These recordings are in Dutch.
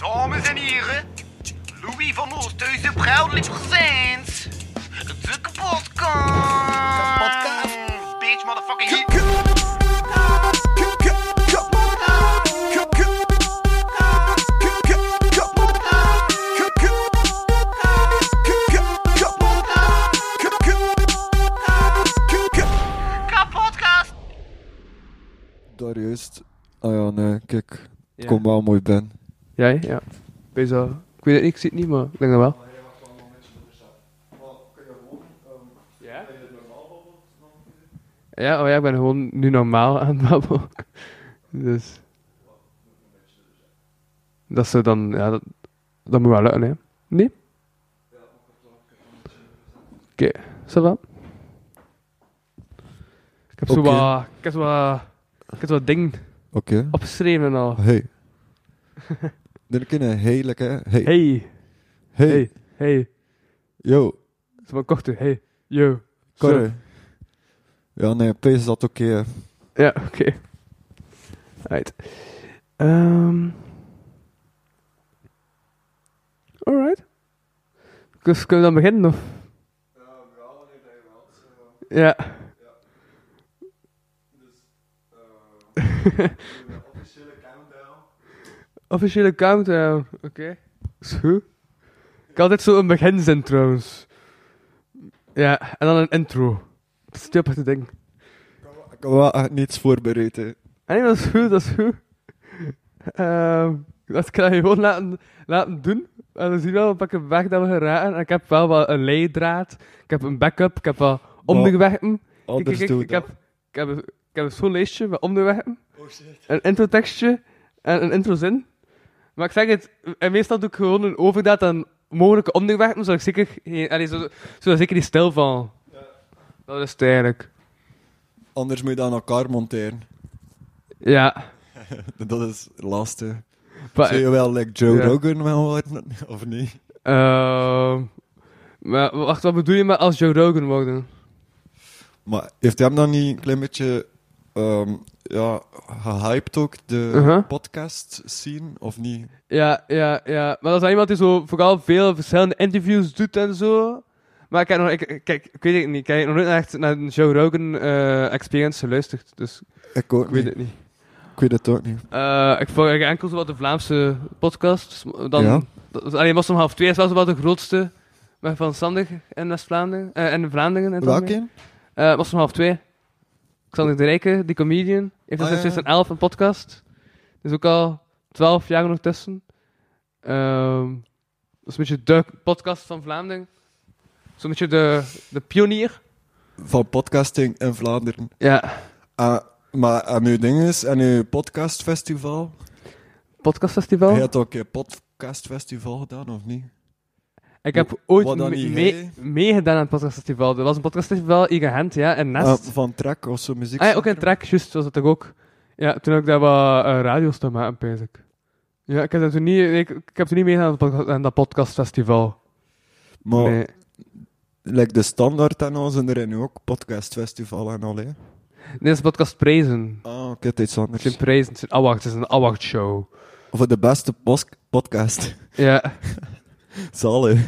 Dames en heren, Louis van Oosthuizen proudly presents de kapotkast. Kapotkast. Bitch, motherfucking hit. Kapotkast. Daar juist. Ah ja, nee, kijk. Ja. Kom wel mooi ben. Ja. Wees wel. Ik weet het niet, ik zie het niet, maar ik denk dat wel. Ja? Ja, oh ja, ik ben gewoon nu normaal aan het babbelen. Dus... Dat ze dan, ja, dat, dat moet wel lukken, hè? Nee? Oké, ça va? Ik heb zo Oké. wat, ik heb zo wat, ik heb zo wat dingen Oké. opgeschreven al. Hey. Dit kunnen lekker. Hey. Hey, Hey. hey, hey. Yo. Zo van korte, hey, yo. Corre. Ja, nee, pees dat oké. Ja, oké. Right. Ehm. Alright. Dus kunnen we dan beginnen, of? Ja. Officiële countdown, oké. Is goed. Ik had altijd zo een beginzin trouwens. Ja, en dan een intro. Dat is te denken. Ik heb wel echt niets voorbereid. hè. Ah, Nee, dat is goed, dat is goed. Ehm dat kan je gewoon laten, laten doen. En we zien wel op welke weg dat we geraken. En ik heb wel wat een leidraad. Ik heb een backup. Ik heb wat onderweggen. Kijk, Anders kijk, doe kijk, ik heb, ik, heb, ik heb zo'n lijstje met onderweggen. Oh shit. Een introtekstje en een introzin. Maar ik zeg het, en meestal doe ik gewoon een overdaad aan mogelijke onderweggen, zodat ik zeker, geen- allee, zo, zodat ik zeker niet stil val. Dat is het eigenlijk. Anders moet je dat aan elkaar monteren. Ja. Dat is lastig. Zou je wel like Joe Ja. Rogan wel worden? Of niet? Ehm, maar wacht, wat bedoel je met als Joe Rogan worden? Maar heeft hij hem dan niet een klein beetje ehm, ja, gehyped ook, de Uh-huh. podcast scene, of niet? Ja, ja, ja. Maar dat is iemand die zo vooral veel verschillende interviews doet en zo. Maar ik heb nog, ik, kijk, ik weet het niet. Ik heb nog nooit echt naar een Joe Rogan eh, experience geluisterd. Dus Ik ook ik weet niet. het niet. Ik weet het ook niet. Eh, ik volg enkel zo wat de Vlaamse podcasts. Dan, Ja. dat- Alleen Moslim half 2 is wel zo wat de grootste. Van Sandig in West-Vlaanderen. eh in Vlaanderen. Welke? Eh Moslim half 2. Xander de Rijke, die comedian, heeft Ah, sinds ja. 2011 een podcast. Dus ook al 12 jaar nog tussen. Ehm, dat is een beetje de podcast van Vlaanderen. Zo'n beetje de, de pionier. Van podcasting in Vlaanderen. Ja, Ah, maar aan uw ding is, aan uw podcastfestival, podcastfestival. hij had ook een podcastfestival gedaan, of niet? Ik heb ooit mee- meegedaan aan het podcastfestival. Er was een podcastfestival in Gent, ja, in Nest. Ah, van Trek of zo muziek. Ah, ja, ook in Trek, juist, was dat toch ook. Ja, toen heb ik daar wat uh, radio's te maken, ik. Ja, ik heb, dat toen niet, ik, ik heb toen niet meegedaan aan, het dat podcastfestival. Maar Nee. like de standaard en al zijn er nu ook podcastfestival en al, hè? Nee, dat is podcast Prijzen. Ah, oké, het is iets Het anders. zijn prijzen, het is een award, het is een award show. Voor de beste podcast. Ja, Zalig.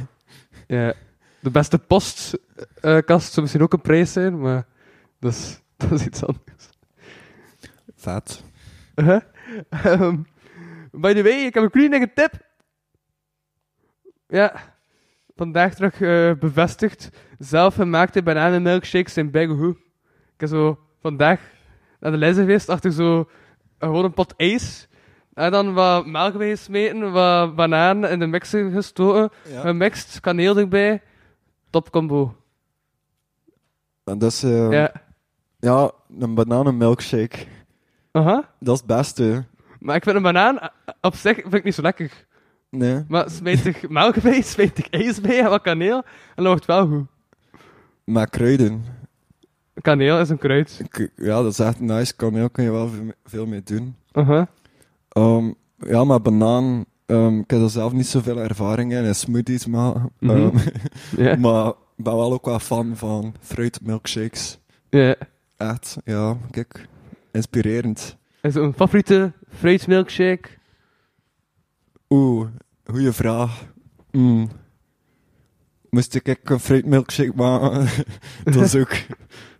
ja. De beste postkast zou misschien ook een prijs zijn, maar dat is, dat is iets anders. Vet. Huh? Ehm, by the way, ik heb een kleine tip. Ja, vandaag terug eh, bevestigd. Zelfgemaakte bananenmilkshakes zijn bijna goed. Ik heb zo vandaag naar de geweest achter zo eh, gewoon een pot ijs. En dan wat melk bij gesmeten, wat bananen in de mixer gestoken, Ja. gemixt, kaneel erbij. Top combo. En dat is, eh, Ja. ja, een bananenmilkshake. Aha. Dat is het beste. Maar ik vind een banaan eh, op zich vind ik niet zo lekker. Nee. Maar smijt ik melk bij, smijt ik ijs bij en wat kaneel. En dan wordt het wel goed. Maar kruiden. Kaneel is een kruid. Ja, dat is echt nice. Kaneel kun je wel veel- mee doen. Uh-huh. Ehm, ja, maar banaan... ehm, ik heb er zelf niet zoveel ervaring in. in smoothies maken. Mhm. Ehm, maar ik ben wel ook wel fan van fruitmilkshakes. Ja. Echt, ja, kijk. Inspirerend. Is een favoriete fruitmilkshake? Oeh, goeie vraag. Mm. Moest ik een fruit milkshake maken? dat is ook...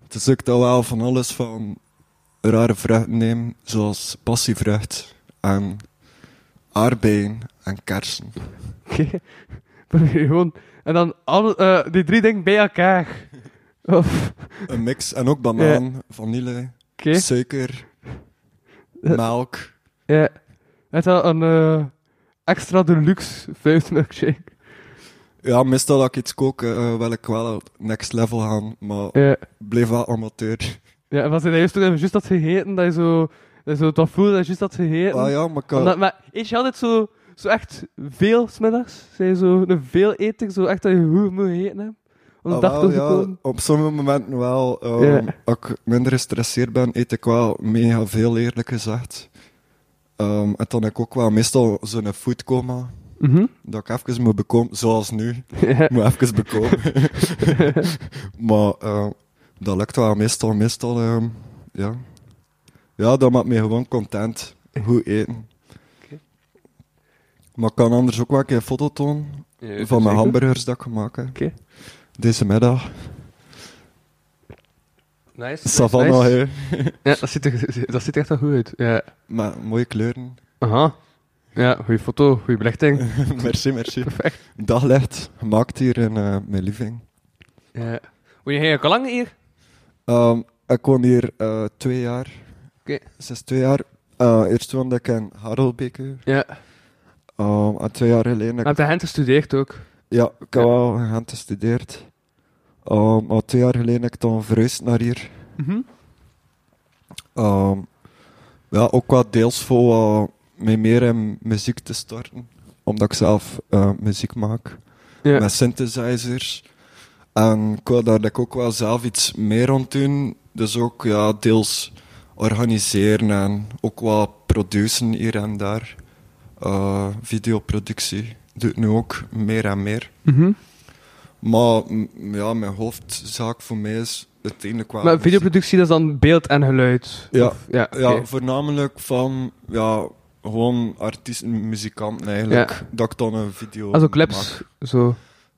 Het is ook wel van alles van rare vruchten nemen, zoals passievrucht en aardbeien en kersen. Oké. Gewoon... En dan alle, eh, die drie dingen bij elkaar. Of... Een mix en ook banaan, vanille, Oké. suiker, Eh. melk. Ja. Het wel een eh, extra deluxe fruit milkshake. Ja, meestal dat ik iets kook, eh, wil ik wel op next level gaan, maar Ja. bleef wel amateur. Ja, en je dat juist toen juist had gegeten, dat je zo... Dat zo dat dat je juist had gegeten. Ah ja, maar kan- Omdat- maar eet je altijd zo, zo echt veel smiddags? Zijn je zo een veel eter, zo echt dat je goed moet eten hebt? Om Ah, dag wel, door te ja, komen? op sommige momenten wel. ehm. Als ik minder gestresseerd ben, eet ik wel mega veel, eerlijk gezegd. Ehm, en dan heb ik ook wel meestal zo'n foodcoma, Mhm. dat ik even moet bekomen, zoals nu. Ik moet even bekomen. maar ehm, dat lukt wel meestal, meestal, ja. Ja, dat maakt me gewoon content. Goed eten. Oké. Maar ik kan anders ook wel een keer een foto tonen Ja, van mijn hamburgers dat ik gemaakt heb. Deze middag. Nice. Savannah, nice. Ja, dat ziet, er, dat ziet er echt wel goed uit. Ja. Met mooie kleuren. Aha. Ja, goede foto, goede belichting. merci, merci. Perfect. Daglicht, gemaakt hier in eh, mijn living. Ja. Woon je eigenlijk al lang hier? Ehm, ik woon hier eh, twee jaar. Oké. Sinds twee jaar. Eh, eerst woonde ik in Harelbeke. Ja. Ehm, en twee jaar geleden... Je Ik, hebt de Gent gestudeerd ook. ja, ik heb Ja. wel in Gent gestudeerd. Ehm, maar twee jaar geleden heb ik dan verhuisd naar hier. Mhm. Ehm, ja, ook wat deels voor wat mij meer in muziek te starten. Omdat ik zelf eh, muziek maak. Ja. Met synthesizers. En ik wil daar ook wel zelf iets meer rond doen. Dus ook ja, deels organiseren en ook wat produceren hier en daar. Eh, videoproductie doe ik nu ook meer en meer. Mhm. Maar ja, mijn hoofdzaak voor mij is uiteindelijk wel... Maar videoproductie, dat is dan beeld en geluid? Ja. Of- ja, Ja, voornamelijk van ja, gewoon artiesten, muzikanten eigenlijk. Dat ik dan een video Also maak. clips, zo.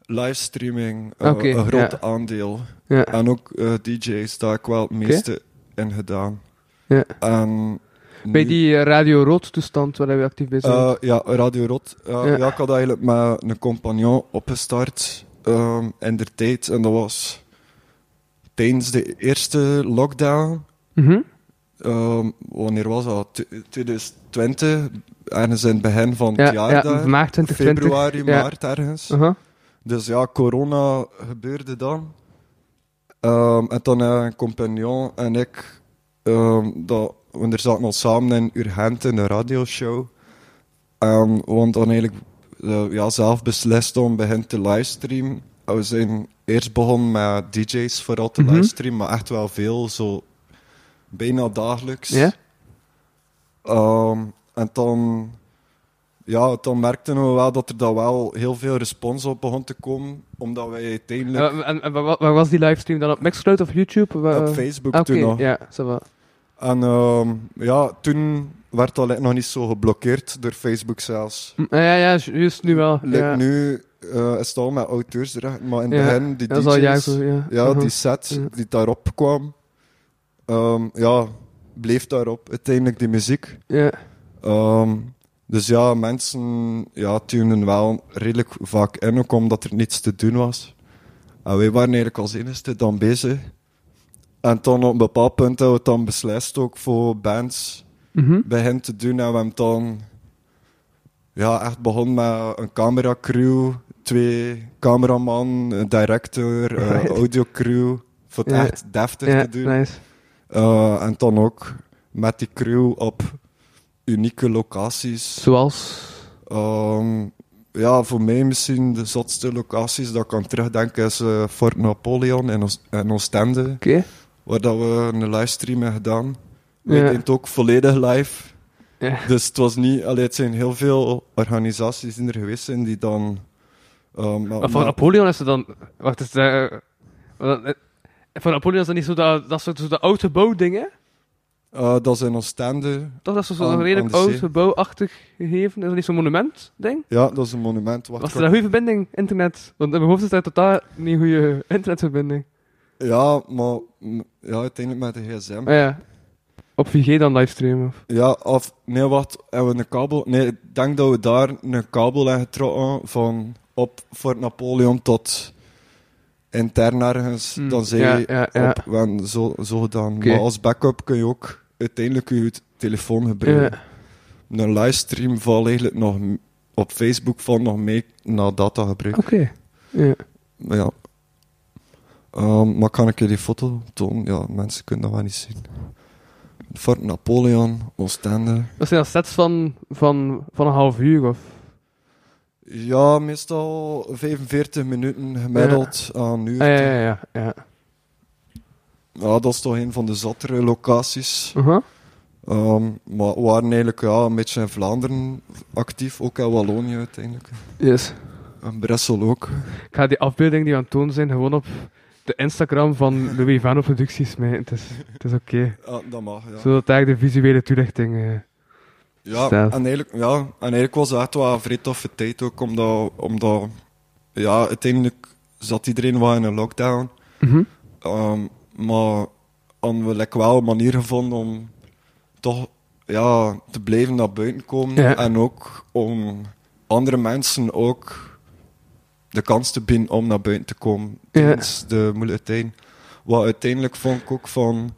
Livestreaming, eh, Oké, een groot ja. aandeel. En ook eh, DJ's, daar heb ik wel het meeste in gedaan. Ja. En Bij nu- die eh, Radio Rood toestand waar we actief bij zijn. Eh, ja, Radio Rot. Eh, Ja. ja. ik had eigenlijk met een compagnon opgestart ehm, in der tijd. En dat was tijdens de eerste lockdown. Mhm. Ehm, wanneer was dat? T- 2020, ergens in het begin van Ja, het jaar ja, daar. maart 2020. Februari, maart ergens. Aha. Dus ja, corona gebeurde dan. Ehm, en dan een compagnon en ik, ehm, dat, we er zaten al samen in Urgent in een radioshow. En we hadden dan eigenlijk eh, ja, zelf beslist om begin te livestreamen. En We zijn eerst begonnen met DJ's vooral te Mhm. livestreamen, maar echt wel veel, zo bijna dagelijks. Ja? Ehm, en dan, ja, dan merkten we wel dat er dan wel heel veel respons op begon te komen, omdat wij uiteindelijk Eh, en en waar, waar was die livestream dan? Op Mixcloud of YouTube? Op Facebook Ah, toen nog. ja, va. En ehm, ja, toen werd dat nog niet zo geblokkeerd door Facebook zelfs. Hm, Ja, ja, ja, ju- juist nu wel. Like ja. Nu eh, is het al met auteursrecht, maar in het Ja, begin, die jaren DJ's, ja. die set Ja. die daarop kwam, ehm, ja, bleef daarop uiteindelijk die muziek. Ja. Ehm, dus ja, mensen ja, tunen wel redelijk vaak in, ook omdat er niets te doen was. En wij waren eigenlijk als enigste dan bezig. En dan op een bepaald punt hebben we het dan beslist ook voor bands Mhm. bij hen te doen. En we hebben dan ja, echt begonnen met een cameracrew, twee cameraman, een director, een Right. audiocrew. Voor het echt deftig te doen. nice. Eh, en dan ook met die crew op unieke locaties. Zoals... Ehm, ja, voor mij misschien de zotste locaties dat ik kan terugdenken is eh, Fort Napoleon in, Oos- in Oostende, Oké. Waar dat we een livestream hebben gedaan. We Ja. het ook volledig live. Ja. Dus het was niet... Allee, het zijn heel veel organisaties die er geweest zijn die dan... ehm, maar- Maar van Napoleon is er dan... Wacht, is het... eh, van Napoleon is dat niet zo dat, dat soort zo de oude bouwdingen? Eh, dat in Oostende. Toch, dat is zo'n Aan- redelijk oud gebouwachtig gegeven. Is dat niet zo'n monument, ding? Ja, dat is een monument. Wacht, Was er een goede verbinding, internet? Want in mijn hoofd is dat totaal niet een goede internetverbinding. Ja, maar ja, uiteindelijk met de gsm. Ah ja. Op 4G dan livestreamen? Of? Ja, of... Nee, wacht. Hebben we een kabel... Nee, ik denk dat we daar een kabel hebben getrokken van op Fort Napoleon tot intern ergens. Hmm, Dan zei ja, je ja, ja. op... we hebben zo, zo gedaan. Maar als backup kun je ook uiteindelijk je telefoon gebruiken. Ja. Een livestream valt eigenlijk nog op Facebook van nog mee naar data gebruik. Oké. Ja. Maar ja. Ehm, maar kan ik je die foto tonen? Ja, mensen kunnen dat wel niet zien. Fort Napoleon, Oostende. Dat zijn dan sets van, van, van een half uur, of? Ja, meestal 45 minuten gemiddeld aan uur. Ah, ja, ja, ja. ja. Ja, dat is toch een van de zattere locaties. Ehm, maar we waren eigenlijk ja, een beetje in Vlaanderen actief, ook in Wallonië uiteindelijk. Yes. En Brussel ook. Ik ga die afbeeldingen die we aan het tonen zijn gewoon op de Instagram van Louis Vano Producties smijten. Het is, het is oké. Ja, dat mag, ja. Zodat daar de visuele toelichting... eh, Ja, Staat. en eigenlijk, ja, en eigenlijk was het echt wel een vrij toffe tijd ook, omdat, omdat ja, uiteindelijk zat iedereen wel in een lockdown. mhm. Ehm, maar hadden we like, wel een manier gevonden om toch ja, te blijven naar buiten komen. Ja. En ook om andere mensen ook de kans te bieden om naar buiten te komen tijdens de moeilijke tijden. Wat uiteindelijk vond ik ook van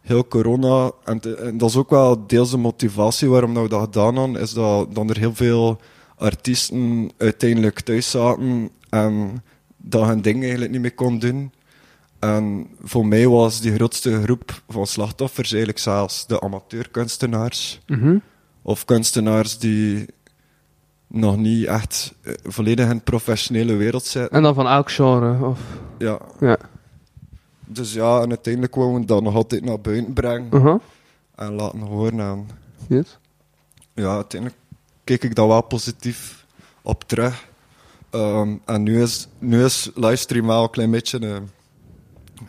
heel corona, en, te- en dat is ook wel deels de motivatie waarom dat we dat gedaan hadden, is dat, dat er heel veel artiesten uiteindelijk thuis zaten en dat hun ding eigenlijk niet meer kon doen. En voor mij was die grootste groep van slachtoffers eigenlijk zelfs de amateurkunstenaars. Mhm. Of kunstenaars die nog niet echt eh, volledig in de professionele wereld zitten. En dan van elk genre, of... Ja. Ja. Dus ja, en uiteindelijk wou we dat nog altijd naar buiten brengen Uh-huh. en laten horen. En Yes. ja, uiteindelijk keek ik daar wel positief op terug. Ehm, en nu is, nu is livestream wel een klein beetje eh,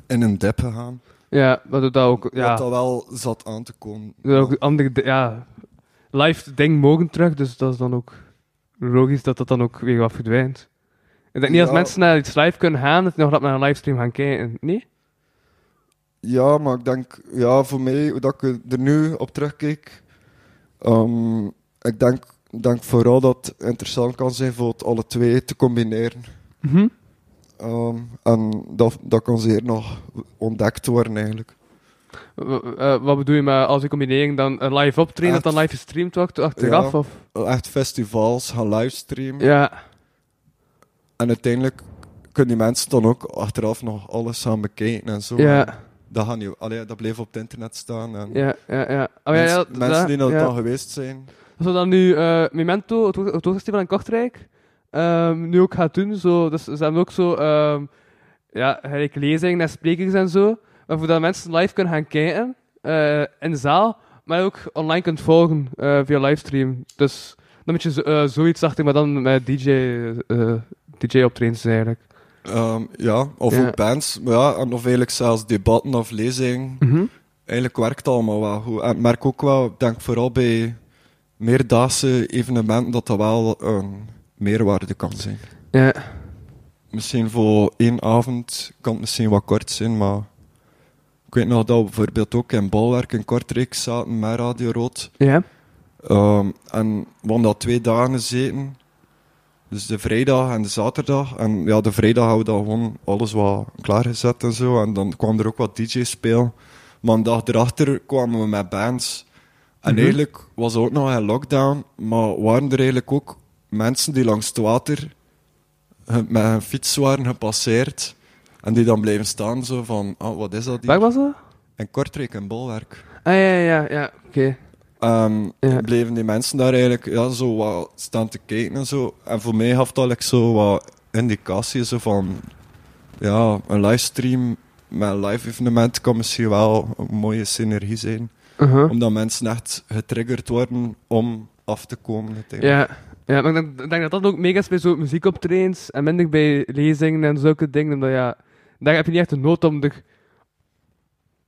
in een dip gegaan. Ja, maar doet dat ook... Ja, dat wel zat aan te komen. doet ook andere... Ja, live ding mogen terug, dus dat is dan ook logisch dat dat dan ook weer wat verdwijnt. Ik denk niet als mensen naar iets live kunnen gaan, dat ze nog dat naar een livestream gaan kijken. Nee? Ja, maar ik denk, ja, voor mij, hoe dat ik er nu op terugkijk, ehm, ik denk, denk vooral dat het interessant kan zijn voor het alle twee te combineren. Mhm. Ehm, en dat, dat kan zeer nog ontdekt worden eigenlijk. W- eh, wat bedoel je met als je combinering dan een live optreden, dat dan live gestreamd wordt achteraf? Ja. Of? Echt festivals gaan livestreamen. Ja. En uiteindelijk kunnen die mensen dan ook achteraf nog alles gaan bekijken en zo. Ja, Dat, gaan niet, allee, dat bleef op het internet staan. En ja, ja. ja. Oh, ja, mensen, ja, mensen dat- die dat ja. dan geweest zijn. Als we dan nu eh, Memento, het, Hoogfestival in Kortrijk, ehm, nu ook gaat doen. Zo, dus ze hebben ook zo ehm, ja, lezingen en sprekers en zo. Waarvoor dat mensen live kunnen gaan kijken eh, in de zaal, maar ook online kunt volgen eh, via livestream. Dus dan moet je eh, zoiets achter, maar dan met DJ, eh DJ-optredens eigenlijk. Ehm, ja, of Ja. ook bands. Maar ja, en of eigenlijk zelfs debatten of lezingen. Mhm. Eigenlijk werkt het allemaal wel goed. En ik merk ook wel, ik denk vooral bij meerdaagse evenementen, dat dat wel een meerwaarde kan zijn. Ja. Misschien voor één avond kan het misschien wat kort zijn, maar ik weet nog dat we bijvoorbeeld ook in Balwerk in Kortrijk zaten met Radio Rood. Ja. Ehm, en we hadden dat twee dagen gezeten. Dus de vrijdag en de zaterdag. En ja, de vrijdag hadden we dan gewoon alles wat klaargezet en zo. En dan kwam er ook wat DJ spelen. Maar een dag erachter kwamen we met bands. En Mhm. eigenlijk was het ook nog een lockdown. Maar waren er eigenlijk ook mensen die langs het water met een fiets waren gepasseerd. En die dan bleven staan zo van, ah, wat is dat hier? Waar was dat? In Kortrijk, in Bolwerk. Ah, ja, ja, ja. Oké. Ehm, Ja. bleven die mensen daar eigenlijk ja, zo wat staan te kijken en zo. En voor mij gaf dat like, zo wat indicatie zo van... Ja, een livestream met een live evenement kan misschien wel een mooie synergie zijn. Uh-huh. Omdat mensen echt getriggerd worden om af te komen. Ja, ja maar ik denk, ik denk dat dat ook mega is bij zo muziekoptredens en minder bij lezingen en zulke dingen. Omdat ja, daar heb je niet echt de nood om er,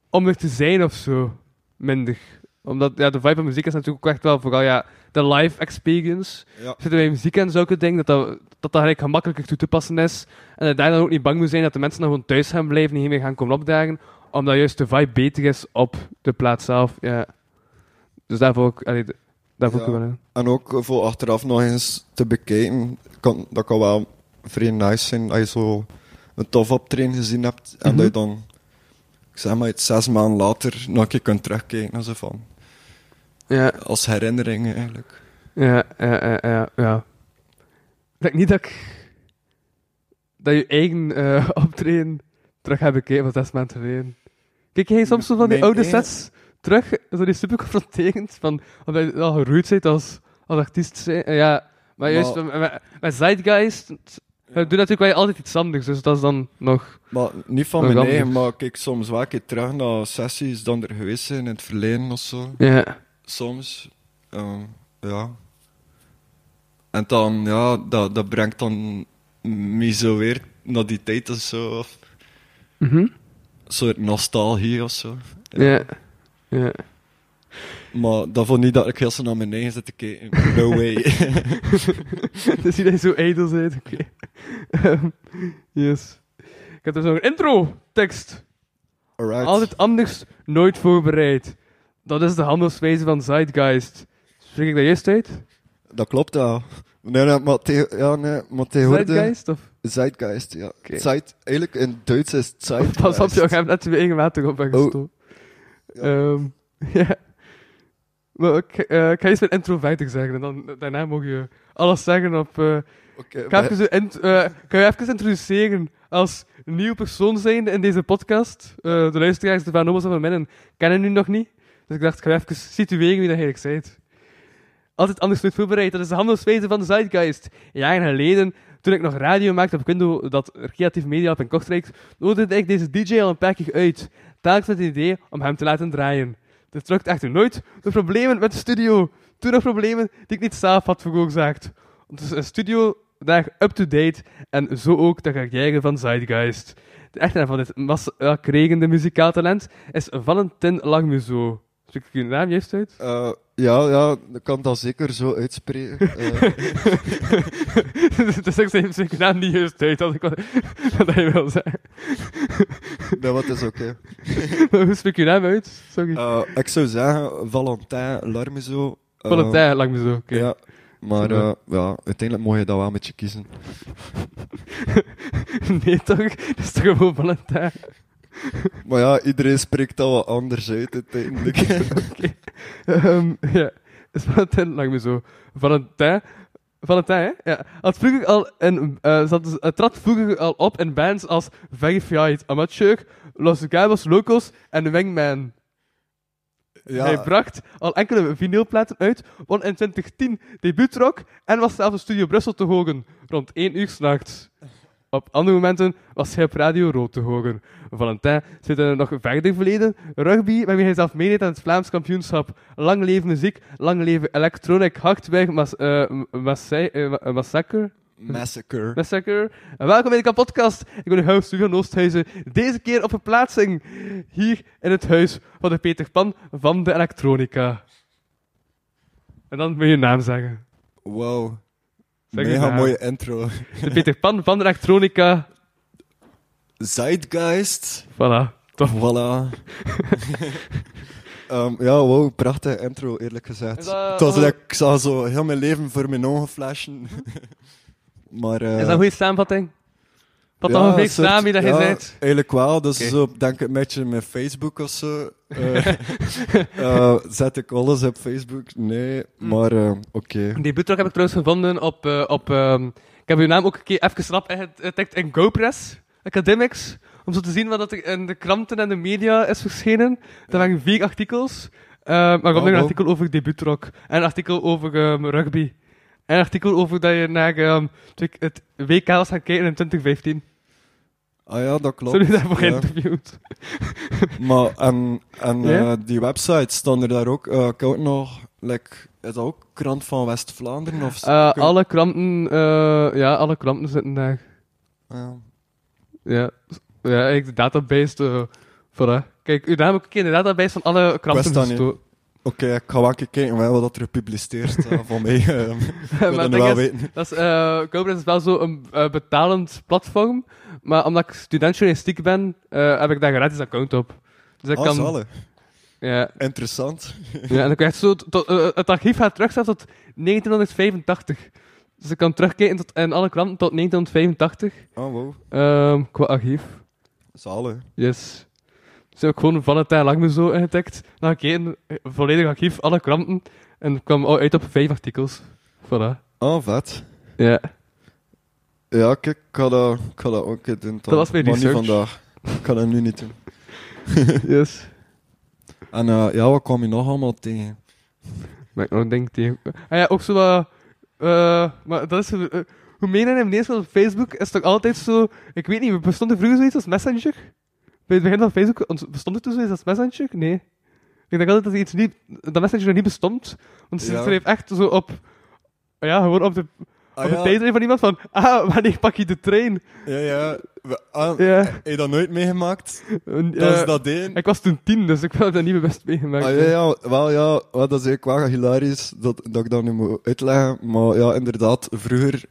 om er te zijn of zo. minder. Omdat ja, de vibe van muziek is natuurlijk ook echt wel vooral ja, de live experience. Ja. Zitten wij muziek en zulke dingen, dat dat, dat, dat eigenlijk gemakkelijker toe te passen is. En dat je daar dan ook niet bang moet zijn dat de mensen dan gewoon thuis gaan blijven en niet meer gaan komen opdagen. Omdat juist de vibe beter is op de plaats zelf. Ja. Dus daarvoor ook, allee, daarvoor Ja. wel. En ook voor achteraf nog eens te bekijken, kan, dat kan wel vrij nice zijn als je zo een tof optreden gezien hebt en Mhm. dat je dan, ik zeg maar, het zes maanden later nog een keer kunt terugkijken en zo van, Ja, als herinnering eigenlijk. ja, ja, ja, ja. ja. Ik denk niet dat ik... Dat je eigen eh, optreden terug hebt bekeken van zes maanden geleden. Kijk jij soms zo van die Mijn oude eigen- sets terug? Zo die super confronterend, van, omdat je al geroeid bent als, als artiest. ja, maar juist Maar- met, met, met Zeitgeist... We doen natuurlijk wel altijd iets anders, dus dat is dan nog... Maar niet van Nog mijn anders. eigen, maar kijk soms wel een keer terug naar sessies dan er geweest zijn in het verleden of zo. Ja. Soms, ehm, ja. En dan, ja, dat, dat brengt dan me zo weer naar die tijd of zo. Of Mhm. een soort nostalgie of zo. Ja. Ja. Maar dat vond niet dat ik heel snel naar mijn eigen zit te kijken. No way. dus je zo ijdel bent, oké. Ehm, yes. Ik heb dus nog een intro-tekst. Alright. Altijd anders, nooit voorbereid. Dat is de handelswijze van Zeitgeist. Spreek ik dat juist uit? Dat klopt, ja. Nee, nee, maar, te, ja, nee, maar tegenwoordig... Zeitgeist? Of? Zeitgeist, ja. Oké. Zeit, eigenlijk in Duits is het Zeitgeist. Pas op, joh, ik heb net je eigen water op en Oh. gestoken. Ja. Ehm, ja. Maar ik, eh, ik ga eens mijn intro verder zeggen en dan, daarna mag je alles zeggen op... eh, Oké, Ik ga even, zo int- eh, kan je even introduceren als nieuw persoon zijn in deze podcast? Eh, de luisteraars de Van Omos en Van Mennen kennen u nog niet. Dus ik dacht, ik ga even situeren wie dat eigenlijk zijt. Altijd anders nooit voorbereid. Dat is de handelswijze van de Zeitgeist. Jaren geleden, toen ik nog radio maakte op Windows, dat creatief media op in Kortrijk, nodigde ik deze DJ al een paar keer uit. Telkens met het idee om hem te laten draaien. Dit lukt echter nooit door problemen met de studio. Toen nog problemen die ik niet zelf had veroorzaakt. Dus een studio daar up-to-date en zo ook de carrière van Zeitgeist. De echte van dit massakregen muzikaal talent is Valentin Langmuzo. Spreek ik uw naam juist uit? Eh, ja, ja, ik kan dat zeker zo uitspreken. Eh, dus ik spreek uw naam niet juist uit, als ik wat, je wil zeggen. nee, wat is oké. Hoe spreek je naam uit? Sorry. Eh, ik zou zeggen, Valentin Larmezo. eh, Valentin Langmuzo, oké. Ja, maar eh, ja, uiteindelijk mag je dat wel met je kiezen. nee toch? Dat is toch gewoon Valentin? Maar ja, iedereen spreekt dat wat anders uit uiteindelijk. Ehm, ja, is Valentin lang me zo. Valentin, Valentin, hè? Ja. Had vroeger al in, eh, zat, uh, trad vroeger al op in bands als Verified Amateur, Los Cabos Locos en Wingman. ja, Hij bracht al enkele vinylplaten uit, won in 2010 debuutrock en was zelfs in Studio Brussel te horen, rond 1 uur s'nachts. Op andere momenten was hij op Radio Rood te horen. Valentin zit in een nog verder verleden. Rugby, waarmee hij zelf meedeed aan het Vlaams kampioenschap. Lang leven muziek, lang leven electronic hardware mas, eh, massai- eh, ma- massacre. Massacre. Massacre. En welkom bij de podcast. Ik ben uw host Studio Oosthuizen. Deze keer op verplaatsing. Hier in het huis van de Peter Pan van de elektronica. En dan moet je naam zeggen. Wow. Zeg Mega mooie intro. De Peter Pan van de elektronica. Zeitgeist. Voilà. Toch. Voilà. Ehm, ja, wow, prachtige intro, eerlijk gezegd. Dat- Het was like, ik zag zo heel mijn leven voor mijn ogen flashen. maar, eh, Is dat een goede samenvatting? Wat een week dat je ja, zei? Eigenlijk wel, dus Oké. zo, denk ik een beetje met Facebook of zo. Eh, eh, zet ik alles op Facebook? Nee, Hm. maar eh, oké. Die boetrok heb ik trouwens gevonden op... op ehm, ik heb uw naam ook een keer even snap ingetikt in GoPress Academics. Om zo te zien wat dat er in de kranten en de media is verschenen. Er waren vier artikels. Maar komt Oh, nog een artikel over debuutrock. En een artikel over ehm, rugby. En een artikel over dat je naar ehm, het WK was gaan kijken in 2015. Ah ja, dat klopt. We daarvoor ja. geïnterviewd? Maar en, en eh, die websites staan er daar ook. eh ik ook nog, like, is dat ook krant van West-Vlaanderen? Of zo? Kun- alle kranten, eh, ja, alle kranten zitten daar. Ja. Ja, ja de database Voilà. Kijk, uw naam ook inderdaad daarbij van alle kranten wist Oké, ik ga wel een keer kijken wel wat er gepubliceerd uh, van mij. ik wil Maar wel is, weten. Dat is, eh Cobra is wel zo een eh, betalend platform, maar omdat ik studentjournalistiek ben, heb ik daar gratis account op. Dus ik Ah, kan... Ja, Interessant. ja, en dan krijg je zo... Tot, het archief gaat terug tot 1985. Dus ik kan terugkijken tot, in alle kranten tot 1985. Oh, wow. ehm, qua archief. Zalig. Yes. Dus heb ik gewoon van het lang me zo ingetikt. Dan ik een volledig archief, alle kranten. En kwam al uit op vijf artikels. Voilà. Oh, vet. Ja. Ja, kijk, ik ga dat, ik ga dat ook een keer doen. dan. was mijn Maar niet research. vandaag. Ik ga dat nu niet doen. Yes. En eh, ja, wat kwam je nog allemaal tegen? Maar ik nog denk tegen... Ah ja, ook zo wat... eh, maar dat is... eh, hoe meer en ineens op Facebook is toch altijd zo... Ik weet niet, bestond er vroeger zoiets als Messenger? Bij het begin van Facebook bestond er toen zoiets als Messenger? Nee. Ik denk altijd dat, iets niet, dat Messenger nog niet bestond. Want ze Ja. schreef echt zo op... Ja, gewoon op de, Ah, op de tijdlijn van iemand van... Ah, wanneer pak je de trein? ja, ja. We- ah, Ja. Heb je dat nooit meegemaakt? Dat is dat één. Ik was toen tien, dus ik heb dat niet bewust meegemaakt. Ah, ja, ja, wel ja, wel, dat is eigenlijk wel hilarisch dat, dat ik dat nu moet uitleggen. Maar ja, inderdaad, vroeger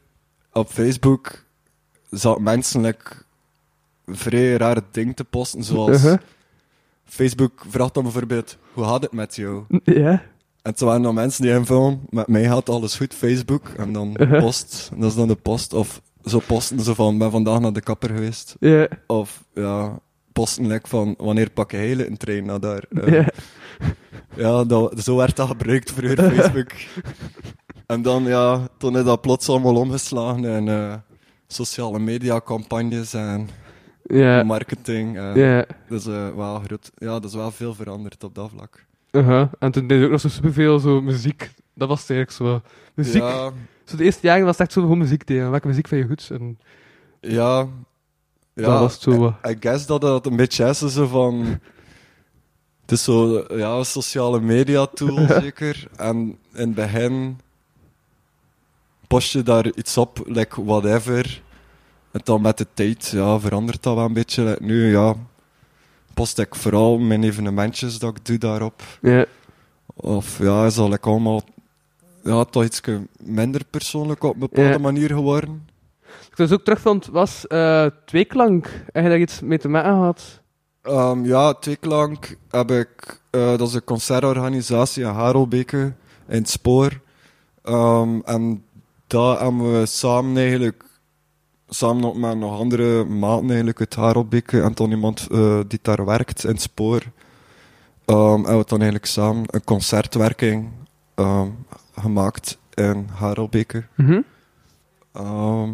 op Facebook zaten mensen like, vrij rare dingen te posten, zoals Uh-huh. Facebook vraagt dan bijvoorbeeld, hoe gaat het met jou? Ja. En toen waren er mensen die invullen, met mij gaat alles goed, Facebook. En dan Uh-huh. post, dat is dan de post. Of zo posten ze van, ben vandaag naar de kapper geweest. Ja. Of ja, posten like van, wanneer pak je hele een trein naar daar? Eh, Ja. ja, dat, zo werd dat gebruikt vroeger, Facebook. en dan, ja, toen is dat plots allemaal omgeslagen eh, sociale media campagnes en Ja. marketing. En Ja. dat, is, eh, wel groot, ja, dat is wel veel veranderd op dat vlak. Uh-huh. En toen deed je ook nog zo superveel zo muziek. Dat was eigenlijk zo. Muziek. Ja, Zo de eerste jaren was het echt zo gewoon muziek tegen. Welke muziek vind je goed? En ja, dat ja was het zo. wat. I guess dat het een beetje is zo van... Het is zo, ja, sociale media tool zeker. En in het begin post je daar iets op, like whatever. En dan met de tijd ja, verandert dat wel een beetje. Nu ja, post ik vooral mijn evenementjes dat ik doe daarop. Ja. Of ja, is dat like allemaal ja, toch iets minder persoonlijk op een bepaalde Ja. manier geworden. Ik dus ook terugvond, was eh tweeklank. Heb je daar iets mee te maken gehad? Ehm, ja, twee keer lang heb ik, eh, dat is een concertorganisatie in Harelbeke in het Spoor. Ehm, en daar hebben we samen eigenlijk, samen met nog andere maten eigenlijk uit Harelbeke en dan iemand eh, die daar werkt in het Spoor. ehm, hebben we dan eigenlijk samen een concertwerking ehm, gemaakt in Harelbeke. Mhm. Ehm,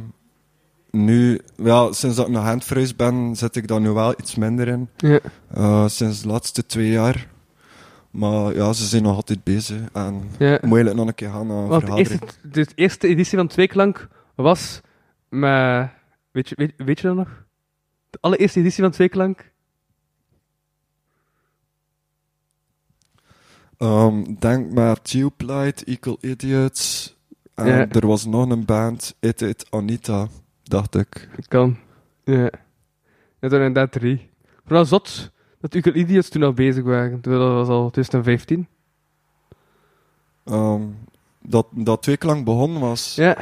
nu, ja, sinds dat ik naar verhuisd ben, zit ik daar nu wel iets minder in. Ja. Eh, sinds de laatste twee jaar. Maar ja, ze zijn nog altijd bezig. En ja. moet eigenlijk nog een keer gaan naar een Want de eerste, vergadering. de eerste editie van Tweeklank was met... Weet je, weet, weet je dat nog? De allereerste editie van Tweeklank? Ehm, denk met Tube Equal Idiots. En Ja. er was nog een band, It It Anita, dacht ik. Dat kan. Ja. Toen inderdaad drie. Vooral zot dat Equal Idiots toen al bezig waren. Dat was al 2015. Ehm, dat, dat tweeklank begonnen was, Ja,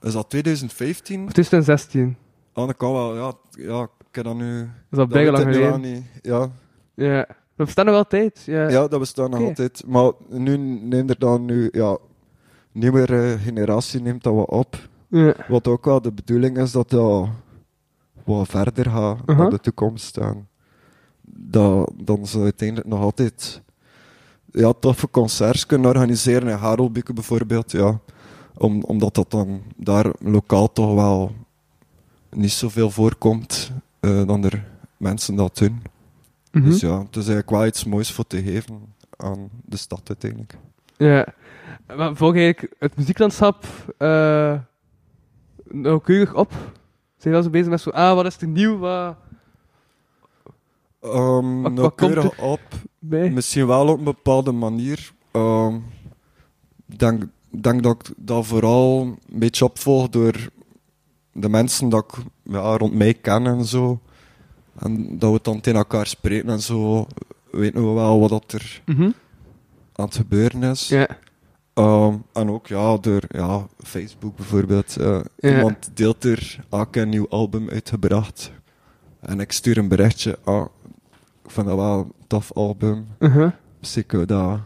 is dat 2015? of 2016. Oh, dat kan wel, ja. ja ik heb dat nu... Dat is al dat bijna lang geleden. niet. Ja. Ja. Dat bestaat nog altijd. Ja. Ja, dat bestaat nog Oké. altijd. Maar nu neemt er dan nu, ja, nieuwere generatie neemt dat wat op. Ja. Wat ook wel de bedoeling is dat dat wat verder gaat Uh-huh. naar de toekomst. En dat, dan ze uiteindelijk nog altijd ja, toffe concerts kunnen organiseren in Harelbeke bijvoorbeeld. Ja. Om, omdat dat dan daar lokaal toch wel niet zoveel voorkomt eh, dan er mensen dat doen. Mhm. Dus ja, het is eigenlijk wel iets moois voor te geven aan de stad uiteindelijk. Ja. Maar volg eigenlijk het muzieklandschap eh nauwkeurig op? Zijn je wel zo bezig met zo, ah, wat is er nieuw wat Um, Wat- wat komt nauwkeurig op, bij? misschien wel op een bepaalde manier. Ik denk, denk dat ik dat vooral een beetje opvolg door de mensen dat ik ja, rond mij ken en zo. En dat we het dan tegen elkaar spreken en zo weten we wel wat dat er Mhm. aan het gebeuren is. Ja. Ehm, en ook ja, door ja, Facebook bijvoorbeeld. eh, Ja. Iemand deelt er, ah, ik heb een nieuw album uitgebracht. En ik stuur een berichtje, ah, ik vind dat wel een tof album. Mhm. Misschien kunnen we daar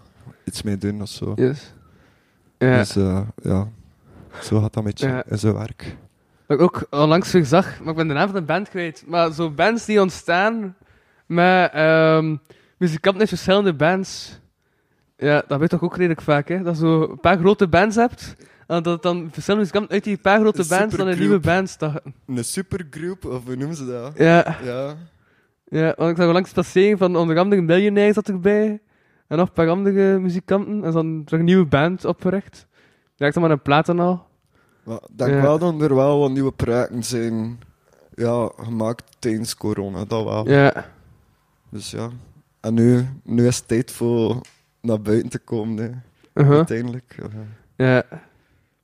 iets mee doen of zo. Yes. Ja. Dus eh, ja, zo gaat dat een beetje Ja. in zijn werk. Wat ik ook onlangs weer zag, maar ik ben de naam van de band kwijt. Maar zo bands die ontstaan met ehm muzikanten uit verschillende bands. Ja, dat weet je toch ook redelijk vaak, hè? Dat je zo een paar grote bands hebt. En dat dan verschillende muzikanten uit die paar grote Een bands dan een nieuwe band starten. Een supergroep, of hoe noemen ze dat? Ja, Ja. ja, want ik zag langs passeren van onder andere Millionaire zat erbij. En nog een paar andere muzikanten. En dan terug een nieuwe band opgericht. Direct maar een platen al. Maar ik denk Ja. wel dat er wel wat nieuwe projecten zijn ja, gemaakt tijdens corona, dat wel. Ja. Dus ja. En nu, nu is het tijd voor naar buiten te komen, hè. Uh-huh. uiteindelijk. Ja. Ja.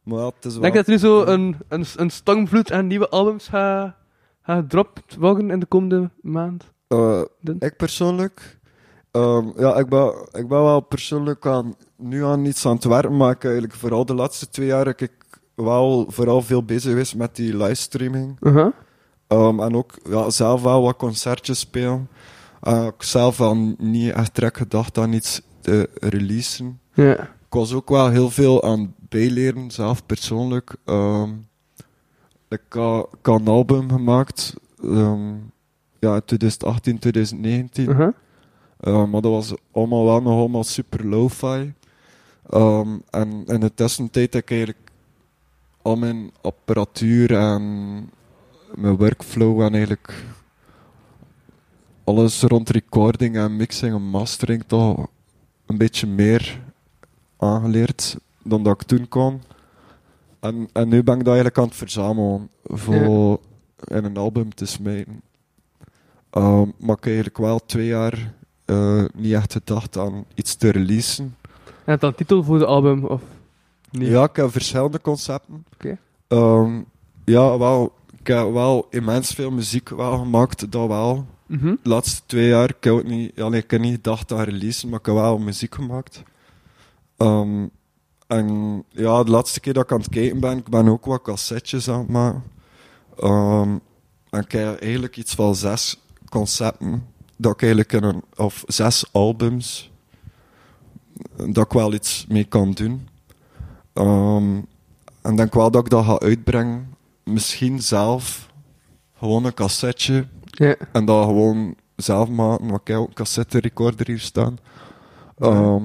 Maar ja, het is wel... Denk je dat er nu zo een, een, een stormvloed aan nieuwe albums gaat gaat gedropt worden in de komende maand? Eh, ik persoonlijk... ehm, ja, ik ben, ik ben wel persoonlijk aan, nu aan iets aan het werken, maar ik eigenlijk vooral de laatste twee jaar heb ik wel vooral veel bezig geweest met die livestreaming. Uh-huh. Ehm, en ook ja, zelf wel wat concertjes spelen. Eh, ik zelf wel niet echt direct gedacht aan iets te releasen. Ik was ook wel heel veel aan bijleren, zelf persoonlijk. Ehm, ik, had, ik had een album gemaakt, ja, in 2018, 2019. Uh-huh. Uh, maar dat was allemaal wel nog allemaal super lo-fi. Ehm, en in de tussentijd heb ik eigenlijk al mijn apparatuur en mijn workflow en eigenlijk alles rond recording en mixing en mastering toch een beetje meer aangeleerd dan dat ik toen kon. En, en nu ben ik dat eigenlijk aan het verzamelen voor in een album te smijten. Ehm, maar ik heb eigenlijk wel twee jaar eh, niet echt gedacht aan iets te releasen. En dan titel voor de album? Of niet? Ja, ik heb verschillende concepten. Oké. Ehm, ja, wel, ik heb wel immens veel muziek wel gemaakt, dat wel. Mhm. De laatste twee jaar, ik heb, ook niet, ja, nee, ik heb niet gedacht aan releasen, maar ik heb wel muziek gemaakt. Ehm, en ja, de laatste keer dat ik aan het kijken ben, ik ben ook wat cassettes aan het maken. Ehm, en ik heb eigenlijk iets van zes concepten, dat ik eigenlijk in een, of zes albums, dat ik wel iets mee kan doen. Ehm, en denk wel dat ik dat ga uitbrengen, misschien zelf, gewoon een cassetje, en dat gewoon zelf maken, want ik heb ook een cassette recorder hier staan. Ehm,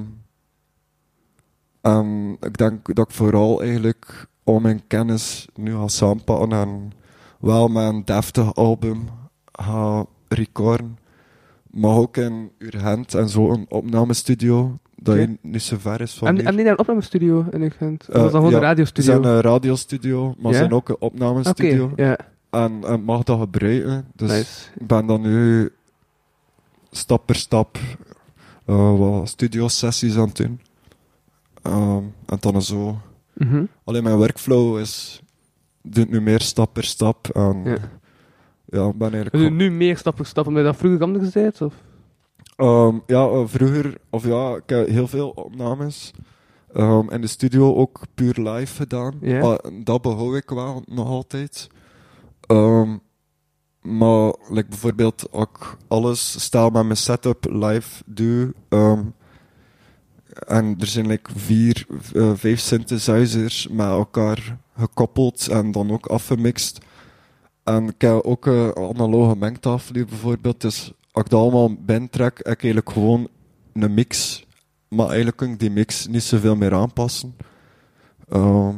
en ik denk dat ik vooral eigenlijk al mijn kennis nu ga samenpakken en wel een deftig album ga recorden. Maar ook in Urgent en zo een opnamestudio, dat je niet zo ver is van En, hier. en die daar een opnamestudio in Gent? Of Eh, was dat gewoon ja, een Ze radiostudio? zijn een radiostudio, maar ze zijn ook een Oké, opnamestudio. ja. En, en mag dat gebruiken. Dus nice. ik ben dan nu stap per stap eh, wat studio-sessies aan het doen. Ehm, en dan zo. Mhm. Alleen mijn workflow is. doet nu meer stap per stap. En Ja. Ja, ik ben eigenlijk. Dus nu meer stap voor stap, omdat je dat vroeger anders deed? Of? Ehm, ja, eh, vroeger, of ja, ik heb heel veel opnames. ehm, in de studio ook puur live gedaan. Maar dat behoud ik wel nog altijd. Ehm, maar like bijvoorbeeld, ik alles stel met mijn setup live doe. en er zijn like vier, eh, vijf synthesizers met elkaar gekoppeld en dan ook afgemixt. En ik heb ook een analoge mengtafel bijvoorbeeld. Dus als ik dat allemaal heb ik eigenlijk gewoon een mix. Maar eigenlijk kan ik die mix niet zoveel meer aanpassen. Ehm,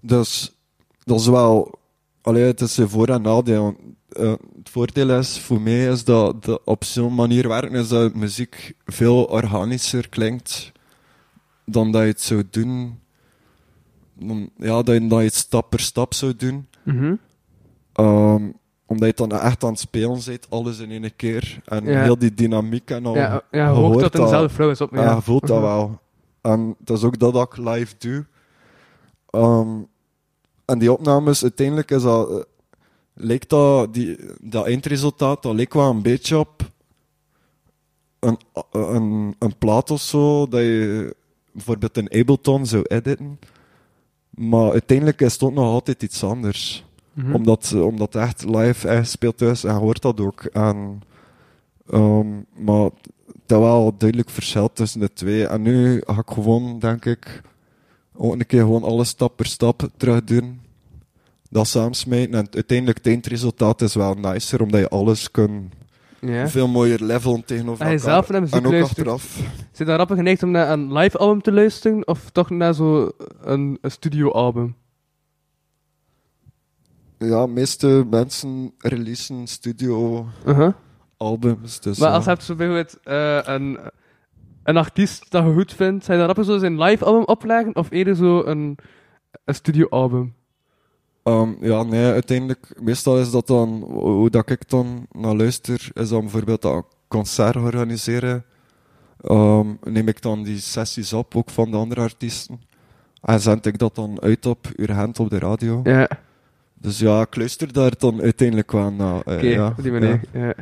dus dat is wel... Allee, het is voor- en nadeel. Eh, het voordeel is voor mij is dat de, op zo'n manier werken is dat muziek veel organischer klinkt dan dat je het zou doen. Ja, dat dat je het stap per stap zou doen. Mhm. Ehm, omdat je dan echt aan het spelen bent, alles in één keer. En Ja. heel die dynamiek en al. Ja, ja, je hoort dat dezelfde flow is op. Ja, Ja, je voelt dat Mhm. wel. En dat is ook dat dat ik live doe. Ehm, en die opnames, uiteindelijk is dat... eh, leek dat, die, dat eindresultaat, dat leek wel een beetje op een, een, een plaat of zo, dat je bijvoorbeeld in Ableton zou editen. Maar uiteindelijk is het ook nog altijd iets anders. Mhm. Omdat, omdat het echt live echt speelt thuis en hoort dat ook. En, ehm, maar dat wel duidelijk verschil tussen de twee. En nu ga ik gewoon, denk ik, ook een keer gewoon alles stap per stap terug doen. Dat samensmijten. En uiteindelijk het eindresultaat is wel nicer, omdat je alles kunt Ja. veel mooier levelen tegenover En je elkaar. zelf naar muziek en ook achteraf. Zit daar rapper geneigd om naar een live album te luisteren? Of toch naar zo een, een studio album? Ja, de meeste mensen releasen studio Uh-huh. albums. Dus, Maar als je hebt zo bijvoorbeeld eh, een, een artiest dat je goed vindt, zou je dan rapper zo zijn live album opleggen? Of eerder zo een, een studio album? Ehm, ja, nee, uiteindelijk, meestal is dat dan, hoe dat ik dan naar luister, is dan bijvoorbeeld dat een concert organiseren. Ehm, neem ik dan die sessies op, ook van de andere artiesten. En zend ik dat dan uit op Urgent op de radio. Ja, Dus ja, ik luister daar dan uiteindelijk wel naar. eh, ja, op die manier. Ja.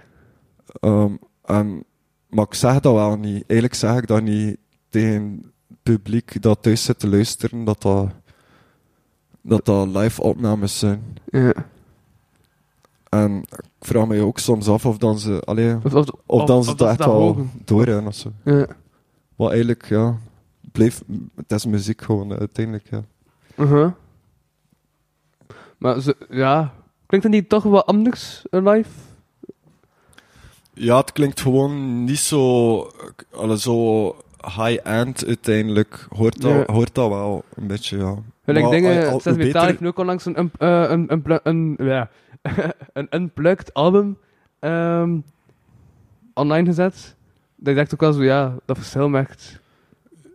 Ehm, en, maar ik zeg dat wel niet. Eigenlijk zeg ik dat niet tegen het publiek dat thuis zit te luisteren, dat dat, dat, dat live opnames zijn. Ja. En ik vraag me ook soms af of dan ze, allee, Of, of, of dan ze of dat echt wel of zo. Ja. Maar eigenlijk, ja, blijf, het is muziek gewoon, uiteindelijk, ja. Uh-huh. Maar ze, ja, klinkt het niet toch wel anders eh, live? Ja, het klinkt gewoon niet zo, allee, zo high-end uiteindelijk. Hoort dat, Ja. hoort dat wel een beetje, ja. Maar, dingen, al- al- Zes Metaal heeft nu ook onlangs een, een, eh, een, een, een, ja, een unplugged album ehm, online gezet. Dat ik dacht ook wel zo, ja, dat verschil merkt.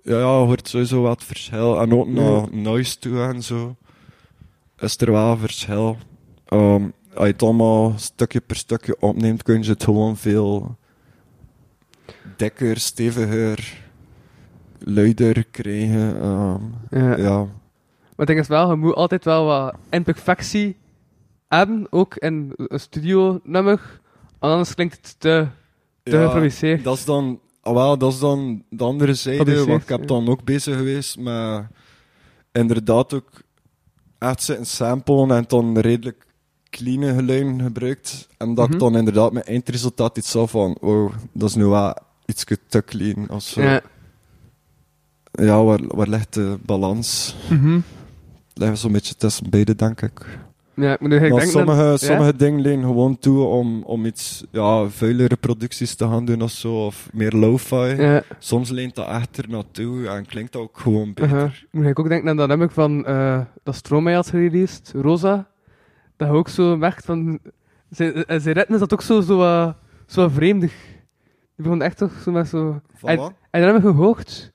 Ja, ja, je hoort sowieso wat verschil. En ook naar noise toe en zo. Is er wel verschil. Ehm, als je het allemaal stukje per stukje opneemt, kun je het gewoon veel dikker, steviger, luider krijgen. Ehm, Ja. ja. Maar het ding is wel, je moet altijd wel wat imperfectie hebben, ook in een studio nummer. Anders klinkt het te, te Ja, dat is dan, ah, wel, dat is dan de andere zijde, want ik heb ja. dan ook bezig geweest met inderdaad ook echt zitten samplen en dan redelijk clean geluiden gebruikt. En dat Mhm. ik dan inderdaad mijn eindresultaat iets zo van, wow, dat is nu wel iets te clean of zo. Ja. Ja, waar, waar ligt de balans? Mhm. Ligt zo'n beetje tussen beide, denk ik. Ja, ik ik denk sommige, dat, sommige dingen lenen gewoon toe om, om iets ja, vuilere producties te gaan doen of zo, of meer lo-fi. Ja, Soms leent dat echt er naartoe en klinkt dat ook gewoon beter. Moet ik ook denken aan dat nummer van eh, dat Stromae had gereleased, Rosa. Dat je ook zo merkt van... Zijn, zijn ritme is dat ook zo, zo, wat- zo vreemdig. Die begon echt toch zo met zo... En-? En dan heb je gehoord?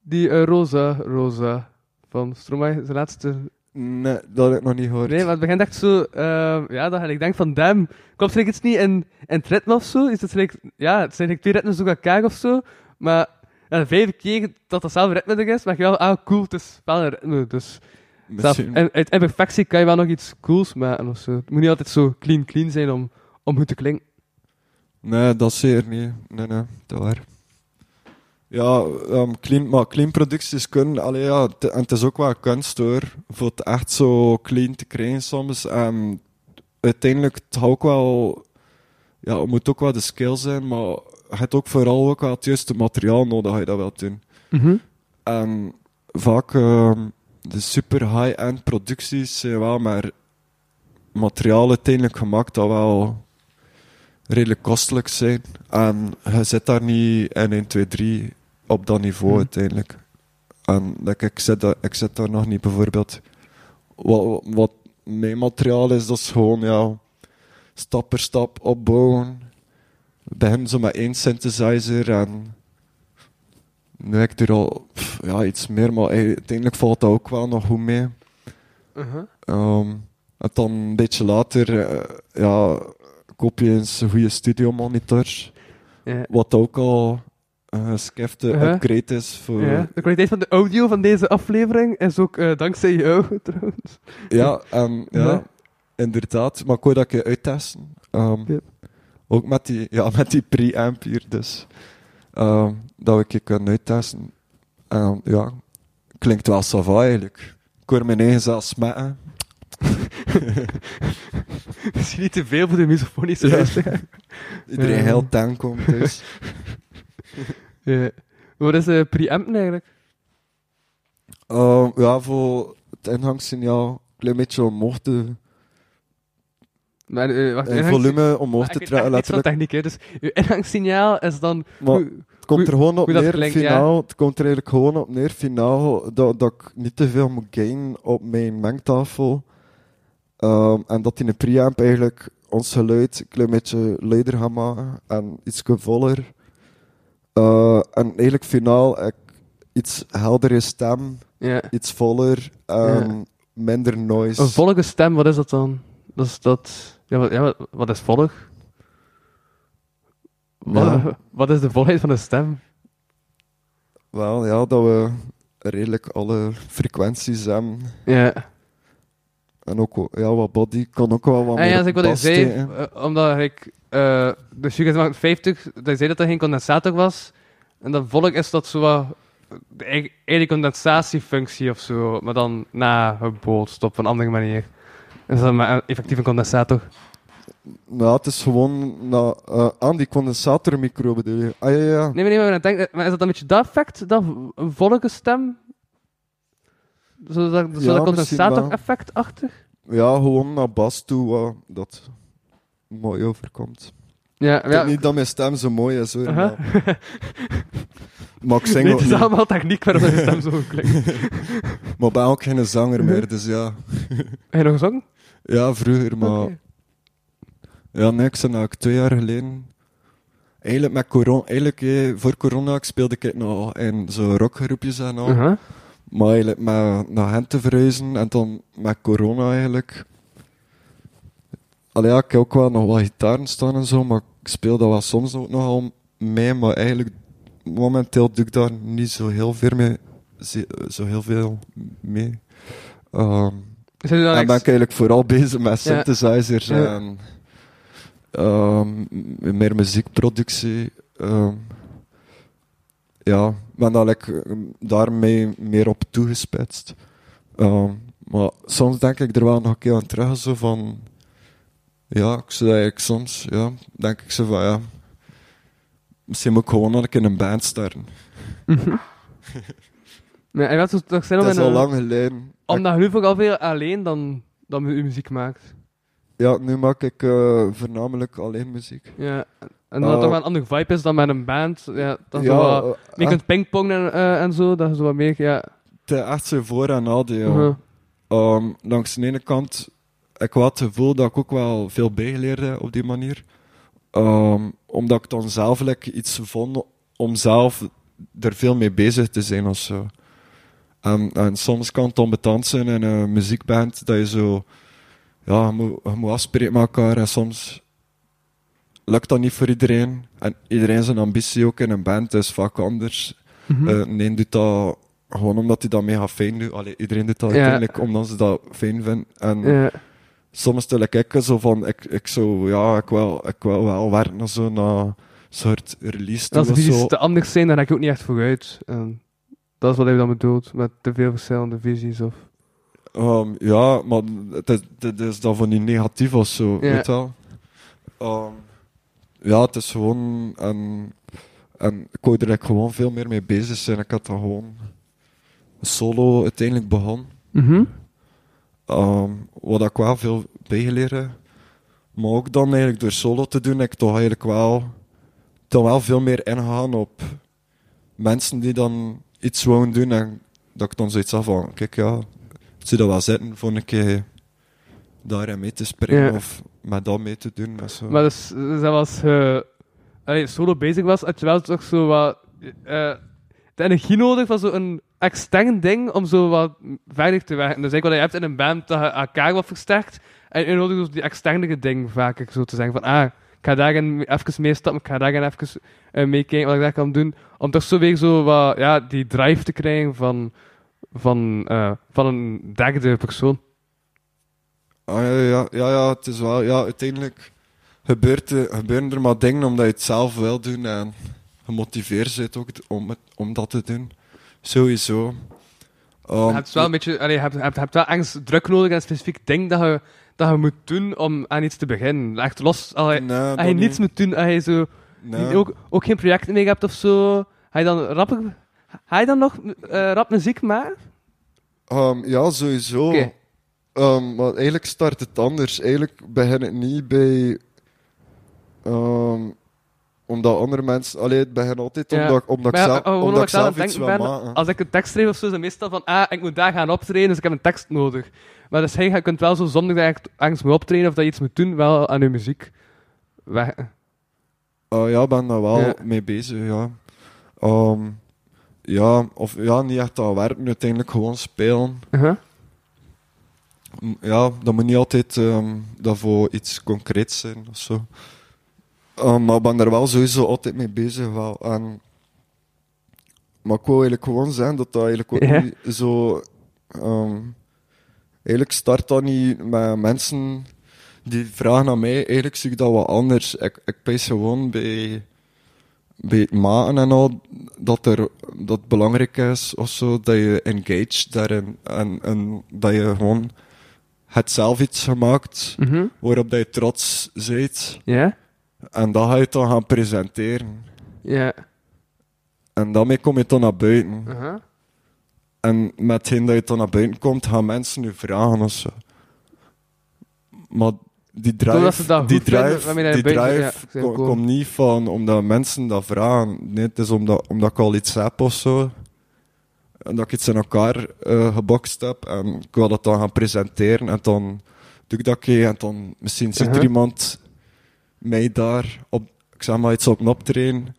Die eh, Rosa, Rosa van Stromae, zijn laatste Nee, dat heb ik nog niet gehoord. Nee, maar het begint echt zo, ehm, ja, dat ik denk van, damn, klopt er iets niet in, in het ritme of zo? Is het gelijk, ja, het zijn gelijk twee ritmes door elkaar of zo, maar ja, de vijfde keer dat datzelfde ritme er is, maar je wel, ah, cool, het is wel een ritme, dus zelf, en, uit imperfectie kan je wel nog iets cools maken of zo. Het moet niet altijd zo clean clean zijn om, om goed te klinken. Nee, dat zeker niet. Nee, nee, dat waar. Ja, ehm, clean, maar clean producties kunnen, allee, ja, en het is ook wel kunst hoor, voor het echt zo clean te krijgen soms. En uiteindelijk, het ook wel, ja, het moet ook wel de skill zijn, maar je hebt ook vooral ook wel het juiste materiaal nodig, ga je dat wel doen. En vaak ehm, de super high-end producties zijn wel maar materiaal uiteindelijk gemaakt dat wel redelijk kostelijk zijn. En je zit daar niet in 1, 2, 3 op dat niveau Hmm. uiteindelijk. En like, ik, zit daar, ik zit daar nog niet bijvoorbeeld. Wat, wat mijn materiaal is, dat is gewoon ja, stap per stap opbouwen. We beginnen zo met één synthesizer en nu heb ik er al pff, ja, iets meer, maar uiteindelijk valt dat ook wel nog goed mee. Uh-huh. Ehm, en dan een beetje later eh, ja, koop je eens een goede studiomonitor. Wat ook al een geskifte Uh-huh. upgrade is voor... Ja, de kwaliteit van de audio van deze aflevering is ook eh, dankzij jou, trouwens. Ja, en ja, Ja. inderdaad. Maar ik wou dat je uittesten. Ehm, Ja. Ook met die, ja, met die pre-amp hier, dus. Ehm, dat we keer kunnen uittesten. Ehm, ja, klinkt wel sava eigenlijk. Ik hoor mijn eigen zelfs smetten. Misschien niet te veel voor de misofonische Ja. Iedereen heel tank komt, dus. Ja. Wat is de preampen eigenlijk? Ehm, ja, voor het ingangssignaal een klein beetje omhoog te... Maar, eh, wacht, eh, volume omhoog Ah, te trekken, letterlijk. techniek, hè. Dus uw ingangssignaal is dan... Maar hoe- het komt er gewoon op neer, klinkt, ja. finaal, het komt er eigenlijk gewoon op neer, finaal, dat, dat ik niet te veel moet gainen op mijn mengtafel. Ehm, en dat in een preamp eigenlijk ons geluid een klein beetje luider gaat maken en iets voller. Eh, en eigenlijk finaal ik iets heldere stem, ja. iets voller en minder noise. Een volge stem, wat is dat dan? Dat is dat... Ja, wat, ja, wat, wat is volg? Wat, Ja. wat is de volheid van een stem? Wel, ja, dat we redelijk alle frequenties hebben. Ja. En ook ja, wat body kan ook wel wat En meer ja, als ik wat zei, eh, omdat ik... eh de Sugar 50, dat zei dat er geen condensator was. En dan volg is dat zo wat... De eigen eigen condensatiefunctie of zo, maar dan na gebootst op een andere manier. Is dat maar een effectieve condensator? Nou, het is gewoon eh, aan die. Ah ja, ja. Nee, maar, nee, maar, denk, maar is dat een beetje dat effect? Dat een volge stem? Zo dat, zo Ja, dat condensator-effect achter? Ja, gewoon naar bas toe, wat dat mooi overkomt. Ja, Ik ja. denk niet dat mijn stem zo mooi is hoor. Maar ik zing Nee, ook het is niet. allemaal techniek waarom je stem zo klinkt. Maar ik ben ook geen zanger meer, dus ja. Heb je nog gezongen? Ja, vroeger, maar... Oké. Ja, nee, ik zei nou, twee jaar geleden... Eigenlijk met corona... Eigenlijk, eh, voor corona speelde ik nog in zo rockgroepjes en al. Maar eigenlijk met naar hen te verhuizen en dan met corona eigenlijk. Allee, ja, ik heb ook wel nog wat gitaren staan en zo, maar ik speel dat wel soms ook nogal mee. Maar eigenlijk, momenteel doe ik daar niet zo heel veel mee. Zo heel veel mee. Dan en ben ik eigenlijk vooral bezig met synthesizers Ja. en ehm, meer muziekproductie. ehm. Ja, ik ben daar like, ehm, daarmee meer op toegespitst. Ehm, maar soms denk ik er wel nog een keer aan terug, zo van... Ja, ik zou eigenlijk soms, ja, denk ik zo van, ja... Misschien moet ik gewoon nog een band starten. En wat zou het toch zijn Dat is in al lang geleden. omdat je nu vooral veel alleen dan, dan je muziek maakt. Ja, nu maak ik eh, voornamelijk alleen muziek. Ja. En dat het Eh, toch wel een andere vibe is dan met een band. Ja, dat je ja, wat, eh, je kunt pingpongen en, eh, en zo, dat zo wat meer, ja. Het is echt zo voor en nadeel. Uh-huh. Ehm, langs de ene kant, ik had het gevoel dat ik ook wel veel bijgeleerd heb op die manier. Ehm, omdat ik dan zelf like, iets vond om zelf er veel mee bezig te zijn of zo. En, en soms kan het onbetand zijn in een muziekband dat je zo, ja, je moet, je moet afspreken met elkaar en soms lukt dat niet voor iedereen. En iedereen zijn ambitie ook in een band is vaak anders. Mhm. Eh, nee, doet dat gewoon omdat hij dat mega fijn doet. Allee, iedereen doet dat Ja. uiteindelijk omdat ze dat fijn vinden. En ja. soms stel ik ook zo van, ik, ik, zo, ja, ik, wil, ik wil wel werken naar zo'n uh, soort release Als zo. visies te anders zijn, dan ga ik ook niet echt vooruit. En dat is wat hij dan bedoelt, met te veel verschillende visies. Of... Ehm, ja, maar het is, het is dan van niet negatief of zo, Ja. weet je wel. Ehm, ja, het is gewoon... En, en ik wou er gewoon veel meer mee bezig zijn. Ik had dan gewoon solo uiteindelijk begonnen. Mhm. Ehm, wat ik wel veel bijgeleerd heb. Maar ook dan eigenlijk door solo te doen, heb ik toch eigenlijk wel, toch wel veel meer ingegaan op mensen die dan iets wouden doen. En dat ik dan zoiets had van, kijk ja, ik zie dat wel zitten voor een keer daarin mee te springen Ja. of met dat mee te doen. en zo. Maar dus, dus dat was je allee, solo bezig was, had je wel toch zo wat eh, de energie nodig van zo'n extern ding om zo wat verder te werken. Dus eigenlijk wat je hebt in een band, dat je elkaar wat versterkt. En je nodig dus die externe ding vaker zo te zeggen van, ah, ik ga daarin even meestappen, ik ga daarin even eh, meekijken wat ik daar kan doen. Om toch zo weer zo wat, ja, die drive te krijgen van, van, eh, van een derde persoon. Ah, ja, ja, ja, ja, het is wel, ja, uiteindelijk gebeurt gebeuren er maar dingen omdat je het zelf wil doen en gemotiveerd bent ook om, het, om dat te doen. Sowieso. je Um, hebt wel een beetje, allee, je hebt, je hebt, je hebt wel angst, druk nodig en een specifiek ding dat je, dat je moet doen om aan iets te beginnen. Echt los, allee, nee, als je niet. niets moet doen, als je zo Nee. niet- ook, ook geen projecten mee hebt of zo, ga je dan rap, ga je dan nog eh, rap muziek maken? Um, ja, sowieso. Um, maar eigenlijk start het anders. Eigenlijk begin ik niet bij... um, omdat andere mensen... Allee, het begint altijd Ja. omdat, omdat ik ja, zelf, gewoon omdat omdat ik ik zelf aan zelf het iets denken wil ben, maken. als ik een tekst schrijf of zo, is het meestal van, ah, ik moet daar gaan optreden, dus ik heb een tekst nodig. Maar dus je kunt wel zo zonder dat je angst moet optreden of dat je iets moet doen, wel aan je muziek weg. Uh, ja, ik ben daar wel Ja. mee bezig, ja. Um, ja, of ja, niet echt aan werken, uiteindelijk gewoon spelen. Uh-huh. Ja, dat moet niet altijd ehm daarvoor iets concreets zijn of zo. Um, maar ik ben daar wel sowieso altijd mee bezig. Wel. En, maar ik wou eigenlijk gewoon zeggen dat dat eigenlijk ook Ja. niet zo... ehm, eigenlijk start dat niet met mensen die vragen aan mij. Eigenlijk zie ik dat wat anders. Ik, ik gewoon bij, bij het maken en al dat, er, dat het belangrijk is of zo, dat je engaged daarin. En, en dat je gewoon het zelf iets gemaakt Mhm. waarop dat je trots bent. Ja? En dat ga je dan gaan presenteren. Ja. En daarmee kom je dan naar buiten. En met hetgeen dat je dan naar buiten komt, gaan mensen je vragen of zo. Maar die drive, dat die vinden, drive, die ja, komt niet van omdat mensen dat vragen. Nee, het is omdat, omdat ik al iets heb of zo. En dat ik iets in elkaar eh gebokst heb. En ik wil dat dan gaan presenteren. En dan doe ik dat een keer. En dan misschien ziet er Uh-huh. iemand mij daar op, ik zeg maar iets op een optreden.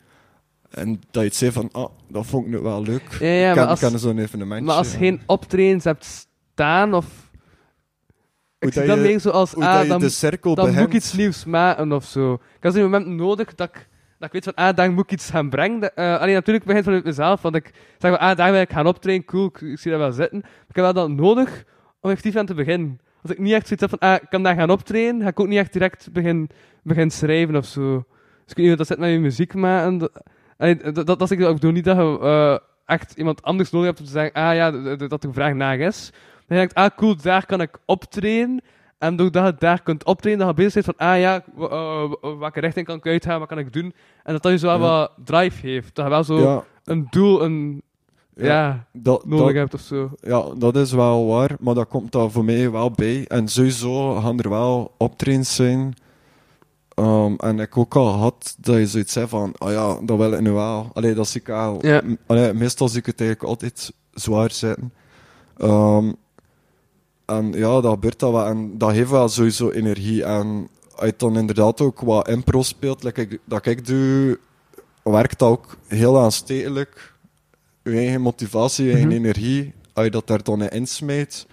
En dat je het zei van, ah, dat vond ik nu wel leuk. Ja, ja, ik maar ken, als, zo'n evenementje. maar als je ja. geen optredens hebt staan, of... Ik zie dat je- meer zoals, Hoe ah, dan, dan moet ik iets nieuws maken of zo. Ik had zo'n moment nodig dat ik, dat ik weet van, ah, daar moet ik iets gaan brengen. Dat- eh, alleen natuurlijk begint vanuit mezelf, want ik zeg van, ah, daar wil ik gaan optreden, cool, ik, zie dat wel zitten. Maar ik heb wel dan nodig om effectief aan te beginnen. Als ik niet echt zoiets heb van, ah, ik kan daar gaan optreden, ga ik ook niet echt direct begin, begin schrijven of zo. Dus ik weet dat zit met je muziek maken. Dat, dat, dat, dat ik ook bedoel niet dat je eh, echt iemand anders nodig hebt om te zeggen, ah ja, dat de vraag naar is. Dan denk ik, ah cool, daar kan ik optreden. En doordat je daar kunt optreden, dat je bezig bent van, ah ja, eh, w- welke richting kan ik uitgaan, wat kan ik doen? En dat dat je zo wel wat drive heeft. Dat je wel zo Ja, een doel, een, ja, ja, dat, nodig dat, hebt of zo. ja, dat is wel waar, maar dat komt daar voor mij wel bij. En sowieso gaan er wel optredens zijn. Ehm, en ik ook al had dat je zoiets zei van, oh ja, dat wil ik nu wel. Allee, dat zie ik al. Ja. m- Allee, meestal zie ik het eigenlijk altijd zwaar zitten. Ehm, en ja, dat gebeurt dat wel. En dat geeft wel sowieso energie. En als je dan inderdaad ook wat impro speelt, like ik, dat ik doe, werkt dat ook heel aanstekelijk. Je eigen motivatie, je eigen Mhm. energie, als je dat daar dan in insmijt,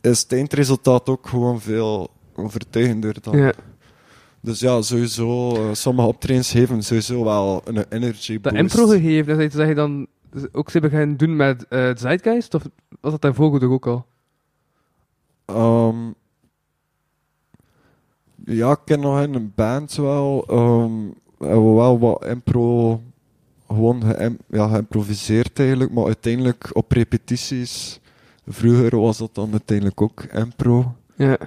is het eindresultaat ook gewoon veel overtuigender dan. Dus ja, sowieso, eh, sommige optredens geven sowieso wel een energy Dat boost. impro gegeven, dat je dan ook ze gaan doen met eh Zeitgeist? Of was dat daarvoor ook al? Ehm, ja, ik ken nog in een band wel. ehm we wel wat impro gewoon ja, geïmproviseerd eigenlijk, maar uiteindelijk op repetities. Vroeger was dat dan uiteindelijk ook impro. Ja.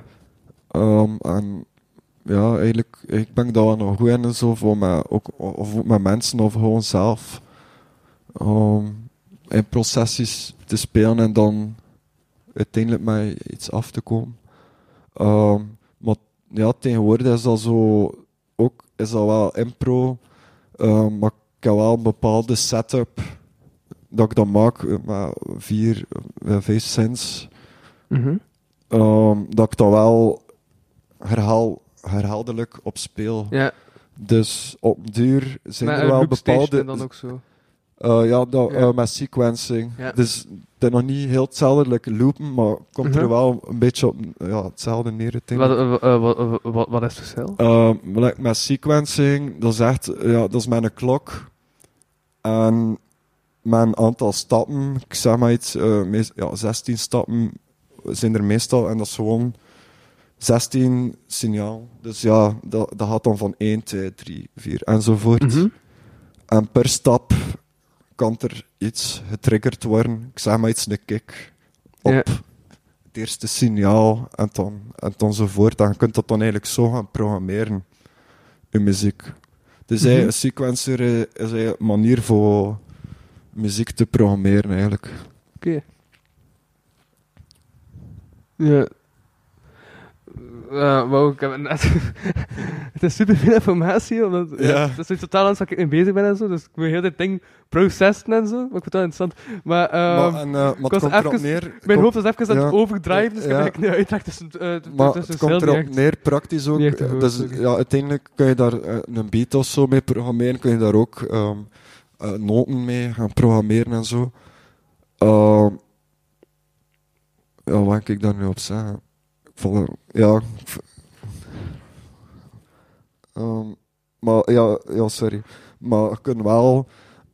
Ehm, en ja, eigenlijk ik ben ik daar wel nog goed in, zo, voor met, ook, of met mensen of gewoon zelf. ehm, in processies te spelen en dan uiteindelijk met iets af te komen. Ehm, maar ja, tegenwoordig is dat zo ook is dat wel impro, ehm, maar ik heb wel een bepaalde setup dat ik dan maak eh, met vier, eh, vijf cents. Ehm, dat ik dan wel herhaal, herhaaldelijk op speel. Ja, Dus op duur zijn er wel bepaalde. en dan ook zo. Eh, ja, dat, Ja. eh, met sequencing. Dus het nog niet heel hetzelfde, like loopen, maar komt Mhm. er wel een beetje op ja, hetzelfde neer. Wat, eh, wat, wat, wat, wat is het verschil? Ehm, like met sequencing, dat is echt, ja, dat is een klok. En een aantal stappen, ik zeg maar iets, eh, meest- ja, 16 stappen zijn er meestal. En dat is gewoon 16 signaal. Dus ja, dat, dat gaat dan van 1, 2, 3, 4 enzovoort. Mhm. En per stap kan er iets getriggerd worden. Ik zeg maar iets, een kick op Ja. het eerste signaal en dan, en dan zo voort. En je kunt dat dan eigenlijk zo gaan programmeren, je muziek. Dus eigenlijk een sequencer is een manier voor muziek te programmeren eigenlijk. Oké. Ja. Wauw, ik heb net... het is super veel informatie, omdat... Ja. Ja. Het is iets totaal anders waar ik mee bezig ben en zo, dus ik moet heel dit ding processen en zo. Maar ik vind het wel interessant. Maar, ehm, maar, en, eh, maar het komt erop neer... mijn hoofd is even aan het ja. overdrijven, dus ik heb eigenlijk nu uitleg tussen... eh, t- Maar tussen het komt erop niet neer, praktisch ook. niet eh, goed, Dus ja, uiteindelijk kun je daar eh, een beat of zo mee programmeren. Kun je daar ook ehm, eh, noten mee gaan programmeren en zo. Ehm, ja, wat kan ik daar nu op zeggen? Ja. Ehm, maar ja, ja, sorry. Maar je kunt wel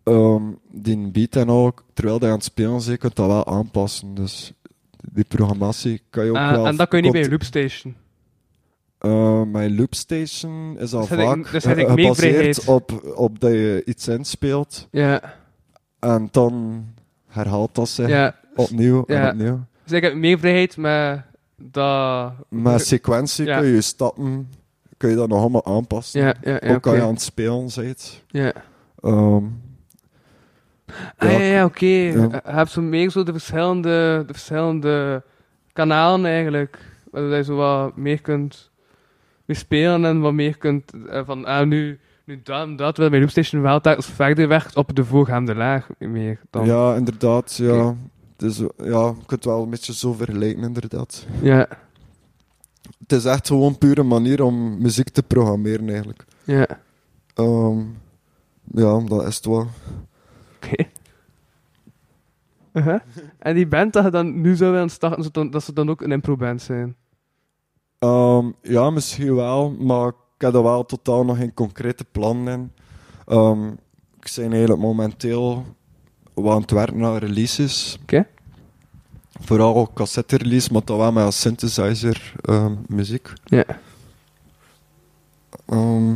ehm, die beat en ook, terwijl je aan het spelen bent, je kunt dat wel aanpassen. Dus die programmatie kan je ook Eh, wel... en dat kun je niet bij een loopstation. mijn loopstation is al Dus vaak dus ik gebaseerd op, op dat je iets inspeelt Ja, en dan herhaalt dat zich opnieuw en opnieuw. Dus ik heb meer vrijheid met dat... Met sequentie Ja. kun je je stappen kun je dat nog allemaal aanpassen. Ja, ja, ook als je aan het spelen bent. Ja. Ehm, Ah, ja, ja, oké. Ja. Je hebt zo meer zo de verschillende, de verschillende kanalen eigenlijk. Waar je zo wat meer kunt mee spelen en wat meer kunt eh, van, ah, nu, nu dat dat, terwijl mijn loopstation wel telkens verder werkt op de voorgaande laag meer dan. ja, inderdaad. Ja. Dus, ja, je kunt het wel een beetje zo vergelijken, inderdaad. Ja, Het is echt gewoon puur een manier om muziek te programmeren, eigenlijk. ja. Ehm, ja, dat is het wel. Oké. Uh-huh. En die band dat je dan nu zou willen starten, dat zou dan ook een impro-band zijn. Ehm, ja, misschien wel, maar ik heb er wel totaal nog geen concrete plannen in. Ehm, ik ben eigenlijk momenteel wat aan het werken aan releases. Oké. Vooral cassette release, maar dan wel met synthesizer ehm, muziek. Ja. Ehm,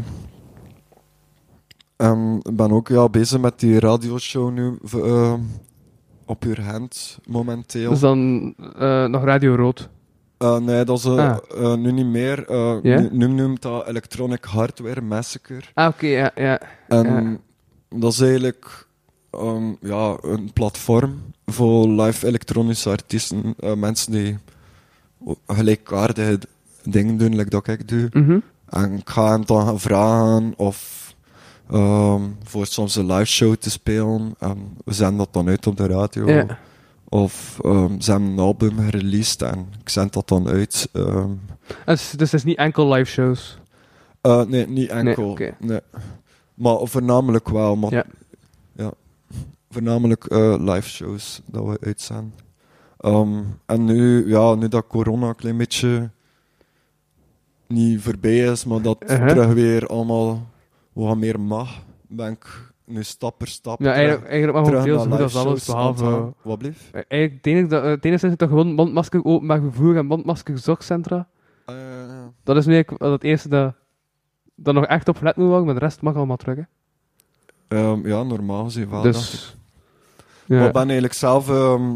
en ik ben ook ja, bezig met die radioshow nu ehm, op uw hand momenteel. Dus dan eh, nog Radio Rood. Eh, nee, dat is eh, Ah. nu niet meer. Ja? nu, nu noemt dat Electronic Hardware Massacre. Ah, oké, ja, ja. En dat is eigenlijk ehm, ja, een platform voor live elektronische artiesten. eh, mensen die gelijkaardige dingen doen, like dat ik doe. Mhm. En ik ga hem dan gaan vragen of ehm, voor soms een live show te spelen. En we zenden dat dan uit op de radio. Of ehm, ze hebben een album gereleased en ik zend dat dan uit. Dus, dus het is niet enkel live shows. Eh, nee, niet enkel. Nee. Maar voornamelijk wel. Maar, ja. Voornamelijk eh, live shows dat we uitzenden. Ehm, en nu, ja, nu dat corona een klein beetje niet voorbij is, maar dat Uh-huh. terug weer allemaal wat meer mag, ben ik nu stap per stap Ja, eigenlijk, eigenlijk mag ook naar goed als alles, behalve... Wat blieft? eh, Eigenlijk, het enige, dat, het enige is dat gewoon mondmasker openbaar vervoer en mondmasker zorgcentra. Eh, Dat is nu het eerste dat, dat nog echt op gelet moet worden, maar de rest mag allemaal terug. Hè. ehm, ja, normaal gezien wel. dus... Maar Ja. ik ben eigenlijk zelf ehm,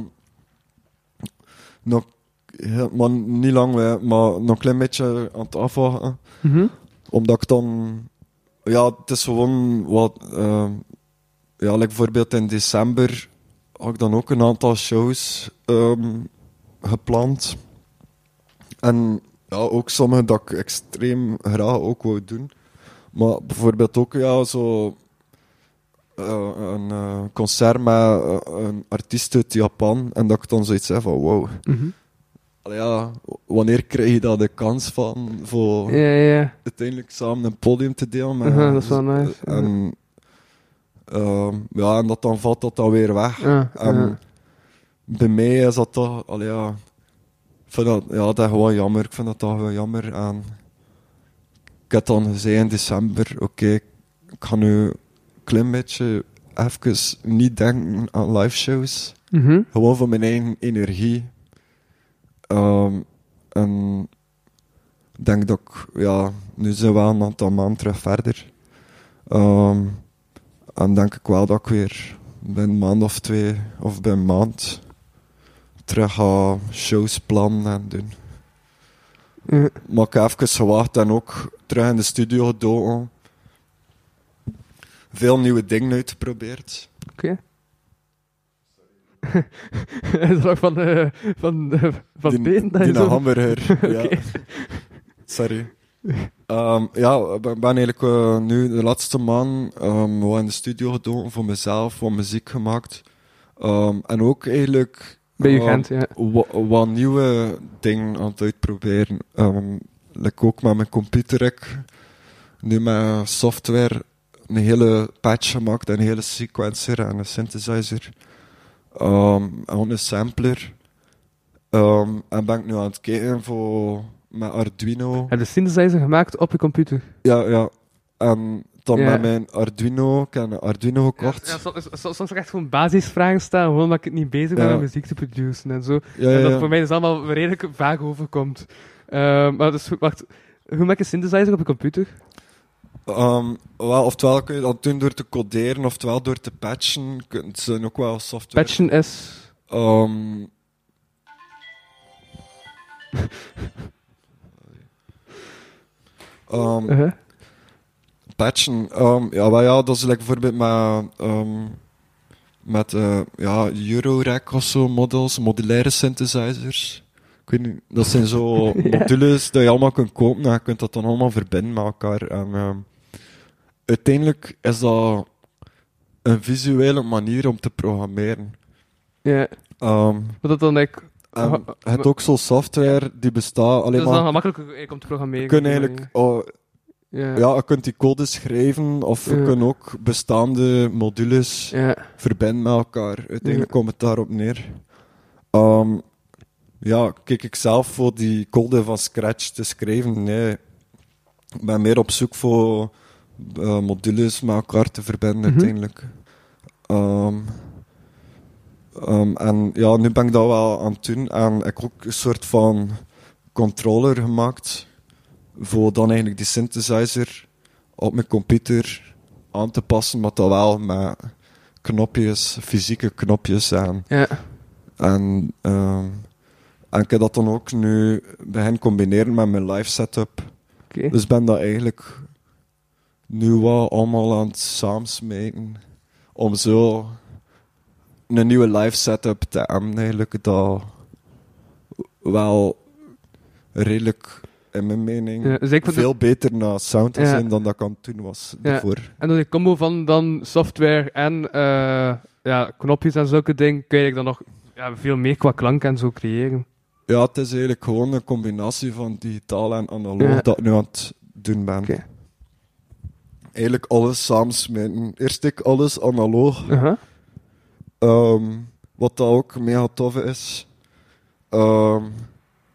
nog maar niet lang, maar nog een klein beetje aan het afwachten. Mhm. Omdat ik dan... Ja, het is gewoon wat... ehm, ja, like bijvoorbeeld in december had ik dan ook een aantal shows ehm, gepland. En ja, ook sommige dat ik extreem graag ook wou doen. Maar bijvoorbeeld ook ja, zo... eh, een eh, concert met eh, een artiest uit Japan. En dat ik dan zoiets heb van wow. Allee, ja, wanneer krijg je daar de kans van voor Ja, ja. uiteindelijk samen een podium te delen? Met, Aha, dat is wel nice. En, ehm, ja, en dat dan valt dat dan weer weg. En bij mij is dat toch, allee, ja, ik vind dat, ja, dat is gewoon jammer. Ik vind dat toch wel jammer. En ik heb dan gezegd in december, oké, ik ga nu klein beetje even niet denken aan live shows. Mhm. Gewoon voor mijn eigen energie. Ehm, en ik denk dat ik, ja, nu zijn we wel een aantal maanden terug verder. Ehm, en denk ik wel dat ik weer binnen een maand of twee, of binnen een maand, terug ga shows plannen en doen. Maar ik heb even gewacht en ook terug in de studio gedoken. Veel nieuwe dingen uitgeprobeerd. Oké. Is er ook van, eh van, eh, van die, been dat je die zo- hamburger. ja. Sorry. Ehm, ja, ik ben ben eigenlijk eh, nu de laatste maand ehm, wat in de studio gedaan voor mezelf, wat muziek gemaakt. Ehm, en ook eigenlijk Bij je Gent, ja. wa- wat nieuwe dingen aan het uitproberen. Like ook met mijn computer. Ik nu met software een hele patch gemaakt, een hele sequencer en een synthesizer. Ehm, en een sampler. Ehm, en ben ik nu aan het kijken voor met Arduino. Heb je de synthesizer gemaakt op je computer? Ja, ja. En dan Ja. met mijn Arduino, ik heb een Arduino gekocht. Ja, soms, soms, soms echt gewoon basisvragen staan, gewoon omdat ik het niet bezig ben Ja. met muziek te produceren en zo. ja, en ja, dat ja. voor mij dus allemaal redelijk vaag overkomt. Ehm, maar dus, wacht, hoe maak je synthesizer op je computer? Wel, oftewel kun je dat doen door te coderen, oftewel door te patchen. Het zijn ook wel software. Patchen is... Ehm, ehm, uh patchen, ja, wel ja, dat is like bijvoorbeeld met, met eh, ja, Eurorack of zo models, modulaire synthesizers. Ik weet niet, dat zijn zo Ja. modules dat je allemaal kunt kopen en je kunt dat dan allemaal verbinden met elkaar. En ehm, uiteindelijk is dat een visuele manier om te programmeren. Ja, Ehm, maar dat dan je hebt ook zo'n software die bestaat alleen dat is dan eigenlijk om te programmeren. Je kunt eigenlijk... oh, Ja. ja, je kunt die code schrijven of je Ja. kunt ook bestaande modules Ja. verbinden met elkaar. Uiteindelijk komt het daarop neer. Ehm, ja, kijk ik zelf voor die code van scratch te schrijven. Nee, ik ben meer op zoek voor eh, modules met elkaar te verbinden Mhm. uiteindelijk. Ehm, ehm, en ja, nu ben ik dat wel aan het doen. En ik heb ook een soort van controller gemaakt voor dan eigenlijk die synthesizer op mijn computer aan te passen, maar dan wel met knopjes, fysieke knopjes aan. Ja. En, ehm, en ik heb dat dan ook nu begin combineren met mijn live setup. Oké. Dus ben dat eigenlijk nu wel allemaal aan het samensmeten om zo een nieuwe live setup te hebben eigenlijk dat wel redelijk in mijn mening Ja, dus veel beter naar sound te Ja. zijn dan dat ik aan doen was Ja. daarvoor. En door die combo van dan software en eh, ja, knopjes en zulke dingen, kun je dan nog ja, veel meer qua klank en zo creëren. Ja, het is eigenlijk gewoon een combinatie van digitaal en analoog Ja. dat ik nu aan het doen ben. Eigenlijk alles samensmeten. Eerst ik alles analoog. Ehm, wat dat ook mega tof is. Ehm,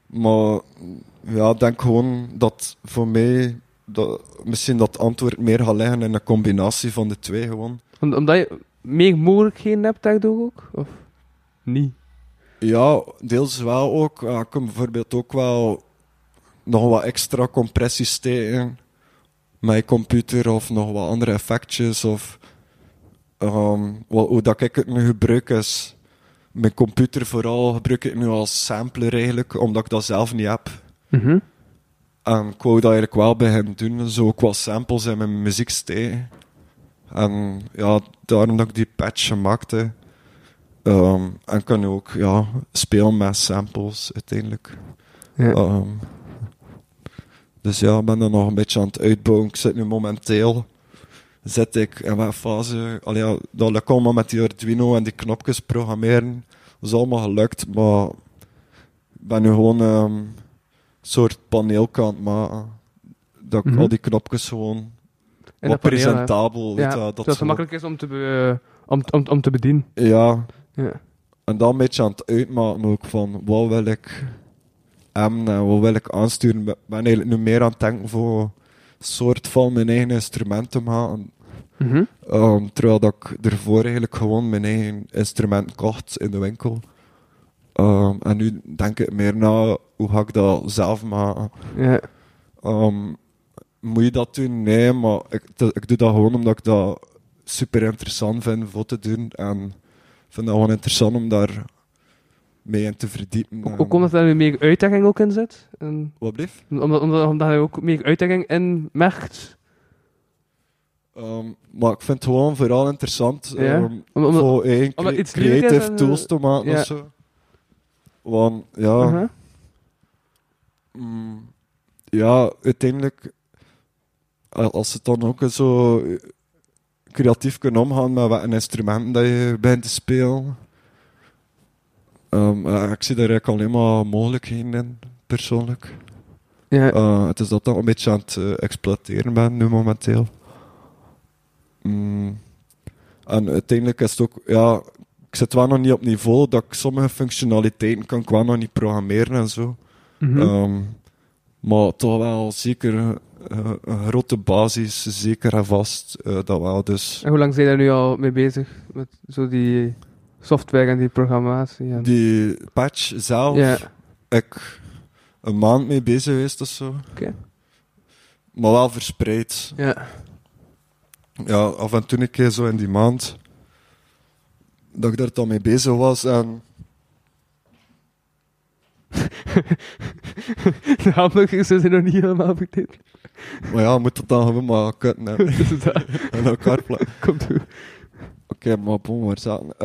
maar ja, ik denk gewoon dat voor mij dat, misschien dat antwoord meer gaat liggen in een combinatie van de twee gewoon. Om- omdat je meer mogelijkheden hebt daardoor ook? Of niet? Ja, deels wel ook. Ja, ik kan bijvoorbeeld ook wel nog wat extra compressies steken je computer of nog wat andere effectjes. Of ehm, wat, hoe dat ik het nu gebruik is. Mijn computer vooral gebruik ik nu als sampler eigenlijk, omdat ik dat zelf niet heb. Mhm. En ik wou dat eigenlijk wel bij hem doen, zo ook wat samples in mijn muziek steken. En ja, daarom dat ik die patch gemaakt Ehm, en kan nu ook ja, spelen met samples uiteindelijk. Ja. Ehm, dus ja, ik ben er nog een beetje aan het uitbouwen. Ik zit nu momenteel, zit ik in wat fase, allee, ja, dat lukt allemaal met die Arduino en die knopjes programmeren. Dat is allemaal gelukt, maar ik ben nu gewoon ehm, een soort paneel kan het maken. Dat ik Mhm. al die knopjes gewoon wat presentabel, weet Ja, je, dat dat het zo- gemakkelijk is om te, be- om, om, om te bedienen. Ja, Ja. En dan een beetje aan het uitmaken ook van wat wil ik hebben en wat wil ik aansturen. Ik ben eigenlijk nu meer aan het denken voor een soort van mijn eigen instrument te maken. Mhm. Ehm, terwijl dat ik ervoor eigenlijk gewoon mijn eigen instrument kocht in de winkel. Ehm, en nu denk ik meer na hoe ga ik dat zelf maken. Ja. Ehm, moet je dat doen? Nee, maar ik, ik doe dat gewoon omdat ik dat super interessant vind voor te doen. En vind dat gewoon interessant om daar mee in te verdiepen. Ook, En- ook omdat er meer uitdaging ook in zit. En Wat blieft? omdat, omdat, omdat je ook meer uitdaging in merkt. Ehm, maar ik vind het gewoon vooral interessant Ja? ehm, Om- omdat- voor cre- iets creative en, tools eh, te maken ja. of zo. Want ja, Uh-huh. mm, ja, uiteindelijk, al- als het dan ook zo eh, creatief kunnen omgaan met wat een instrument dat je bent te spelen. Ehm, ik zie daar eigenlijk alleen maar mogelijkheden in, persoonlijk. Ja. Eh, het is dat ik een beetje aan het eh, exploiteren ben nu momenteel. Mm. En uiteindelijk is het ook, ja, ik zit wel nog niet op niveau dat ik sommige functionaliteiten kan wel nog niet programmeren en zo. Ehm, maar toch wel zeker een grote basis, zeker en vast, eh, dat wel. Dus En hoe lang zijn daar nu al mee bezig? Met zo die software en die programmatie? En... die patch zelf, Ja. ik een maand mee bezig geweest of zo. Maar wel verspreid. Ja. ja, af en toe een keer zo in die maand dat ik daar dan mee bezig was. En de hamburgers zijn nog niet helemaal verdiend. maar ja, moet het dan gewoon maar kutten dus dat en elkaar plakken. komt goed. Oké, maar bon, waar zaten?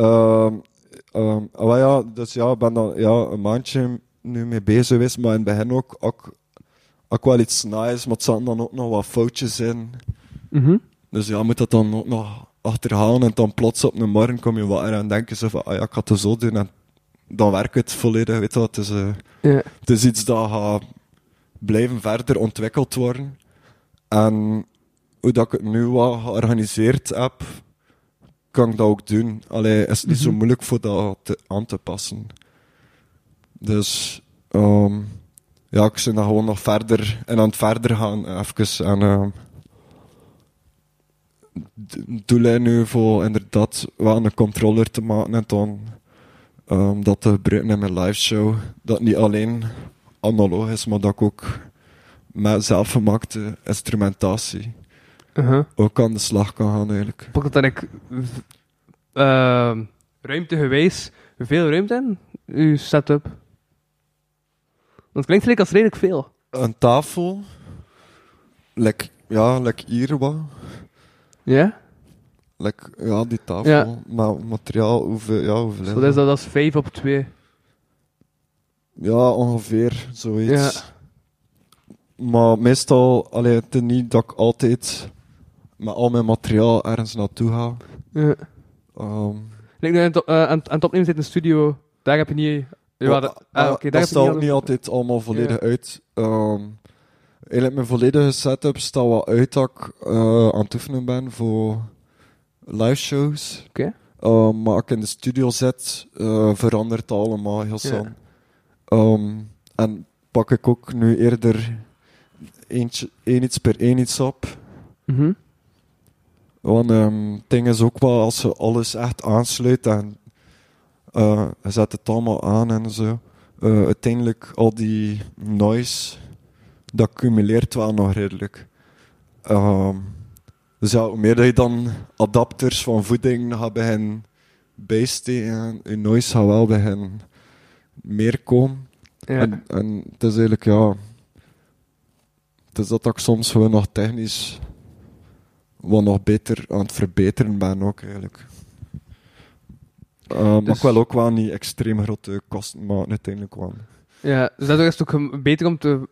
Ah, wel ja, dus ja, ik ben dan ja, een maandje nu mee bezig geweest, maar in het begin ook, ook, ook wel iets nice, maar het zaten dan ook nog wat foutjes in. Mhm. Dus ja, moet dat dan ook nog achterhalen en dan plots op een morgen kom je wakker en denk je zo van, ah ja, ik ga het zo doen en dan werkt het volledig, weet je wat. Het is, eh, Ja. het is iets dat gaat blijven verder ontwikkeld worden. En hoe dat ik het nu wat georganiseerd heb, kan ik dat ook doen. Allee, is het niet zo Mhm. moeilijk voor dat te, aan te passen. Dus ehm, ja, ik ben dan gewoon nog verder en aan het verder gaan even. En ehm, d- doellijn nu voor inderdaad wel een controller te maken en dan ehm, dat te gebruiken in mijn live show. Dat niet alleen analoog is, maar dat ik ook met zelfgemaakte instrumentatie Uh-huh. ook aan de slag kan gaan eigenlijk. Pak dat dan ik uh, ruimtegewijs veel ruimte in, uw setup. Dat klinkt gelijk als redelijk veel. Een tafel, lek, ja, lek hier wat. Ja? Lek, ja, die tafel, Ja. maar materiaal, hoeveel, ja, hoeveel Zo, dat is dat als 5 op 2. Ja, ongeveer, zoiets. Ja. Maar meestal, allee, het is niet dat ik altijd met al mijn materiaal ergens naartoe ga. Ja. Ehm, Ik nu aan het, op- eh, aan, het- aan het opnemen zit in de studio. Daar heb je niet... Ja, dat, ah, daar je staat niet ook niet altijd allemaal volledig uit. Ehm, eigenlijk mijn volledige setup staat wel uit dat ik eh, aan het oefenen ben voor live shows. Oké. Ehm, maar als ik in de studio zit, eh, verandert het allemaal heel snel. Ehm, en pak ik ook nu eerder eentje, één iets per één iets op. Mhm. Want ehm, het ding is ook wel als je alles echt aansluit en je zet het allemaal aan en zo. eh, uiteindelijk al die noise, dat cumuleert wel nog redelijk. Ehm, dus ja, hoe meer dat je dan adapters van voeding gaat beginnen bijsteken, je noise gaat wel beginnen meer komen. Ja. En, en het is eigenlijk, ja... Het is dat ik soms gewoon nog technisch wat nog beter aan het verbeteren ben ook, eigenlijk. Maar Dus- ik wil ook wel niet extreem grote kosten maken, uiteindelijk wel. ja, dus daardoor is het ook beter om te...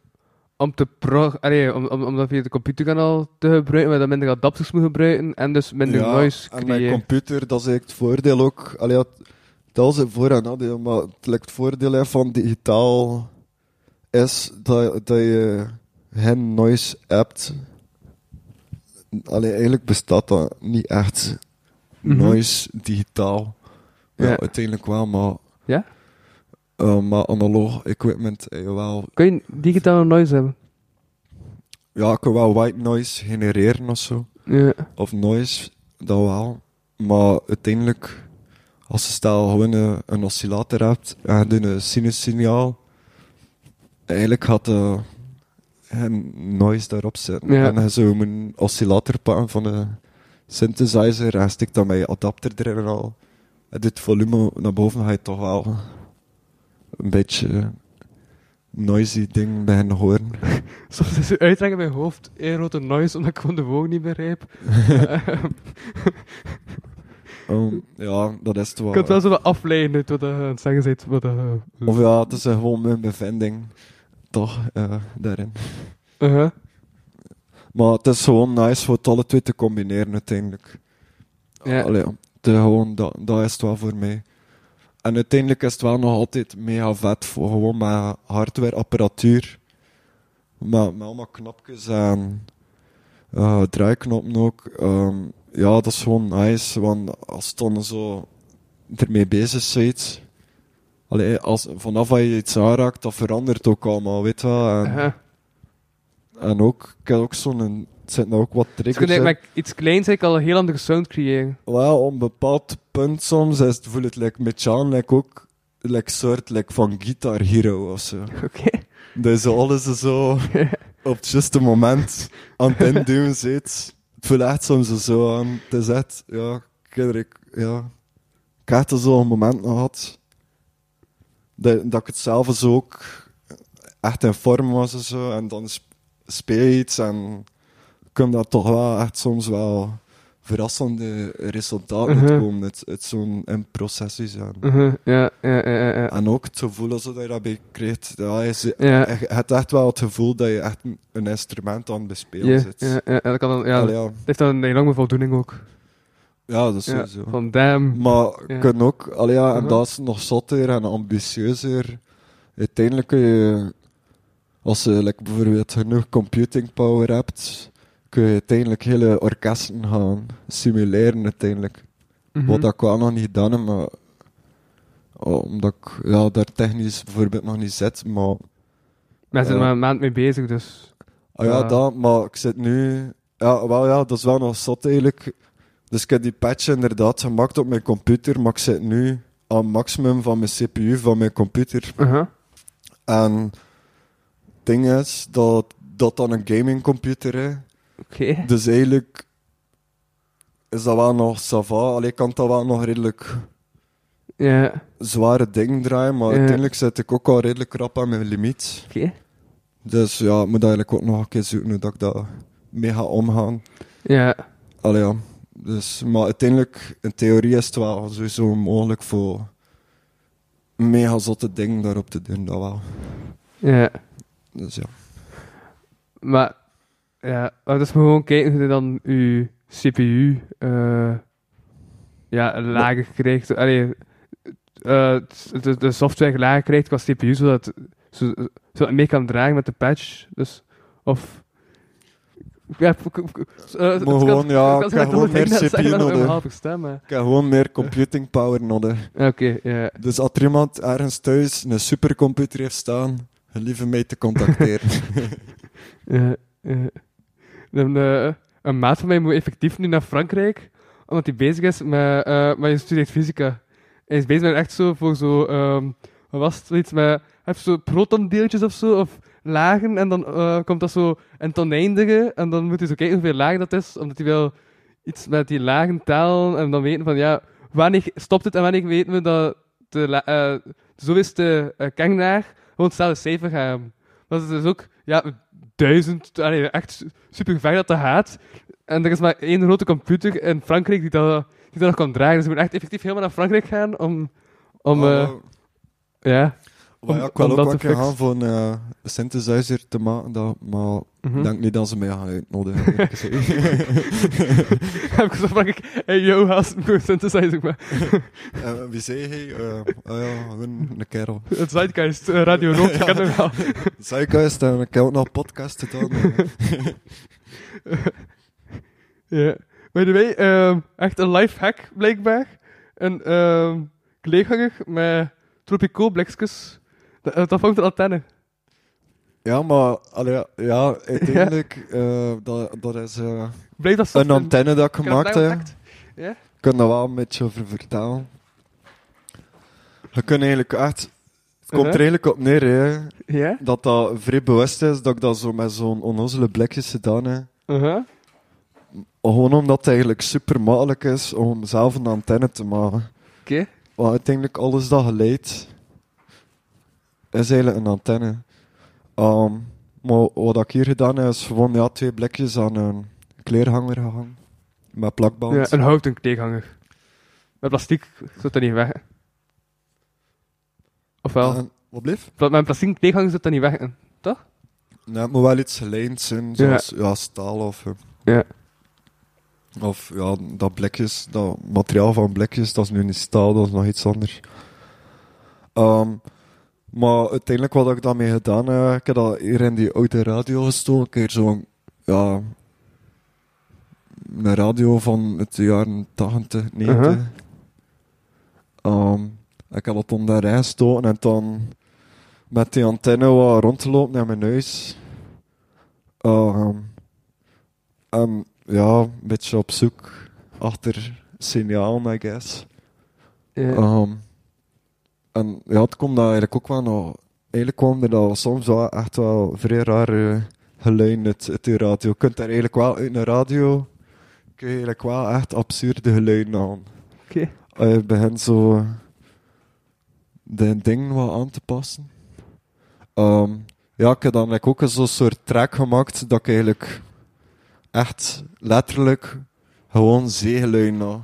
Om, te pro allee, om, om, om dat via de computerkanaal te gebruiken, waar je minder adapters moet gebruiken en dus minder Ja, noise en mijn creëren. computer, dat is eigenlijk het voordeel ook. Allee, ja, dat is het voor- en nadeel, maar het, lijkt het voordeel hè, van digitaal is dat, dat je geen noise hebt. Allee, eigenlijk bestaat dat niet echt. Mhm. Noise digitaal. Ja, Ja. uiteindelijk wel, maar... Ja? Eh, maar analoog equipment, eh, wel... Kun je digitale noise hebben? Ja, ik kan wel white noise genereren of zo. Ja. of noise, dat wel. Maar uiteindelijk, als je stel gewoon een, een oscillator hebt en je doet een sinussignaal, eigenlijk gaat de, en noise daarop zetten. Ja. En je zou een oscillator pakken van de synthesizer en stikt dan met je adapter erin en al. En dit volume naar boven ga je toch wel een beetje noisy ding beginnen horen. Soms is het uitdrukken in mijn hoofd een grote noise, omdat ik gewoon de woord niet begrijp. Um, ja, dat is het wel. ik kan het wel zo wat afleiden uit wat je aan het zeggen bent. Wat, uh, Of ja, het is eh, gewoon mijn bevinding. Toch, eh, daarin. uh-huh. Maar het is gewoon nice voor het alle twee te combineren uiteindelijk. Ja. Allee, het gewoon, dat, dat is het wel voor mij. En uiteindelijk is het wel nog altijd mega vet voor gewoon met hardware, apparatuur. Met, met allemaal knopjes en eh, draaiknoppen ook. Ehm, ja, dat is gewoon nice, want als je dan zo ermee bezig bent, allee, als, vanaf dat je iets aanraakt, dat verandert ook allemaal, weet je wel. En, en ook, ik heb ook zo'n, er zitten ook wat Dus triggers eigenlijk met iets kleins eigenlijk al een heel andere sound creëren. Wel, een bepaald punt soms is het, voelt het like, met Jan like, ook like, soort like, van Guitar Hero of zo. Oké. Dat je alles zo op het juiste moment aan het indoen zit. Het voelt echt soms zo aan. Het is echt, ja, ik, ik, ja. ik heb er zo'n moment gehad dat, dat ik het zelf zo ook echt in vorm was en zo. En dan sp- speel je iets en komt dat toch wel echt soms wel verrassende resultaten Mhm. uitkomen uit, uit zo'n in processie zijn. Uh-huh. Ja, ja, ja, ja, ja. En ook het gevoel dat je daarbij krijgt. Ja, je, zi- Ja. je hebt echt wel het gevoel dat je echt een, een instrument aan het bespelen Ja, zit. ja, ja, dat kan dan, ja, Allee, dat ja. heeft dan een enorme voldoening ook. ja, dat is Ja, sowieso. van damn. Maar Ja. kunt ook, allee, ja, en Mhm. dat is nog zotter en ambitieuzer. Uiteindelijk kun je, als je like, bijvoorbeeld genoeg computing power hebt, kun je uiteindelijk hele orkesten gaan simuleren uiteindelijk. Mhm. Wat ik wel nog niet gedaan heb, maar omdat ik ja, daar technisch bijvoorbeeld nog niet zit, maar zijn er maar een maand mee bezig, dus. Ah ja, dat, maar ik zit nu... Ja, wel ja, dat is wel nog zot eigenlijk. Dus ik heb die patch inderdaad gemaakt op mijn computer, maar ik zit nu aan het maximum van mijn CPU van mijn computer. Uh-huh. En het ding is dat dat dan een gamingcomputer is. Oké. Dus eigenlijk is dat wel nog sava. Alleen kan dat wel nog redelijk Ja, zware dingen draaien, maar Ja. uiteindelijk zit ik ook al redelijk rap aan mijn limiet. oké. Dus ja, ik moet eigenlijk ook nog een keer zoeken hoe dat ik dat mee ga omgaan. Ja, Allee, ja. Dus, maar uiteindelijk, in theorie is het wel sowieso mogelijk voor mega zotte dingen daarop te doen, dat wel. ja. Dus ja. Maar, ja, maar dus gewoon kijken hoe je dan je CPU eh ja, lager krijgt. Allee, eh, de, de software lager krijgt qua CPU, zodat, het- zo, zodat het mee kan dragen met de patch. Dus, of... Ja, kan- gewoon, ja, ik heb dat gewoon meer CPU dat nodig. Ik heb gewoon meer computing power nodig. Oké, ja. Dus als er iemand ergens thuis een supercomputer heeft staan, gelieve mij te contacteren. Ja, ja. Dan, eh, een maat van mij moet effectief nu naar Frankrijk, omdat hij bezig is met, eh met je studeert fysica. Hij is bezig met echt zo voor zo, ehm wat was zoiets met, heeft zo protondeeltjes of zo, of lagen, en dan eh, komt dat zo in het oneindige, en dan moet hij zo kijken hoeveel lagen dat is, omdat hij wil iets met die lagen tellen, en dan weten van, ja, wanneer stopt het en wanneer weten we dat de, la- eh de uh, kengenaar gewoon hetzelfde cijfer hebben. Dat is dus ook, ja, duizend, allee, echt super ver dat dat gaat. En er is maar één grote computer in Frankrijk die dat, die dat nog kan dragen. Dus je moet echt effectief helemaal naar Frankrijk gaan om, om Oh, eh, ja. Maar ja, om- ik wil om ook dat wel gaan voor een eh, synthesizer te maken, dat, maar Mhm. ik denk niet dat ze mij gaan uitnodigen. heb ik gezegd, Frankrijk, hey yo, haast een synthesizer. Maar Eh, wie zei hij? Eh, ah ja, gewoon een kerel. het Zeitgeist, eh, Radio Rood, ik ken hem wel. Zeitgeist, en ik heb ook nog podcast gedaan. Ja. By the way, ehm, echt een life hack blijkbaar. Een kleerganger met tropico blikjes. Dat, dat vangt een antenne. Ja, maar allee, ja, uiteindelijk, eh, dat, dat is eh, dat een antenne dat ik gemaakt heb. Ja? Ik kan daar wel een beetje over vertellen. Je kunt eigenlijk echt Het komt er Uh-huh. eigenlijk op neer, hè. Dat dat vrij bewust is dat ik dat zo met zo'n onnozele blikjes gedaan heb. Uh-huh. Gewoon omdat het eigenlijk super makkelijk is om zelf een antenne te maken. Oké. Maar uiteindelijk alles dat geleid is eigenlijk een antenne. Ehm, maar wat ik hier gedaan heb, is gewoon ja, twee blikjes aan een kleerhanger gehangen. Met plakband. Ja, een houten kleeghanger. Met plastic zit dat niet weg. Ofwel, En- wat bleef? met een plastic kleeghanger zit dat niet weg. Toch? Nee, het moet wel iets gelijnd zijn, zoals ja. staal of... eh, Ja. Of ja, dat blikjes, dat materiaal van blikjes, dat is nu niet staal, dat is nog iets anders. Ehm, maar uiteindelijk wat ik daarmee gedaan heb, ik heb dat hier in die oude radio gestoken. Ik heb zo'n, ja, een radio van het jaren 80, 90. Uh-huh. Ehm, ik heb dat onder rij gestoken en dan met die antenne wat rond te lopen naar mijn huis. Ehm, en ja, een beetje op zoek achter signaal, I guess. Ehm, en ja, het komt daar eigenlijk ook wel nog... Eigenlijk kwam er soms wel echt wel vrij rare geluiden uit, uit de radio. Je kunt daar eigenlijk wel uit een radio... Kun je eigenlijk wel echt absurde geluiden aan. Oké. Als je begint zo... De dingen wat aan te passen. Ehm, ja, ik heb dan like, ook zo'n soort track gemaakt dat ik eigenlijk echt letterlijk gewoon zeegeluiden had.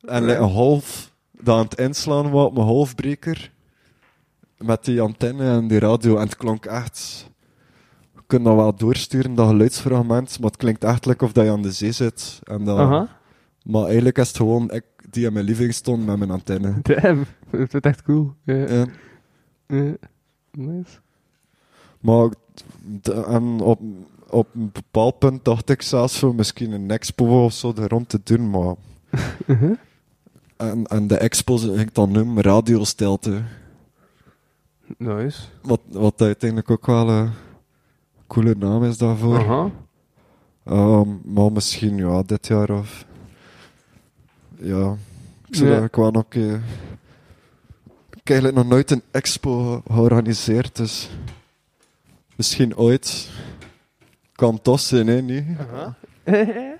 En like, een half dat aan het inslaan was op mijn halfbreker. Met die antenne en die radio. En het klonk echt... Je kunt dat wel doorsturen, dat geluidsfragment. Maar het klinkt echt of dat je aan de zee zit. En dat, Aha. Maar eigenlijk is het gewoon ik die in mijn living stond met mijn antenne. Damn. Dat is echt cool. Ja. Ja. Nice. Maar en op, op een bepaald punt dacht ik zelfs voor misschien een expo of zo er rond te doen. Maar En, en de expo ging dan noemen radiostilte. Nice. Wat, wat uiteindelijk ook wel een coole naam is daarvoor. Aha. Ehm, maar misschien ja, dit jaar of... Ja, ik zou Ja. dat ook wel nog een keer... Ik heb eigenlijk nog nooit een expo georganiseerd, dus... Misschien ooit. Kan tof zijn, hè, nu? Aha.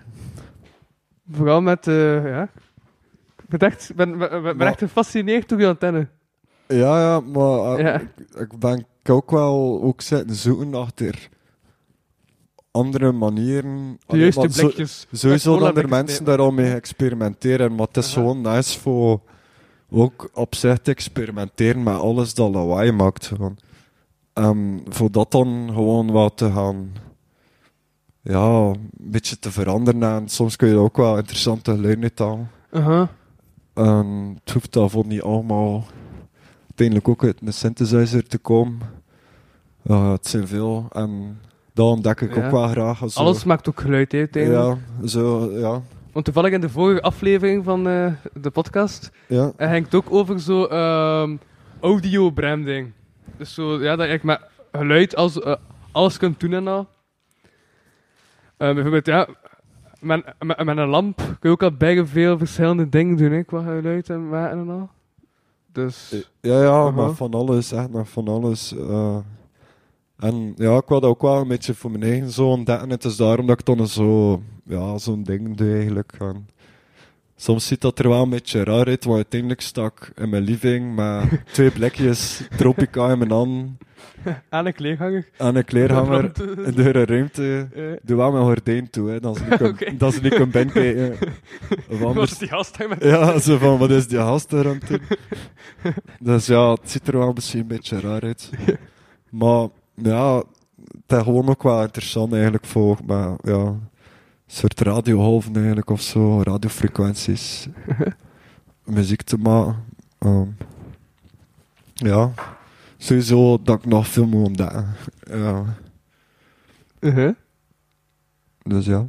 Vooral met, eh ja. Ik ben echt, ben, ben, ben Maar- echt gefascineerd door je antenne. Ja, ja, maar eh, Ja. ik, ik ben ook wel ook zitten zoeken achter andere manieren. De juiste want zo- blikjes. Sowieso dat er mensen daar al mee experimenteren, maar het is gewoon nice voor ook op zich te experimenteren met alles dat lawaai maakt. Gewoon. Ehm, voor dat dan gewoon wat te gaan, ja, een beetje te veranderen. En soms kun je ook wel interessante geluiden uithalen. Aha. En het hoeft daarvoor niet allemaal uiteindelijk ook uit een synthesizer te komen. Ja, het zijn veel en dat ontdek ik Ja. ook wel graag. Zo, Alles maakt ook geluid, hè, uiteindelijk. ja, zo, ja, Want toevallig in de vorige aflevering van eh, de podcast ja. hij hangt ook over zo ehm, audio branding. Dus zo, ja, dat je met geluid als, eh, alles kunt doen en al. Eh, bijvoorbeeld, ja, met, met, met een lamp kun je ook al bijna veel verschillende dingen doen, hè, qua geluid en maken en al. Dus, Ja, ja, Aha. maar van alles, echt maar van alles. eh. en ja, ik wil dat ook wel een beetje voor mijn eigen zo ontdekken. Het is daarom dat ik dan zo, ja, zo'n ding doe eigenlijk. En soms ziet dat er wel een beetje raar uit, want uiteindelijk sta ik in mijn living met twee blikjes Tropica in mijn hand aan een kleerhanger. en een kleerhanger door een ruimte. Doe wel mijn gordijn toe, hè, dat ze niet kunnen Oké. dat niet. Of was anders die gast daar met ja, zo van, wat is die gast aan het doen? Dus ja, het ziet er wel misschien een beetje raar uit. Maar ja, het is gewoon ook wel interessant eigenlijk voor, maar ja, een soort radiogolven eigenlijk of zo, radiofrequenties, muziek te maken. Ehm, ja, sowieso dat ik nog veel moet ontdekken. Ja, Uh-huh. dus ja.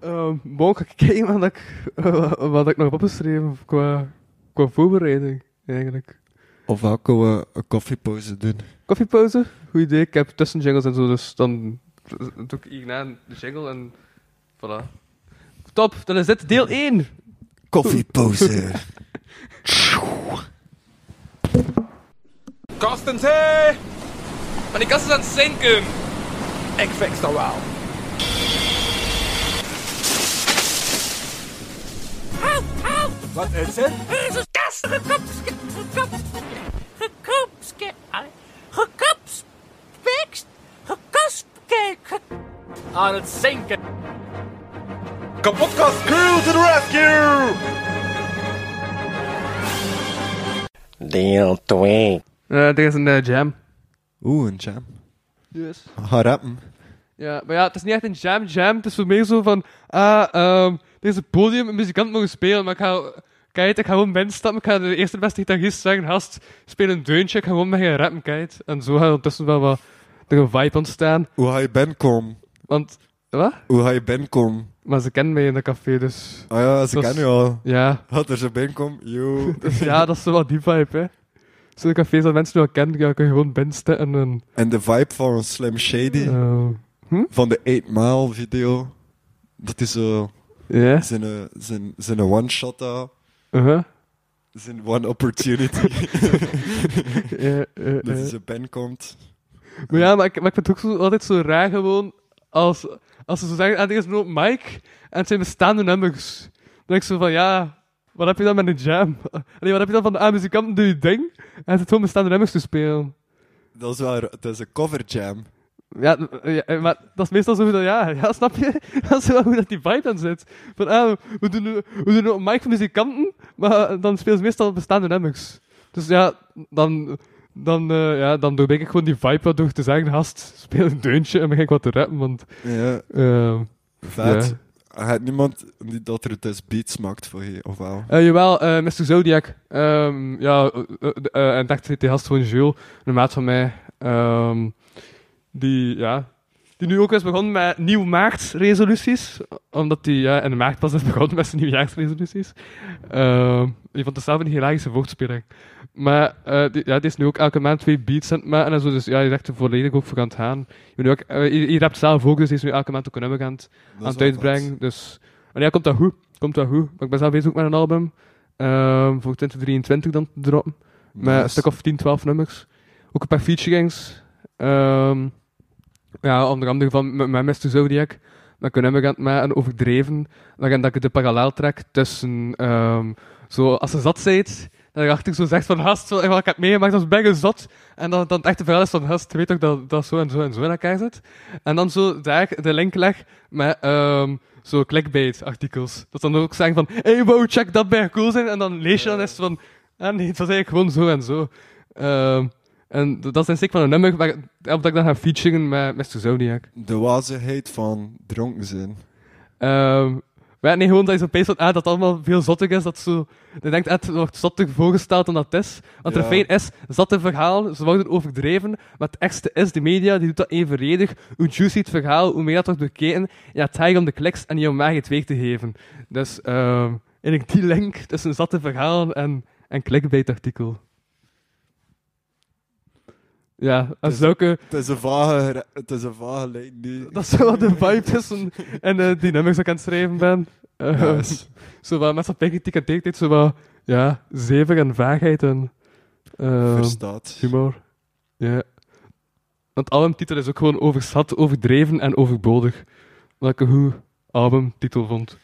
Ehm, bon, ga ik kijken wat ik, eh, wat ik nog heb opgeschreven qua, qua voorbereiding, eigenlijk. Of welke we een koffiepauze doen. Koffiepauze? Goed idee. Ik heb tussenjingles en zo, dus dan doe ik hierna de jingle en voilà. Top, dan is dit deel 1. Koffiepauze. kasten, hé! Maar die kast is aan het zinken. Ik fix dat wel. Wat is het? Jezus, kast, gekopske, gekop, gekopske, gekopspekst, gekospke, ge- Aan het zinken. Kapotkast crew to the rescue! Deel 2. Eh, er is een jam. Oeh, een jam. Yes. Ga rappen. Ja, maar ja, het is niet echt een jam jam. Het is voor meer zo van, ah, ehm er is een podium, een muzikant mogen spelen, maar ik ga, kijk, ik ga gewoon binnenstappen, ik ga de eerste beste gitarist zeggen, gast, speel een deuntje, ik ga gewoon met je rappen, kijk. En zo gaat er ondertussen wel wat, er een vibe ontstaan. Hoe ga je binnenkomen? Want, wat? Hoe ga je binnenkomen? Maar ze kennen mij in dat café, dus Ah ja, ze is- kennen je al. ja. Had er zo binnenkomen, yo. Dus ja, dat is zo wat die vibe, hè. Zo'n cafés dat mensen nu al kennen, ja, kun je gewoon binnenstappen en... En de vibe van Slim Shady, eh, van de 8 Mile video, dat is zo Ja, zijn, eh, zijn, zijn one-shot daar, uh-huh. zijn one opportunity, Ja, eh, dat hij zo binnenkomt. Maar ja, maar ik, maar ik vind het ook zo, altijd zo raar gewoon als, als ze zo zeggen, ah, er is mic en het zijn bestaande nummers. Dan denk ik zo van, ja, wat heb je dan met een jam? Allee, wat heb je dan van de ah, muzikanten doe je ding en het gewoon bestaande nummers te spelen? Dat is wel, het is een cover jam. Ja, eh, ja, maar dat is meestal zo dat, ja, ja, snap je? Dat is wel hoe dat die vibe dan zit. Van, ah, we doen, we doen een mic voor muzikanten, maar dan spelen ze meestal bestaande nummers. Dus ja, dan, dan, eh, ja, dan doorbreek ik gewoon die vibe wat door te zeggen, gast, speel een deuntje en begin ik wat te rappen, want... Ja, eh, vet. Had niemand die dat er dus beats maakt voor je, of wel? Eh, jawel, eh Mr. Zodiac. Ehm, ja, en dacht die gast gewoon Jules, een maat van mij. ehm, die, ja, die nu ook is begonnen met nieuw maartresoluties. Omdat die ja, in de maart pas is begonnen met zijn nieuwjaarsresoluties. Ehm die vond het zelf een hilarische woordspeling. Maar eh, die, ja, die is nu ook elke maand twee beats aan het maken en zo. Dus ja, je echt er volledig ook voor aan het gaan. Je, ook, eh, je, je rapt zelf ook, dus die is nu elke maand ook een nummer aan het, aan het uitbrengen. Dus en ja, komt dat goed. Komt dat goed. Maar ik ben zelf bezig ook met een album. ehm, voor 2023 dan te droppen. Met een stuk of 10, 12 nummers. Ook een paar featurings. Ehm ja, onder andere van met, met Mr. Zodiac. Dan een nummer aan het maken overdreven. Dan dat ik de parallel trek tussen... ehm, zo, als ze zat zijt, dan dacht ik zo zegt van gast, zo, ik heb meegemaakt als ben je zot. En dan, dan het echte verhaal is van gast, weet toch dat dat zo en zo en zo in elkaar zit. En dan zo daar de link leg met ehm, zo clickbait artikels. Dat dan ook zeggen van, hey wow, check dat bij cool zijn. En dan lees je dan eens van, ah nee, het was eigenlijk gewoon zo en zo. Ehm, en dat is een stuk van een nummer waar dat ik dan ga featuren met Mr. Zodiac. De wazigheid van dronken zijn. Ehm maar nee, gewoon dat je zo opeens van, ah, dat het allemaal veel zottig is. Dat zo, je denkt, ah, het wordt zottig voorgesteld dan dat het is. Want Ja. het feit is, zotte verhaal, ze worden overdreven. Maar het echtste is, de media die doet dat evenredig. Hoe juicy het verhaal, hoe meer dat wordt bekeken. Ja, het gaat om de kliks en niet om mij het weg te geven. Dus, ehm eigenlijk die link tussen zatte verhaal en, en clickbait-artikel. Ja, zulke... Het is een vage, het is een vage lijn nu. Dat is wat de vibe tussen en die nummers dat ik aan het schrijven ben. Nice. Zo wat met zo'n piketiek en teektijd, zo wat, ja, zever en vaagheid en eh, Verstaat. humor. Ja. Want albumtitel is ook gewoon overzat, overdreven en overbodig. Wat ik een goed albumtitel vond.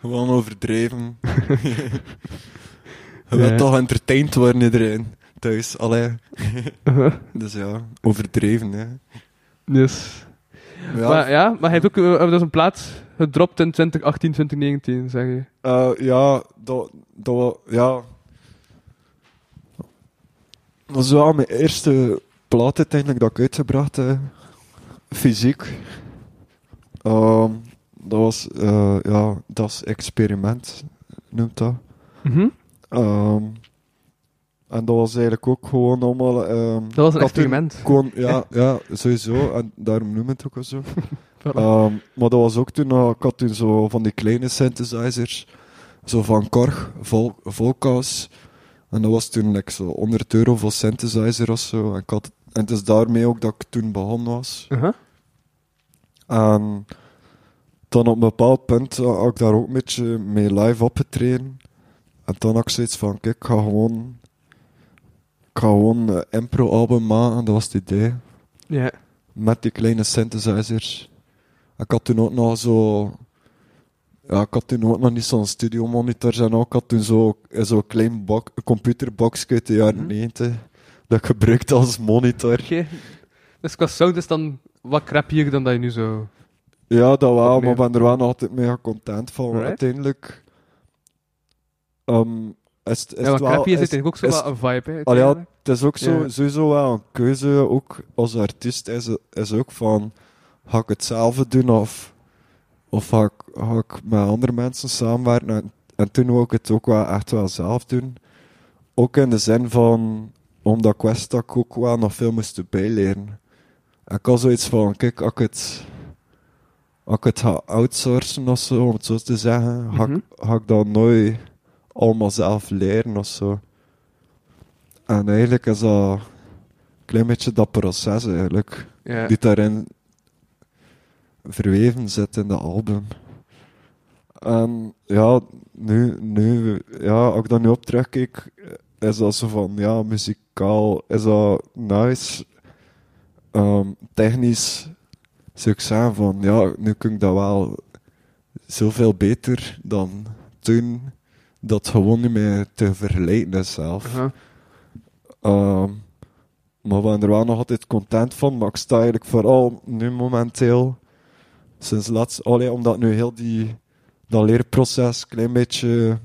Gewoon overdreven. Je wilt toch entertained worden iedereen thuis. Allee. Dus ja, overdreven, hè. Dus. Ja, Maar ja, maar hij heeft ook uh, dus een plaat gedropt in 2018, 2019, zeg je. eh, ja, dat, dat ja. Dat was wel mijn eerste plaat uiteindelijk dat ik uitgebracht heb. Fysiek. Ehm, dat was, eh, ja, dat is experiment, noemt dat. Mhm. Ehm, en dat was eigenlijk ook gewoon allemaal... ehm, Dat was een toen experiment. Gewoon, ja, ja, sowieso. En daarom noem ik het ook wel zo. Voilà. Ehm, maar dat was ook toen, eh, ik had toen zo van die kleine synthesizers, zo van Korg, Vol. En dat was toen like, zo 100 euro voor synthesizer of zo. En, ik had, en het is daarmee ook dat ik toen begonnen was. Uh-huh. En dan op een bepaald punt eh, had ik daar ook een beetje mee live opgetreden. En dan had ik zoiets van, kijk, ik ga gewoon... Ik ga gewoon een impro-album maken, dat was het idee. Ja. Met die kleine synthesizers. Ik had toen ook nog zo... Ja, ik had toen ook nog niet zo'n studiomonitor en ook. Ik had toen zo- zo'n klein bok, computerbox uit de jaren Mhm. 90. Dat ik gebruikte als monitor. Oké. Dus qua sound is dan wat crappier dan dat je nu zo... Ja, dat wel, maar ik ben er wel altijd mega content van. Right. Uiteindelijk... ehm, is, het- is ja, het wel... is, is ook zo is- een vibe, hè, ja, het is ook zo, Ja. sowieso wel een keuze, ook als artiest, is, is ook van, ga ik hetzelfde doen of, of ga, ik, ga ik met andere mensen samenwerken? En, en toen wou ik het ook wel echt wel zelf doen. Ook in de zin van, omdat dat ik ook wel nog veel moest bijleren. En ik had zoiets van, kijk, als ik het, als ik het ga outsourcen of zo, om het zo te zeggen, ga, Mhm. ik, ga ik dat nooit allemaal zelf leren of zo. En eigenlijk is dat een klein beetje dat proces eigenlijk, Ja. die daarin verweven zit in de album. En ja, nu, nu, ja, als ik daar nu op terugkijk, is dat zo van, ja, muzikaal is dat nice. Ehm, technisch zou ik zeggen van, ja, nu kun ik dat wel zoveel beter dan toen. Dat gewoon niet meer te vergelijken is zelf. Ehm, maar we zijn er wel nog altijd content van. Maar ik sta eigenlijk vooral nu momenteel, sinds laatst, allee, omdat nu heel die, dat leerproces een klein beetje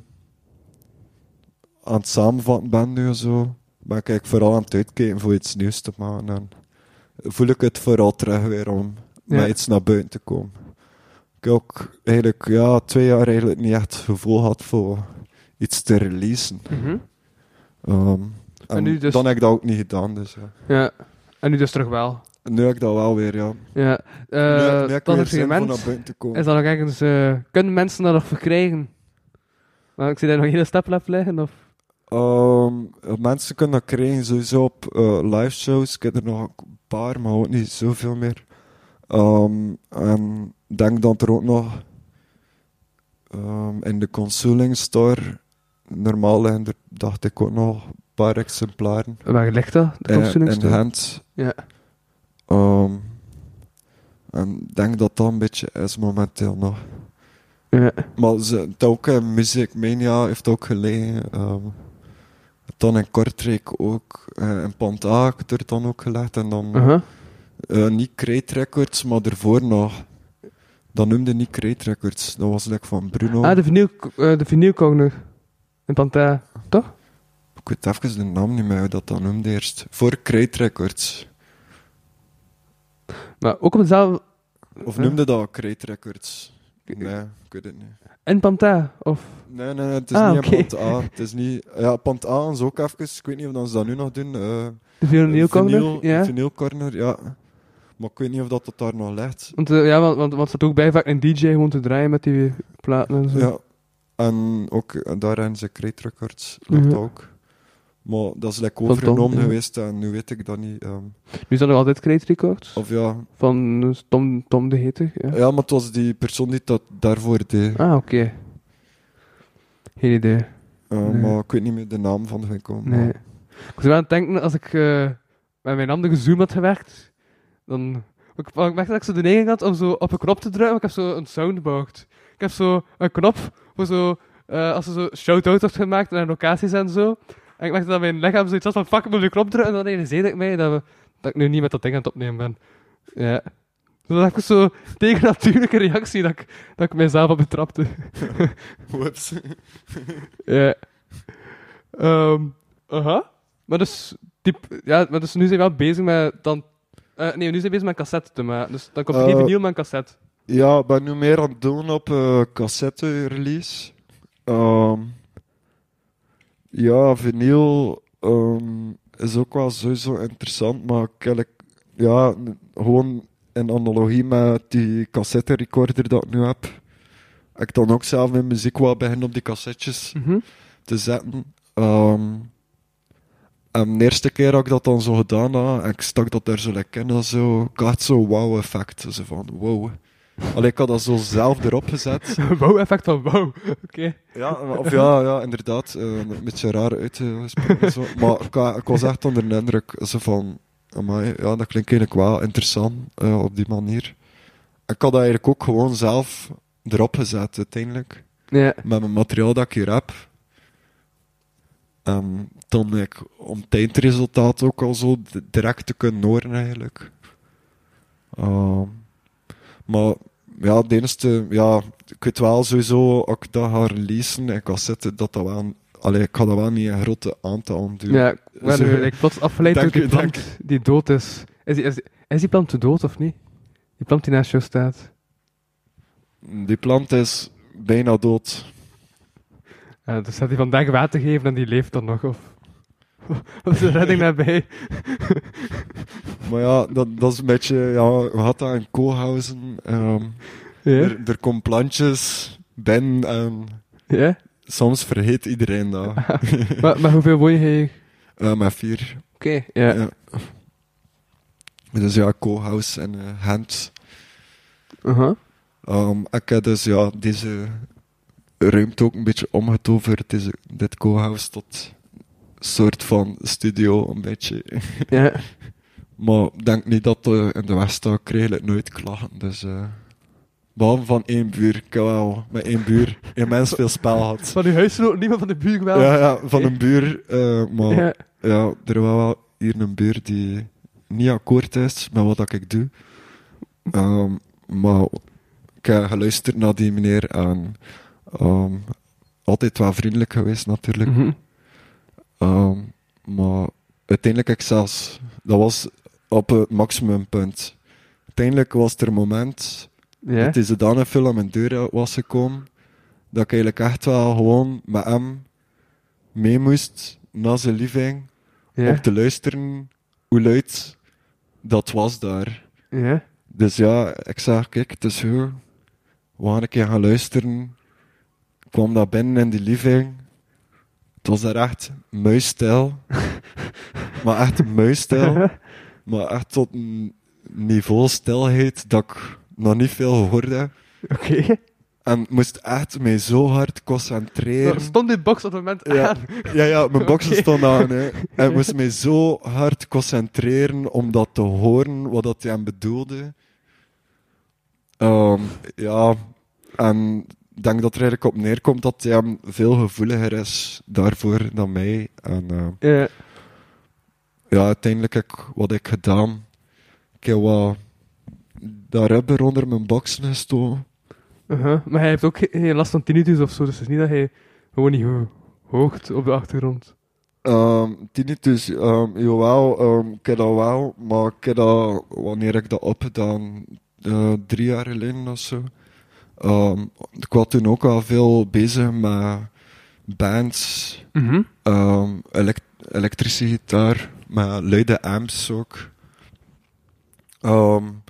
aan het samenvatten ben nu zo, ben ik eigenlijk vooral aan het uitkijken voor iets nieuws te maken. En voel ik het vooral terug weer om Ja. met iets naar buiten te komen. Ik heb ook eigenlijk ja, twee jaar eigenlijk niet echt het gevoel gehad voor iets te releasen. Mhm. Ehm, en nu dus- dan heb ik dat ook niet gedaan, dus ja. Ja. En nu dus terug wel. Nu heb ik dat wel weer, ja. Ja. nu, Eh nu dat segment komen. is dat nog ergens... eh, kunnen mensen dat nog verkrijgen? Maar ik zie daar nog hele staplap liggen, of... Ehm, mensen kunnen dat krijgen sowieso op eh, live shows. Ik heb er nog een paar, maar ook niet zoveel meer. Ehm, en ik denk dat er ook nog in de consoling store normaal liggen er, dacht ik ook nog een paar exemplaren. Waar ligt dat? De in, in hand. Ja. Ehm, en ik denk dat dat een beetje is momenteel nog. Ja. Maar ze, het ook in Music Mania heeft ook gelegen. ehm dan in Kortrijk ook. eh in Panta heb ik er dan ook gelegd. En dan eh, niet Crate Records, maar daarvoor nog. Dat noemde niet Crate Records. Dat was like van Bruno. Ah, de vinyl, eh, de vinylcorner. In Pantera. Toch? Ik weet even de naam niet meer hoe dat dat noemde eerst. Voor Crate Records. Maar ook op hetzelfde... Of Ja. noemde dat Crate Records? Nee, ik weet het niet. In Pantera? Of... Nee, nee, het is Ah, niet oké. in Pant A. Het is niet... Ja, Pant A is ook even... Ik weet niet of ze dat nu nog doen. eh De vinyl, Ja. vinyl corner, ja. Maar ik weet niet of dat, dat daar nog ligt. Want, eh, ja, want, want, want het staat ook bij vaak een DJ gewoon te draaien met die platen en zo. Ja. En ook eh, daar hebben ze Crate Records. Ligt ook. Maar dat is like Tom, overgenomen geweest en nu weet ik dat niet. ehm. Nu zijn er altijd Crate Records. of ja. Van eh, Tom, Tom de Heter. Ja. ja, maar het was die persoon die dat daarvoor deed. Ah, oké. Geen idee. Eh, Nee. Maar ik weet niet meer de naam van de winkel. Nee. maar- Ik was wel aan het denken, als ik eh, met mijn andere Zoom had gewerkt, dan... Ik, ik merkte dat ik zo de neiging had om zo op een knop te drukken, maar ik heb zo een soundboard. Ik heb zo een knop voor zo... eh, als er zo shout-out wordt gemaakt naar locaties en zo. En ik merkte dat mijn lichaam zoiets had van fuck, ik moet de knop drukken. En dan realiseerde ik mij dat, we, dat ik nu niet met dat ding aan het opnemen ben. Ja. Dus dat was zo tegennatuurlijke reactie dat ik, dat ik mijzelf op betrapte. Whoops. Ja. Ehm, aha. Maar dus, diep, ja, maar dus nu zijn we wel bezig met dan... eh, nee, nu zijn we bezig met cassette te maken. Dus dan komt er geen Eh, vinyl, maar een cassette. Ja, ik ben nu meer aan het doen op eh cassette release. Ehm, ja, vinyl ehm, is ook wel sowieso interessant, maar kijk, ja, gewoon in analogie met die cassette recorder dat ik nu heb, heb ik dan ook zelf mijn muziek wel beginnen op die cassettes Mhm. te zetten. Ehm, en de eerste keer dat ik dat dan zo gedaan had, en ik stak dat daar zo lekker in, zo, ik had zo'n wow effect. Zo van, wow, Allee, ik had dat zo zelf erop gezet. Wow-effect van wow. Oké. Ja, of ja, ja inderdaad. eh, een beetje raar uitgesproken. zo. Maar ik, ik was echt onder de indruk zo van... Amai, ja, dat klinkt eigenlijk wel interessant eh, op die manier. Ik had dat eigenlijk ook gewoon zelf erop gezet, uiteindelijk. Ja. Met mijn materiaal dat ik hier heb. Ehm, dan ik om het eindresultaat ook al zo direct te kunnen horen, eigenlijk. Ehm, maar ja, de enige, ja, ik weet wel sowieso, als ik dat ga releasen en cassette, dat dat wel, allee, ik ga dat wel niet een grote aantal doen. Ja, ik Zo- nu ik plots afgeleid door die plant die dood is. Is die, is, die- is die plant te dood of niet? Die plant die naast jou staat. Die plant is bijna dood. Ja, dus staat hij vandaag water geven en die leeft dan nog, of... Is de redding daarbij? Maar ja, dat, dat is een beetje, ja, we hadden dat in Koolhausen. ehm, Ja? er, er komen plantjes binnen en Ja? soms vergeet iedereen dat. maar, maar hoeveel woon je hier? Eh, met vier. Oké, ja. Ja. Dus ja, Koolhaus en eh Gent. Uh-huh. Ehm, ik heb dus ja, deze ruimte ook een beetje omgetoverd, deze, dit koolhuis, tot een soort van studio, een beetje. Ja. maar ik denk niet dat eh, in de Weststad krijg ik nooit klachten, dus... eh behalve van één buur. Ik heb wel met één buur immens veel spel gehad. Van uw huisgenoot, niemand van de buurt wel? Ja, ja, van een buur. eh, maar Ja. ja, er was wel hier een buur die niet akkoord is met wat ik doe. Ehm, maar ik heb geluisterd naar die meneer en ehm, altijd wel vriendelijk geweest natuurlijk. Mhm. Ehm, maar uiteindelijk ik zelfs, dat was op het maximumpunt. Uiteindelijk was er een moment dat hij zodanig veel aan mijn deur was gekomen, dat ik eigenlijk echt wel gewoon met hem mee moest naar zijn living, om te luisteren hoe luid dat was daar. Dus ja, ik zei, kijk, het is goed. We gaan een keer gaan luisteren. Ik kwam daar binnen in die living. Het was daar echt muisstil. maar echt muisstil. maar echt tot een niveau stilheid dat ik nog niet veel hoorde. Oké. En ik moest echt mij zo hard concentreren. Stond die box op het moment Ja. aan? Ja, ja, mijn boxen Oké. stonden aan. Hè. En ik moest mij zo hard concentreren om dat te horen, wat dat hij hem bedoelde. Ehm, ja, en ik denk dat er eigenlijk op neerkomt dat hij hem veel gevoeliger is daarvoor dan mij. En eh, Ja. ja, uiteindelijk heb ik wat ik gedaan. Ik heb wat dat rubber onder mijn boxen gestoken. Uh-huh. Maar hij heeft ook ge- geen last van tinnitus of zo, dus het is niet dat hij gewoon niet ho- hoogt op de achtergrond. Um, tinnitus, um, jawel, um, ik heb dat wel, maar ik heb dat, wanneer ik dat opgedaan, eh drie jaar geleden of zo. Um, ik was toen ook wel veel bezig met bands, Mhm. um, elek- elektrische gitaar, met luide amps ook. Um,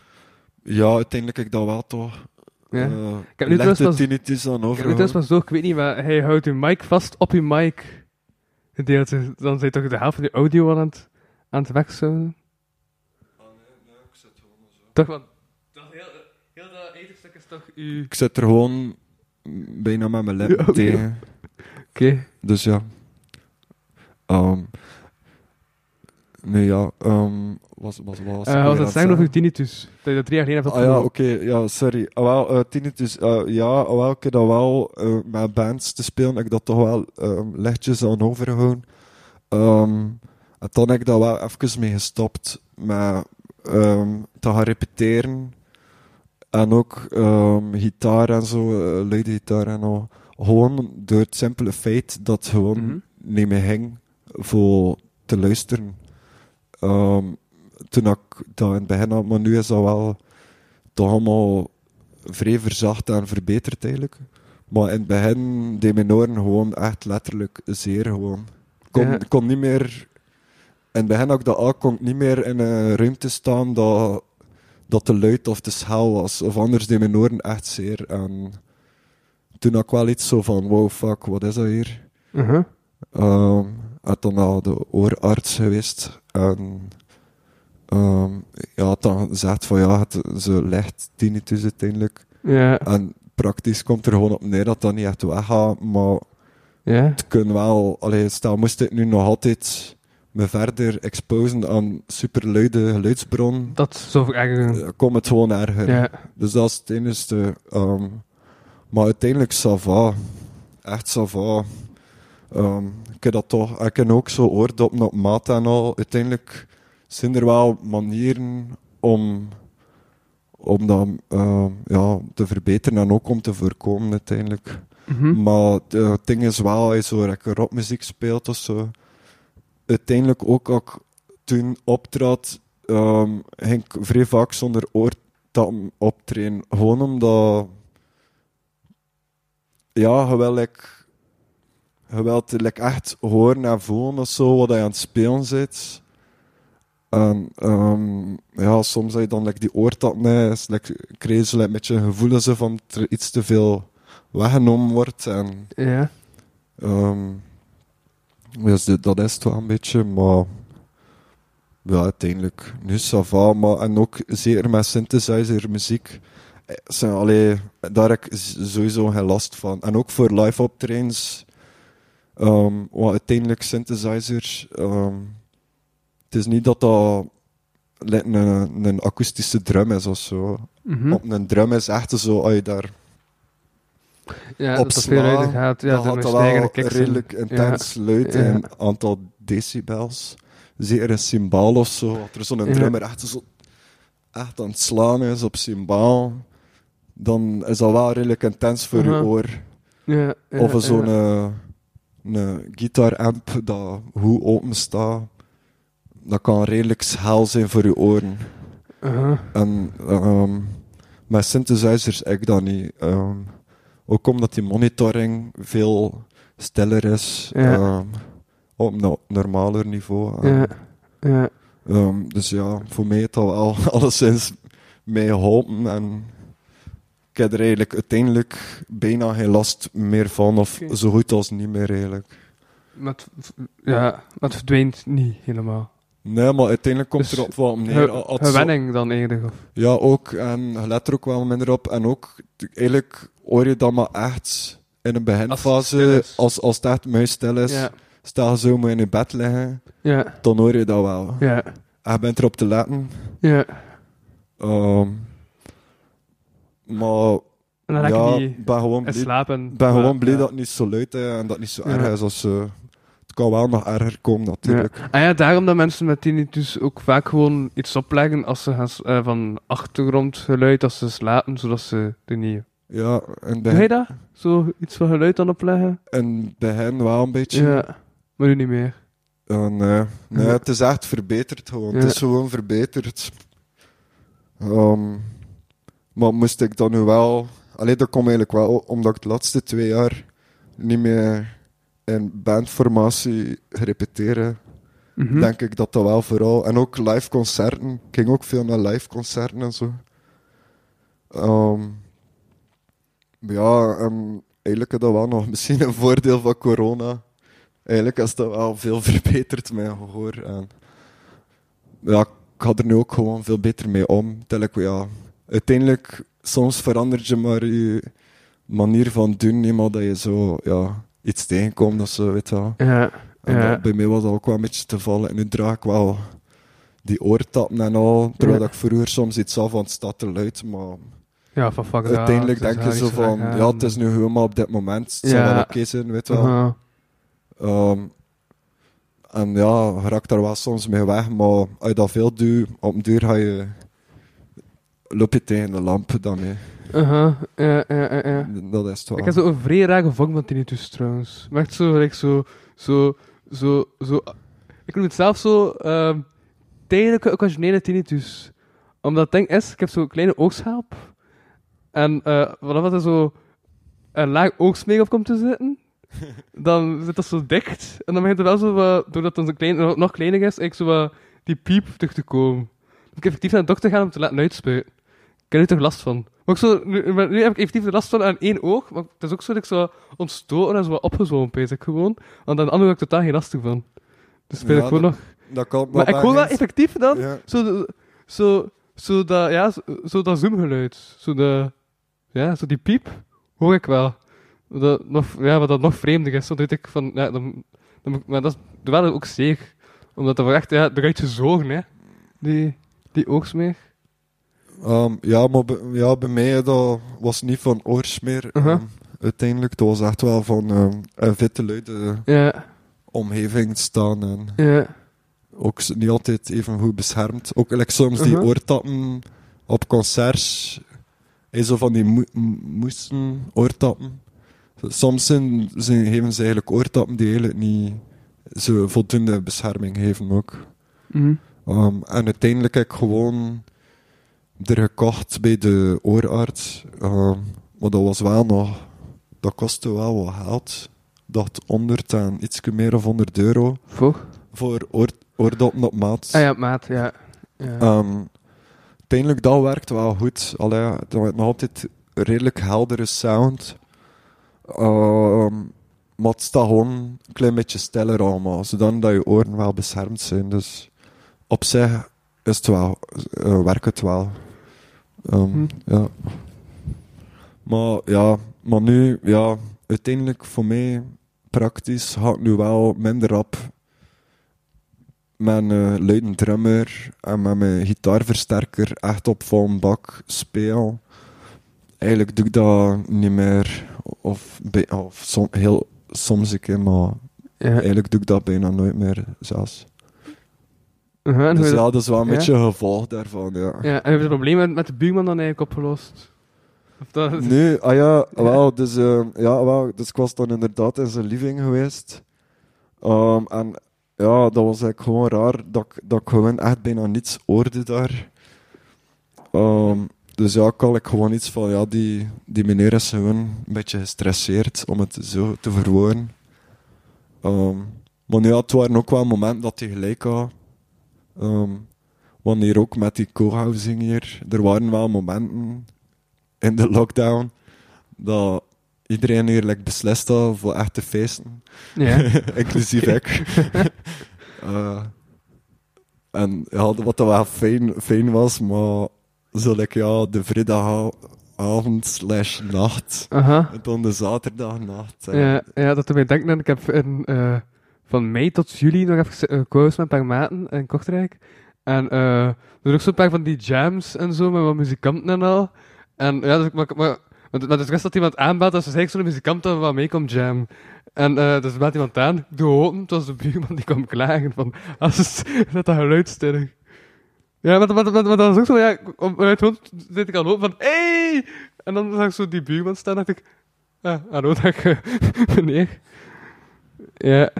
ja, uiteindelijk heb ik dat wel toch. Ja. eh, Ik heb nu trouwens tinnitus aan Ik weet overgehouden. trouwens maar zo, ik weet niet, maar hij houdt uw mic vast op uw mic. Is- dan zijn toch de helft van je audio aan het, aan het wegzouden? Toch, want dat heel, heel dat etenstuk is toch. Ik zit er gewoon bijna met mijn Ja, oké. tegen. Oké. Dus ja. Ehm nee, ja. ehm was, was, was, Eh, was het zeggen over uw tinnitus? Dat je dat drie jaar geleden hebt Ah ja, oké, ja, sorry. Ah, wel, eh, tinnitus, eh, ja, ah, wel, ik heb dat wel met bands te spelen, ik dat toch wel ehm, lichtjes aan overgehouden. Ehm, en toen heb ik dat wel even mee gestopt met te gaan repeteren. En ook ehm, gitaar en zo, eh, luide gitaar en al. Gewoon door het simpele feit dat gewoon Mhm. niet meer ging voor te luisteren. Ehm, toen ik dat in het begin had, maar nu is dat wel toch allemaal vrij verzacht en verbeterd eigenlijk. Maar in het begin deed mijn oren gewoon echt letterlijk zeer gewoon. Ik kon, Ja. kon niet meer... In het begin ik dat aan, kon ik niet meer in een ruimte staan dat, dat te luid of te schel was. Of anders deed mijn oren echt zeer. En toen had ik wel iets zo van, wow, fuck, wat is dat hier? Uh-huh. Ehm had dan naar de oorarts geweest. En ehm, ja, had dan gezegd van ja, het, ze legt tinnitus uiteindelijk. En praktisch komt er gewoon op neer dat dat niet echt weggaat, maar Ja. het kunnen wel, allee, stel moest ik nu nog altijd me verder exposen aan superluide geluidsbron, Dat eigenlijk... dan komt het gewoon erger. Ja. Dus dat is het enige. ehm, maar uiteindelijk, ça va. Echt ça va. Ehm, ik heb dat toch, ik heb ook zo oordoppen op maat en al. Uiteindelijk zijn er wel manieren om, om dat ehm, ja, te verbeteren en ook om te voorkomen uiteindelijk. Mhm. Maar de- het ding is wel, als je zo lekker rockmuziek speelt of zo. Uiteindelijk ook ik toen optrad, ehm, ging ik vrij vaak zonder oortappen optreden. Gewoon omdat... Ja, je like, je like, echt horen en voelen of zo, wat je aan het spelen zit. En ehm, ja, soms heb je dan like, die oortappen, is, like, krijg je like, beetje een gevoel van dat er iets te veel weggenomen wordt. En, Ja. ehm, dus dat is het wel een beetje, maar ja, uiteindelijk, nu ça va, maar en ook zeker met synthesizer muziek, eh, zijn, allee, daar heb ik sowieso geen last van. En ook voor live optredens, ehm wat uiteindelijk synthesizer, ehm, het is niet dat dat een, een akoestische drum is of zo. Mhm. Op een drum is echt zo, als je daar Ja, op dat sla, gaat. Ja, dat redelijk intens luid een aantal decibels. Zeker een cymbaal of zo, als er zo'n drummer echt, zo, echt aan het slaan is op cymbaal, dan is dat wel redelijk intens voor je oor. Of zo'n eh, een gitaaramp dat hoe open staat, dat kan redelijk schel zijn voor je oren. Aha. En ehm, met synthesizers ik dat niet. Ehm, ook omdat die monitoring veel stiller is. Ja. ehm, op een normaler niveau. En, Ja. Ja. ehm, dus ja, voor mij heeft dat wel alleszins mee geholpen. En ik heb er eigenlijk uiteindelijk bijna geen last meer van. Of zo goed als niet meer eigenlijk. Maar het, ja, maar het verdwijnt niet helemaal. Nee, maar uiteindelijk komt Dus erop wel neer. Ge- als zo- Gewenning dan eigenlijk. Of? Ja, ook. En je let er ook wel minder op. En ook, eigenlijk hoor je dat maar echt in een Als beginfase, is. als, als het echt muisstil is. Ja. Stel je zo moet in je bed liggen, Ja. dan hoor je dat wel. Ja. En je bent erop te letten. Ja. Ehm, maar En dan raak ja, ben gewoon blij, ben gewoon Maar, blij dat het niet zo luid is en dat het niet zo erg is als... eh, het kan wel nog erger komen, natuurlijk. Ja. Ah ja, daarom dat mensen met tinnitus ook vaak gewoon iets opleggen als ze gaan eh, van achtergrondgeluid als ze slapen, zodat ze er niet... Ja, Doe je dat? Zo iets van geluid dan opleggen? in het begin wel een beetje. Ja. Maar nu niet meer. Nee. nee, het is echt verbeterd gewoon. Het is gewoon verbeterd. Ehm, maar moest ik dan nu wel... Alleen dat komt eigenlijk wel omdat ik de laatste twee jaar niet meer in bandformatie repeteren. Mhm. Denk ik dat dat wel vooral... En ook live concerten. Ik ging ook veel naar live concerten en zo. Ehm, ja, en eigenlijk is dat wel nog misschien een voordeel van corona. Eigenlijk is dat wel veel verbeterd, mijn gehoor. En ja, ik ga er nu ook gewoon veel beter mee om. Ik, ja, uiteindelijk, soms verandert je maar je manier van doen, niet maar dat je zo ja, iets tegenkomt of zo, weet je wel. Ja. En Ja. dat- bij mij was dat ook wel een beetje te vallen. En nu draag ik wel die oortappen en al, terwijl Ja. ik vroeger soms iets af, want het staat te luid, maar Ja, van fuck uiteindelijk dat, denk je zo van, ja, het is nu helemaal op dit moment, het zal wel oké zijn, weet je wel. Aha. Ehm, en ja, je raakt daar wel soms mee weg, maar als je dat veel doet, op een duur ga je, loop je tegen de lamp dan. Hè. Aha. Ja, ja, ja. Dat is het wel. Ik heb zo een vrij raar gevoel van tinnitus trouwens. Maar echt zo, like, zo, zo, zo, zo... Ik noem het zelf zo... ehm tijdelijke occasionele tinnitus. Omdat het ding is, ik heb zo'n kleine oogschelp. En eh vanaf dat er zo een laag oogsmeer op komt te zitten, dan zit dat zo dicht. En dan begint er wel zo wat, doordat het klein, nog- kleiner is, eigenlijk zo wat die piep terug te komen. Ik heb effectief naar de dokter gaan om te laten uitspuiten. Ik heb er toch last van. Maar ook zo, nu, maar nu heb ik effectief de last van aan één oog, maar het is ook zo dat ik zo ontstoten en zo pees ik gewoon. Want aan de andere heb ik totaal geen last van. Dus speel Ja, ik gewoon dat- nog. Dat kan Maar ik hoor dat effectief dan, Ja. zo, zo, zo dat, ja, zo, zo dat zoomgeluid. Zo de, ja, zo die piep, hoor ik wel. Dat nog, ja, wat dat nog vreemder is, zo weet ik van, ja, dan, dan ik- maar dat is wel ook zeer. Omdat dat wel echt, ja, eruit gezogen, hè. Die, die oogsmeer. Ehm, ja, maar bij, ja, bij mij dat was niet van oorsmeer. Uh-huh. ehm, uiteindelijk, dat was echt wel van ehm, een witte luide omgeving staan. En ook niet altijd even goed beschermd. Ook like, soms die Uh-huh. oortappen op concerts. Hey, zo van die mo- moesten oortappen. Soms zijn, zijn, geven ze eigenlijk oortappen die eigenlijk niet zo voldoende bescherming geven ook. mhm. Um, en uiteindelijk heb ik gewoon er gekocht bij de oorarts. Um, maar dat was wel nog... Dat kostte wel wat geld. Dacht 100 en iets meer of 100 euro. Voor? Voor oor, oordoppen op maat. Ah ja, maat, ja. ja. Ehm, uiteindelijk, dat werkt wel goed. Allee, dat had nog altijd een redelijk heldere sound. Ehm, maar het staat gewoon een klein beetje stiller allemaal. Zodat je oren wel beschermd zijn. Dus op zich is het wel, eh, werkt het wel. Ehm, Hm. ja. Maar ja, maar nu, ja, uiteindelijk voor mij praktisch gaat het nu wel minder rap met een uh, luide drummer en met mijn gitaarversterker echt op volle bak speel. Eigenlijk doe ik dat niet meer, of, of som, heel soms een keer, maar ja. eigenlijk doe ik dat bijna nooit meer zelfs. Dus ja, dat is wel een Ja? beetje een gevolg daarvan, ja. ja, en heb je het probleem met, met de buurman dan eigenlijk opgelost? Of dat, Nu, ah ja, wel, dus, eh, ja, wel, dus ik was dan inderdaad in zijn living geweest. Ehm, en ja, dat was eigenlijk gewoon raar dat ik, dat ik gewoon echt bijna niets hoorde daar. Ehm, dus ja, ik had ik gewoon iets van, ja, die, die meneer is gewoon een beetje gestresseerd, om het zo te verwoorden. Ehm, maar nu, ja, het waren ook wel momenten dat hij gelijk had. Ehm, wanneer ook met die co-housing hier, er waren wel momenten in de lockdown dat iedereen hier like, beslist had voor echt te feesten. ja. Inclusief ik. Eh, en ja, wat dat wel fijn, fijn was, maar zo like, ja, de vrijdagavond slash nacht Aha. en dan de zaterdagnacht. En, Ja, ja, dat doet mij denken ik heb in, eh, van mei tot juli nog even uh, met een paar maten in Kortrijk. En eh er zijn ook zo'n paar van die jams en zo, met wat muzikanten en al. En ja, dus, maar, maar, maar, maar dus rest dat iemand aanbelt, dat is eigenlijk zo'n muzikant dat wat mee komt jam. En eh dus belt iemand aan, doe open, het was de buurman die kwam klagen van, als het, dat geluid sterk. Ja, maar, dat was ook zo, ja, op, uit hoofd zit ik al open van, hey! En dan zag ik zo die buurman staan, dacht ik, ah, hallo, dag, eh, meneer. Ja,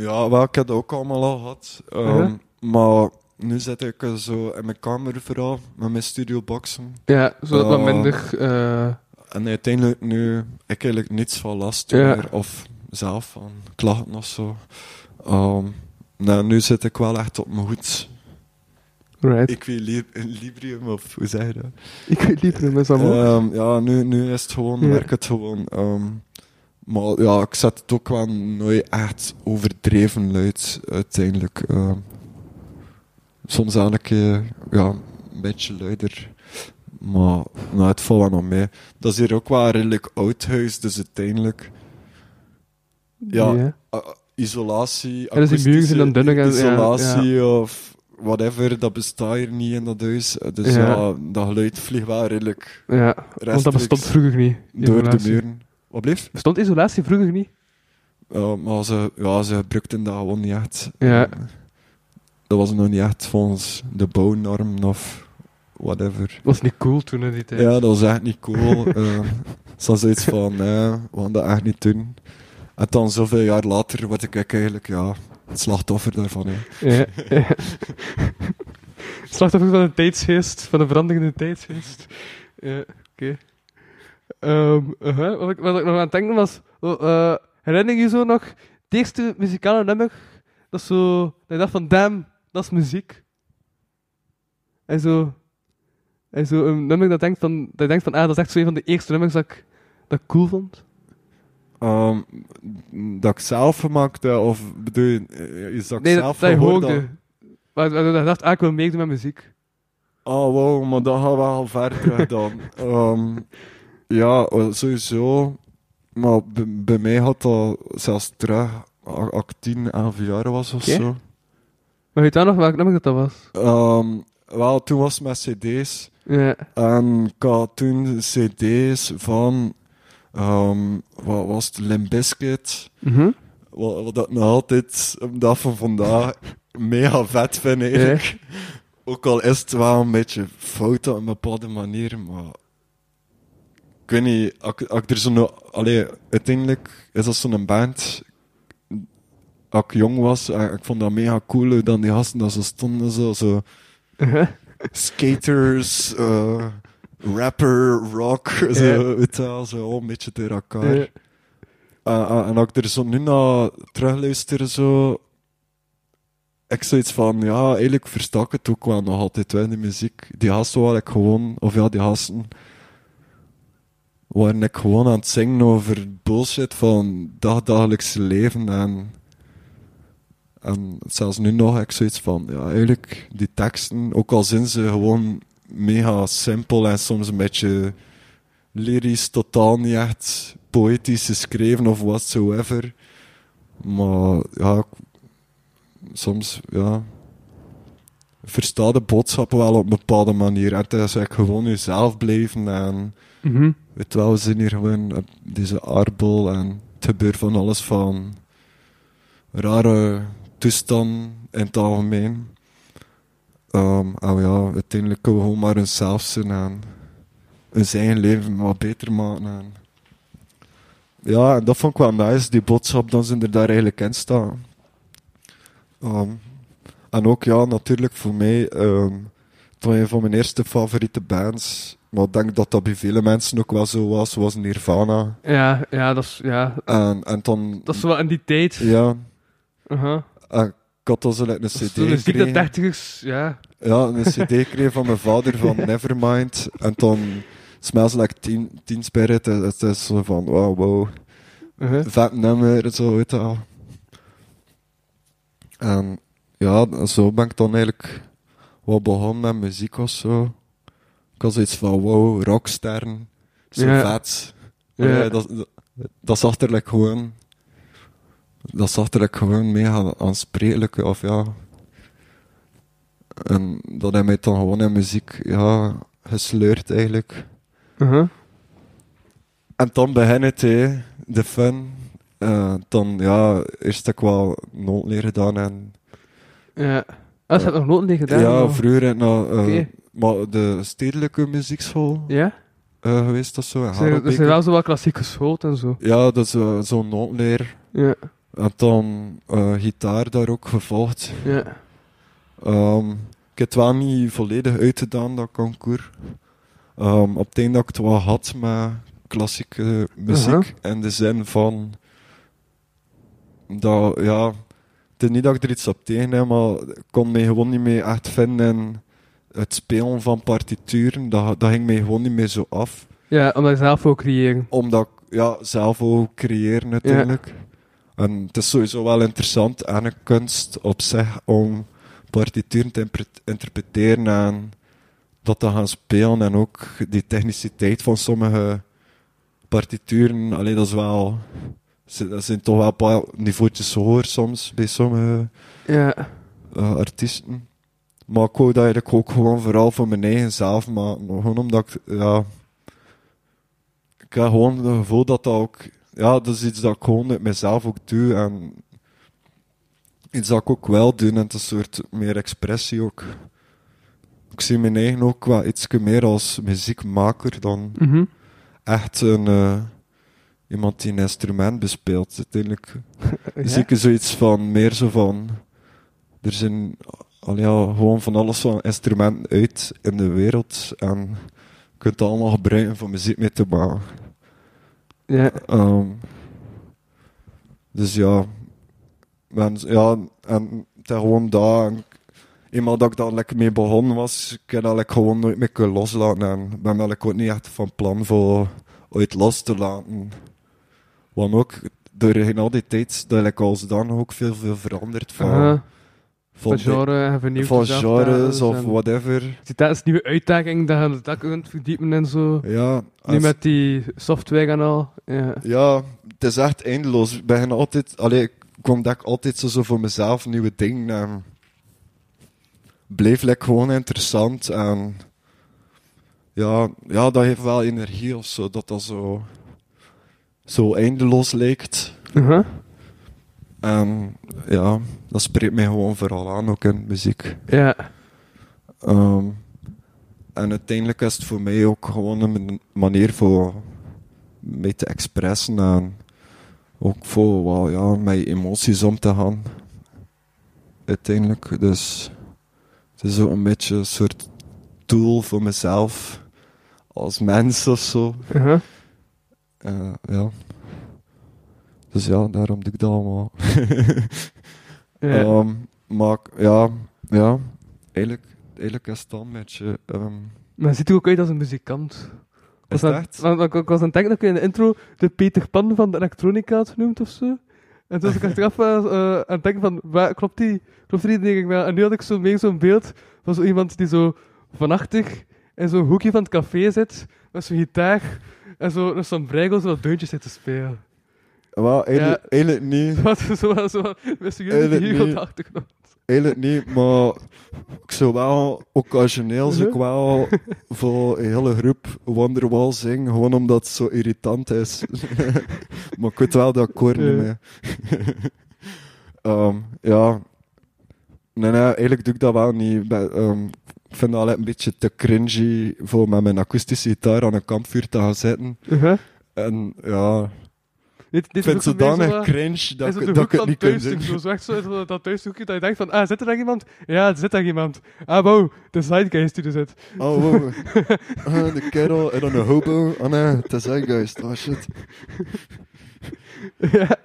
Ja, wel, ik heb dat ook allemaal al gehad. Ehm, Uh-huh. Maar nu zit ik zo in mijn kamer vooral, met mijn studioboxen. ja zodat wat Oh. minder, eh, En uiteindelijk nu ik eigenlijk niets van last Ja. meer, of zelf van klachten of zo. Ehm, nou, nu zit ik wel echt op mijn hoed. right. Equilibrium, of hoe zeg je dat? Ik weet dat is allemaal. Ehm, ja, nu, nu is het gewoon, Ja. werkt het gewoon. Maar ja, ik zet het ook wel nooit echt overdreven luid, uiteindelijk. Ehm, soms keer, ja, een beetje luider. Maar nou, het valt wel nog mee. Dat is hier ook wel een redelijk oud huis, dus uiteindelijk... Ja, uh, isolatie, Ja, dus die dan dunner ja, isolatie of whatever, dat bestaat hier niet in dat huis. Dus Ja. ja, dat geluid vliegt wel redelijk ja, want dat bestond vroeger niet. door de muren. Wat bleef? Bestond isolatie vroeger niet? Ja, maar ze, ja, ze gebruikten dat gewoon niet echt. Ja. Eh, Dat was nog niet echt volgens de bouwnorm of whatever. Was niet cool toen in die tijd. Ja, dat was echt niet cool. Eh Ze was zoiets van, nee, we gaan dat echt niet doen. En dan zoveel jaar later word ik eigenlijk ja, het slachtoffer daarvan. Hè. Ja, ja. Slachtoffer van de tijdsgeest, van de veranderende tijdsgeest. Ja, oké. Ehm, wat, ik, wat ik nog aan het denken was, eh, herinner je je zo nog het eerste muzikale nummer? Dat is zo, dat je dacht van, damn, dat is muziek. En zo, en zo een nummer dat, denkt van, dat je denkt van, ah, dat is echt zo een van de eerste nummers dat ik, dat ik cool vond. Ehm, dat ik zelf gemaakt heb, of bedoel je, eh, is dat ik Nee, dat, zelf dat je gehoord? Waar- Waardoor je dacht, ah, ik wil meedoen met muziek. Oh, wow, maar dat gaan we al ver terug dan. Ehm, ja, eh, sowieso. Maar bij, bij mij had dat zelfs terug, als ik 10, 11 jaar was of zo. Maar weet je dan nog welk nummer dat, dat was? Ehm, wel, toen was het met cd's. Ja. En ik had toen cd's van, ehm, wat was het, Limp Bizkit. Mhm. Wat, wat ik nog altijd, op dag van vandaag, mega vet vind eigenlijk. Ook al is het wel een beetje fout op een bepaalde manier, maar... Ik weet niet, als ik- er zo... no- Allee, uiteindelijk is dat zo'n band... Als ik jong was, en ik vond dat mega cool, dan die gasten dat ze stonden, zo... zo Uh-huh. skaters, eh, rapper, rock, zo, Ja. weet je wel, zo een beetje door elkaar. Uh, uh, en als ik er zo nu naar terugluister, zo... Ik zoiets van, ja, eigenlijk versta ik het ook wel nog altijd wel, die muziek. Die gasten waren ik gewoon, of ja, die gasten... Waren ik gewoon aan het zingen over bullshit van dagdagelijkse leven en... En zelfs nu nog heb ik zoiets van, ja, eigenlijk, die teksten, ook al zijn ze gewoon mega simpel en soms een beetje lyrisch, totaal niet echt poëtisch geschreven of whatsoever. Maar ja, soms, ja, versta de boodschap wel op een bepaalde manier. En het is eigenlijk gewoon jezelf blijven en Wel, we zijn hier gewoon deze aardbol en het gebeurt van alles van rare toestanden in het algemeen. Ehm, en ja, uiteindelijk kunnen we gewoon maar onszelf zijn en ons eigen leven wat beter maken. En ja, en dat vond ik wel nice, die boodschap, dat ze er daar eigenlijk in staan. Ehm, en ook, ja, natuurlijk voor mij, ehm het was een van mijn eerste favoriete bands. Maar ik denk dat dat bij vele mensen ook wel zo was, was Nirvana. Ja, ja, dat is, ja, En, en dan... dat is wel in die tijd. Ja, Uh-huh. en ik had dan zo like, een cd dat gekregen. dertigers, ja. Ja, een cd gekregen van mijn vader van Nevermind. En dan Smells Like Teen, teen Spirit. Het het is zo van, wow, wow. Uh-huh. Vet nummer, zo, weet je wel. En ja, zo ben ik dan eigenlijk wat begonnen met muziek of zo. Ik had zoiets van, wow, rocksterren. Zo Ja. vet. Ja. Dat, dat, dat zag er like gewoon... Dat er like gewoon mega aansprekelijk, of ja... En dat hij mij dan gewoon in muziek, ja, gesleurd eigenlijk. Uh-huh. En dan begin het, hè, de fun. Eh, dan, ja, eerst heb ik wel noodleer gedaan en... Ja. Ah, ze hebben nog niet gedaan. ja, vroeger heb ik naar, eh, Oké. Maar de stedelijke muziekschool Ja? eh, geweest of zo. zijn, er zijn wel zo wat klassiek geschoold en zo. Ja, dat is eh, zo'n noodleer. Ja. En dan eh, gitaar daar ook gevolgd. Ja. Ehm, ik heb het wel niet volledig uitgedaan, dat concours. Ehm, op het einde dat ik het wel had met klassieke muziek. In de zin van... Dat, ja... Het is niet dat ik er iets op tegen heb, maar ik kon mij gewoon niet meer echt vinden in het spelen van partituren. Dat, dat ging mij gewoon niet meer zo af. Ja, omdat je zelf ook creëren. Omdat ik ja, zelf ook creëren natuurlijk. En het is sowieso wel interessant en een kunst op zich om partituren te interpreteren en dat te gaan spelen. En ook die techniciteit van sommige partituren, alleen dat is wel... Dat zijn toch wel een paar niveautjes hoger soms bij sommige Ja. eh, artiesten. Maar ik wou dat eigenlijk ook gewoon vooral voor mijn eigen zelf maken. Gewoon omdat ik, ja... Ik heb gewoon het gevoel dat dat ook... Ja, dat is iets dat ik gewoon met mezelf ook doe. En iets dat ik ook wel doe. En het is een soort meer expressie ook. Ik zie mijn eigen ook wel iets meer als muziekmaker dan Mhm. echt een... eh, iemand die een instrument bespeelt. Uiteindelijk Ja? zie ik zoiets van, meer zo van... Er zijn al ja, gewoon van alles van instrumenten uit in de wereld. En je kunt het allemaal gebruiken voor muziek mee te maken. Ja. Ehm, dus ja, en, ja, en het is gewoon dat. En eenmaal dat ik daar lekker mee begonnen was, ik heb dat like gewoon nooit meer kunnen loslaten. En ik ben like ook niet echt van plan voor ooit los te laten. Want ook door al die tijd dat ik als dan ook veel, veel veranderd van, Van genre en vernieuwd. van jezelf genres daar, of whatever. Ziet dat als nieuwe uitdaging dat je dat kunt verdiepen en zo. Ja, Nu met die software en al. Ja. ja, het is echt eindeloos. Ik begin altijd, allee, ik ontdek altijd zo, zo voor mezelf nieuwe dingen. En bleef like, gewoon interessant. En ja, ja, dat heeft wel energie of zo, dat dat zo, zo eindeloos lijkt. Aha. En ja, dat spreekt mij gewoon vooral aan, ook in muziek. Ja. Ehm, en uiteindelijk is het voor mij ook gewoon een manier voor mij te expressen en ook voor wel, ja, met emoties om te gaan. Uiteindelijk. Dus het is ook een beetje een soort tool voor mezelf als mens of zo. Aha. Eh, ja. Dus ja, daarom doe ik dat allemaal. Ja. Ehm, maar ja, ja, eigenlijk, eigenlijk is het dan een beetje... ehm, Maar ziet u ook uit als een muzikant? is dat- echt? Want ik, ik was aan het denken dat ik in de intro de Peter Pan van de elektronica had genoemd of zo. En toen was ik achteraf eh, eh, aan het denken van, waar, klopt die? Klopt die? Denk ik wel. En nu had ik zo meer zo'n beeld van zo iemand die zo vanachtig in zo'n hoekje van het café zit, met zo'n gitaar en zo een sombrero zo wat deuntjes zit te spelen. Wel, eigenlijk, eigenlijk niet. Wat zo, zo, zo'n jullie op de achtergrond. Eigenlijk niet, maar ik zou wel, occasioneel zou ik wel voor een hele groep Wonderwall zingen, gewoon omdat het zo irritant is. maar ik weet wel dat akkoord niet Ja. meer. Ehm, ja. Nee, nee, eigenlijk doe ik dat wel niet. Bij, ehm, ik vind dat altijd een beetje te cringy voor met mijn akoestische gitaar aan een kampvuur te gaan zitten. Uh-huh. En ja, Dit, ik dit vind zo zodanig cringe dat, ik- de dat ik het van niet kan doen. Zo, zo echt zo, zo dat thuishoekje dat je denkt van, ah, zit er daar iemand? Ja, er zit daar iemand. Ah, wow, de sidegeist die er zit. Oh, wow. Ah, de kerel en dan een hobo. Oh nee, is Zeitgeist. Oh shit. ja.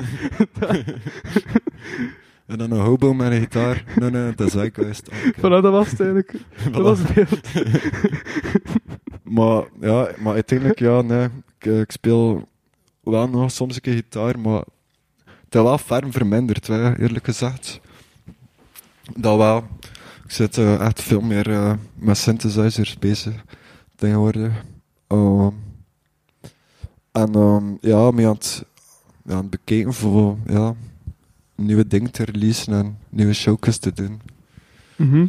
En dan een hobo met een gitaar. Nee, nee, is Zeitgeist. Oh, oké. Voilà, dat was het eigenlijk. Dat was het beeld. Maar ja, maar uiteindelijk, ja, nee. Ik, eh, ik speel wel nog soms een keer gitaar, maar het is wel ferm verminderd, hè, eerlijk gezegd. Dat wel. Ik zit eh, echt veel meer eh, met synthesizers bezig tegenwoordig. Ehm, en ehm, ja, me aan het, ja, aan het bekijken voor ja, nieuwe dingen te releasen en nieuwe showcases te doen. Mhm.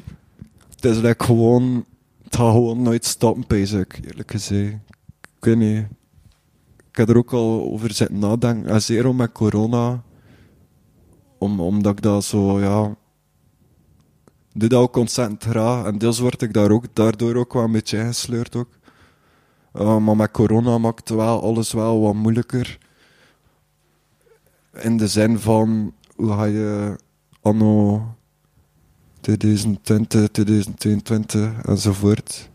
Het is like gewoon, het gaat gewoon nooit stoppen, basic, eerlijk gezegd. Ik weet niet. Ik heb er ook al over zitten nadenken. En zeer om met corona. Om, omdat ik dat zo, ja... Doe dat ook ontzettend graag. En deels word ik daar ook, daardoor ook wel een beetje ingesleurd ook. Uh, maar met corona maakt wel alles wel wat moeilijker. In de zin van, hoe ga je anno 2020, 2022 enzovoort.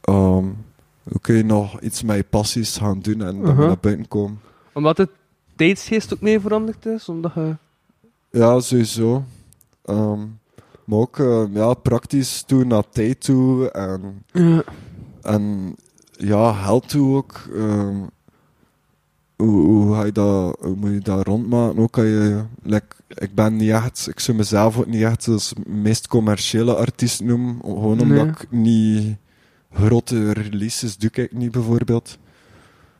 Ehm, kun je nog iets met je passies gaan doen en dan naar buiten komen? Omdat de tijdsgeest ook mee veranderd is. Omdat je... Ja, sowieso. Ehm, maar ook eh, ja, praktisch toe naar tijd toe en, Ja. en ja, toe ook. Ehm, hoe, hoe, ga je dat, hoe moet je dat rondmaken? Ook kan je, like, ik ben niet echt, ik zou mezelf ook niet echt als meest commerciële artiest noemen. Gewoon omdat Nee. ik niet grote releases doe ik niet bijvoorbeeld.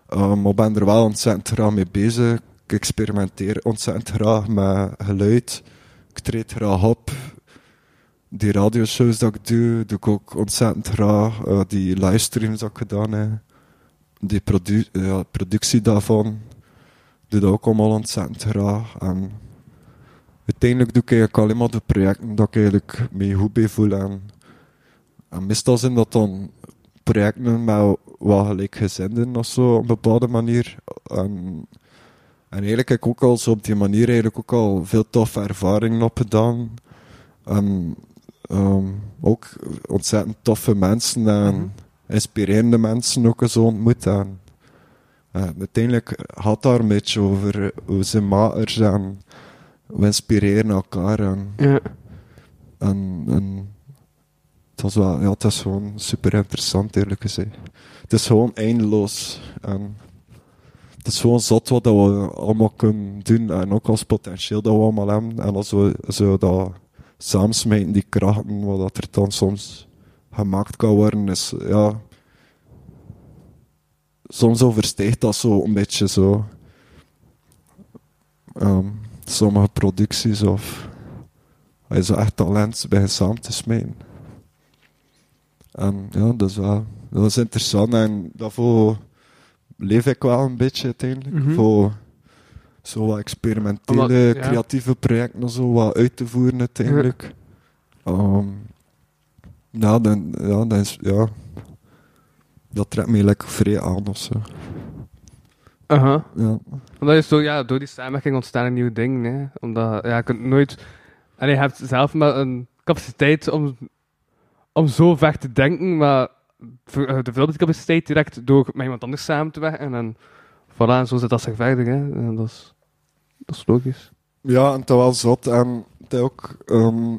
Ehm, maar ben er wel ontzettend graag mee bezig. Ik experimenteer ontzettend graag met geluid. Ik treed graag op. Die radioshows dat ik doe, doe ik ook ontzettend graag. Eh, die livestreams dat ik gedaan heb. Die produ ja, productie daarvan. Doe dat ook allemaal ontzettend graag. En uiteindelijk doe ik eigenlijk alleen maar de projecten dat ik eigenlijk mee goed bij voel. En, en meestal zijn dat dan projecten met wat gelijkgezinden of zo, op een bepaalde manier. En, en eigenlijk heb ik ook al zo op die manier eigenlijk ook al veel toffe ervaringen opgedaan. En ehm, ook ontzettend toffe mensen en Mhm. inspirerende mensen ook zo ontmoet. En, eh, uiteindelijk gaat daar een beetje over hoe ze makers en we inspireren elkaar. En, Ja. en, en het, was wel, ja, is gewoon super interessant, eerlijk gezegd. Het is gewoon eindeloos. En het is gewoon zot wat dat we allemaal kunnen doen. En ook als potentieel dat we allemaal hebben. En als we zo dat samensmijten, die krachten, wat er dan soms gemaakt kan worden, is ja. Soms overstijgt dat zo een beetje zo. ehm, sommige producties of. Is zo echt talent bij samen te smijten. En ja, dat is wel. Dat is interessant en daarvoor leef ik wel een beetje uiteindelijk. Mhm. Voor zo wat experimentele, Omdat- ja. creatieve projecten zo wat uit te voeren uiteindelijk. Ehm, ja, dan, ja, dan is, ja, dat trekt me lekker vrij aan of zo. Aha. Ja. Omdat je zo, ja, door die samenwerking ontstaan er nieuwe dingen. Hè. Omdat ja, je kunt nooit. En je hebt zelf maar een capaciteit om, om zo ver te denken, maar eh, de die capaciteit direct door met iemand anders samen te werken. En voilà, zo zit dat zich verder. Hè. En dat, is, dat is logisch. Ja, en dat wel zot. En is ook, ehm,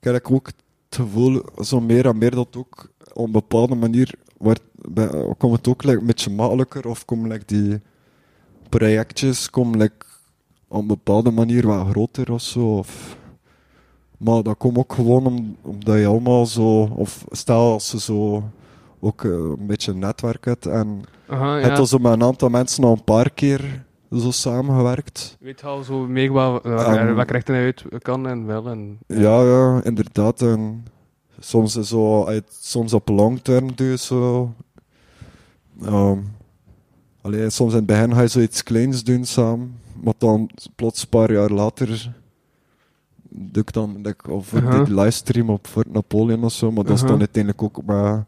ik ook het gevoel, zo meer en meer dat ook op een bepaalde manier wordt, komt het ook like, een beetje makkelijker. Of komen die projectjes komen, like, op een bepaalde manier wat groter of zo. Of, maar dat komt ook gewoon om, omdat je allemaal zo, of stel als ze zo ook eh, een beetje een netwerk hebt en Aha, ja. zo met een aantal mensen al een paar keer zo samengewerkt. Je weet al zo meer wat, welke rechten hij uit kan en wel. En, Ja, ja, inderdaad. En soms is zo, uit, soms op long term doe je zo. Allee, soms in het begin ga je zoiets kleins doen samen, maar dan plots een paar jaar later doe ik dan, of die livestream op Fort Napoleon of zo, maar dat is dan uiteindelijk ook met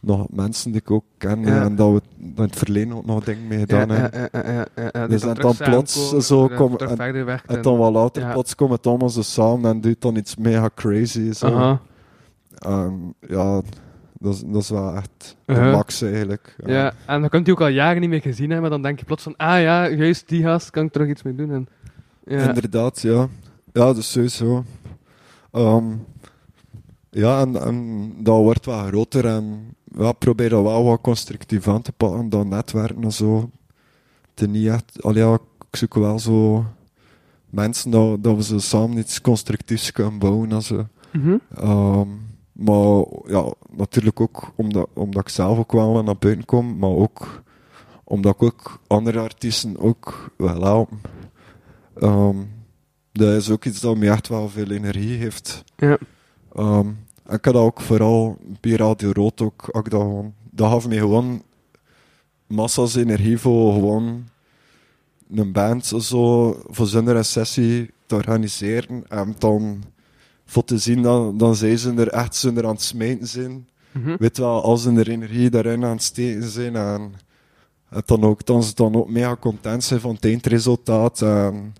nog mensen die ik ook ken Ja. en dat we in het verleden ook nog dingen mee gedaan ja, hebben. ja, ja, ja, ja, ja, die Dus en dan plots samenkomen, zo en kom- terug en-. En dan wat later, plots komt het allemaal zo samen en doet dan iets mega crazy. Zo. Ehm, ja, dat is, dat is wel echt de max eigenlijk. Ja, en dan kunt je ook al jaren niet meer gezien hebben, maar dan denk je plots van, ah ja, juist die gast, kan ik terug iets mee doen. En, ja. Inderdaad, ja. Ja, dus sowieso. Ehm, ja, en, en dat wordt wel groter en ja, probeer dat wel wat constructief aan te pakken, dat netwerken en zo. Het niet echt, al ja, ik zoek wel zo mensen dat, dat we zo samen iets constructiefs kunnen bouwen en zo. Mhm. Ehm, maar ja, natuurlijk ook omdat, omdat ik zelf ook wel naar buiten kom, maar ook omdat ik ook andere artiesten ook wel help. Ehm, dat is ook iets dat me echt wel veel energie heeft. Ja. Ehm, en ik had dat ook vooral bij Radio Rood ook, ook dat, gewoon, dat gaf me gewoon massa's energie voor gewoon een band zo, voor zo'n sessie te organiseren en dan voor te zien dat dan zij ze er echt er aan het smijten zijn. Mhm. Weet wel, als ze er energie daarin aan het steken zijn en het dan ook, dan ze dan ook mega content zijn van het eindresultaat. En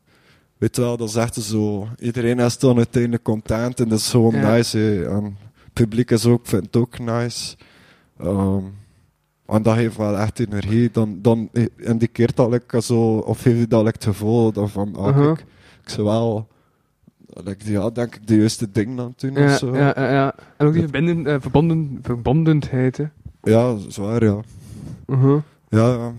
weet wel, dat is echt zo, iedereen is dan uiteindelijk content en dat is gewoon Ja. nice. En het publiek is ook, vindt het ook nice. Ehm, en dat geeft wel echt energie. Dan, dan indikeert dat like, zo, of geeft je dat like, het gevoel dan van, ah, Uh-huh. kijk, ik zou wel, ja, denk ik, de juiste dingen aan doen of Ja, zo. ja, ja, ja. En ook die verbinden, eh, verbonden, verbondenheid. Hè. Ja, zwaar, ja. Ja, ja.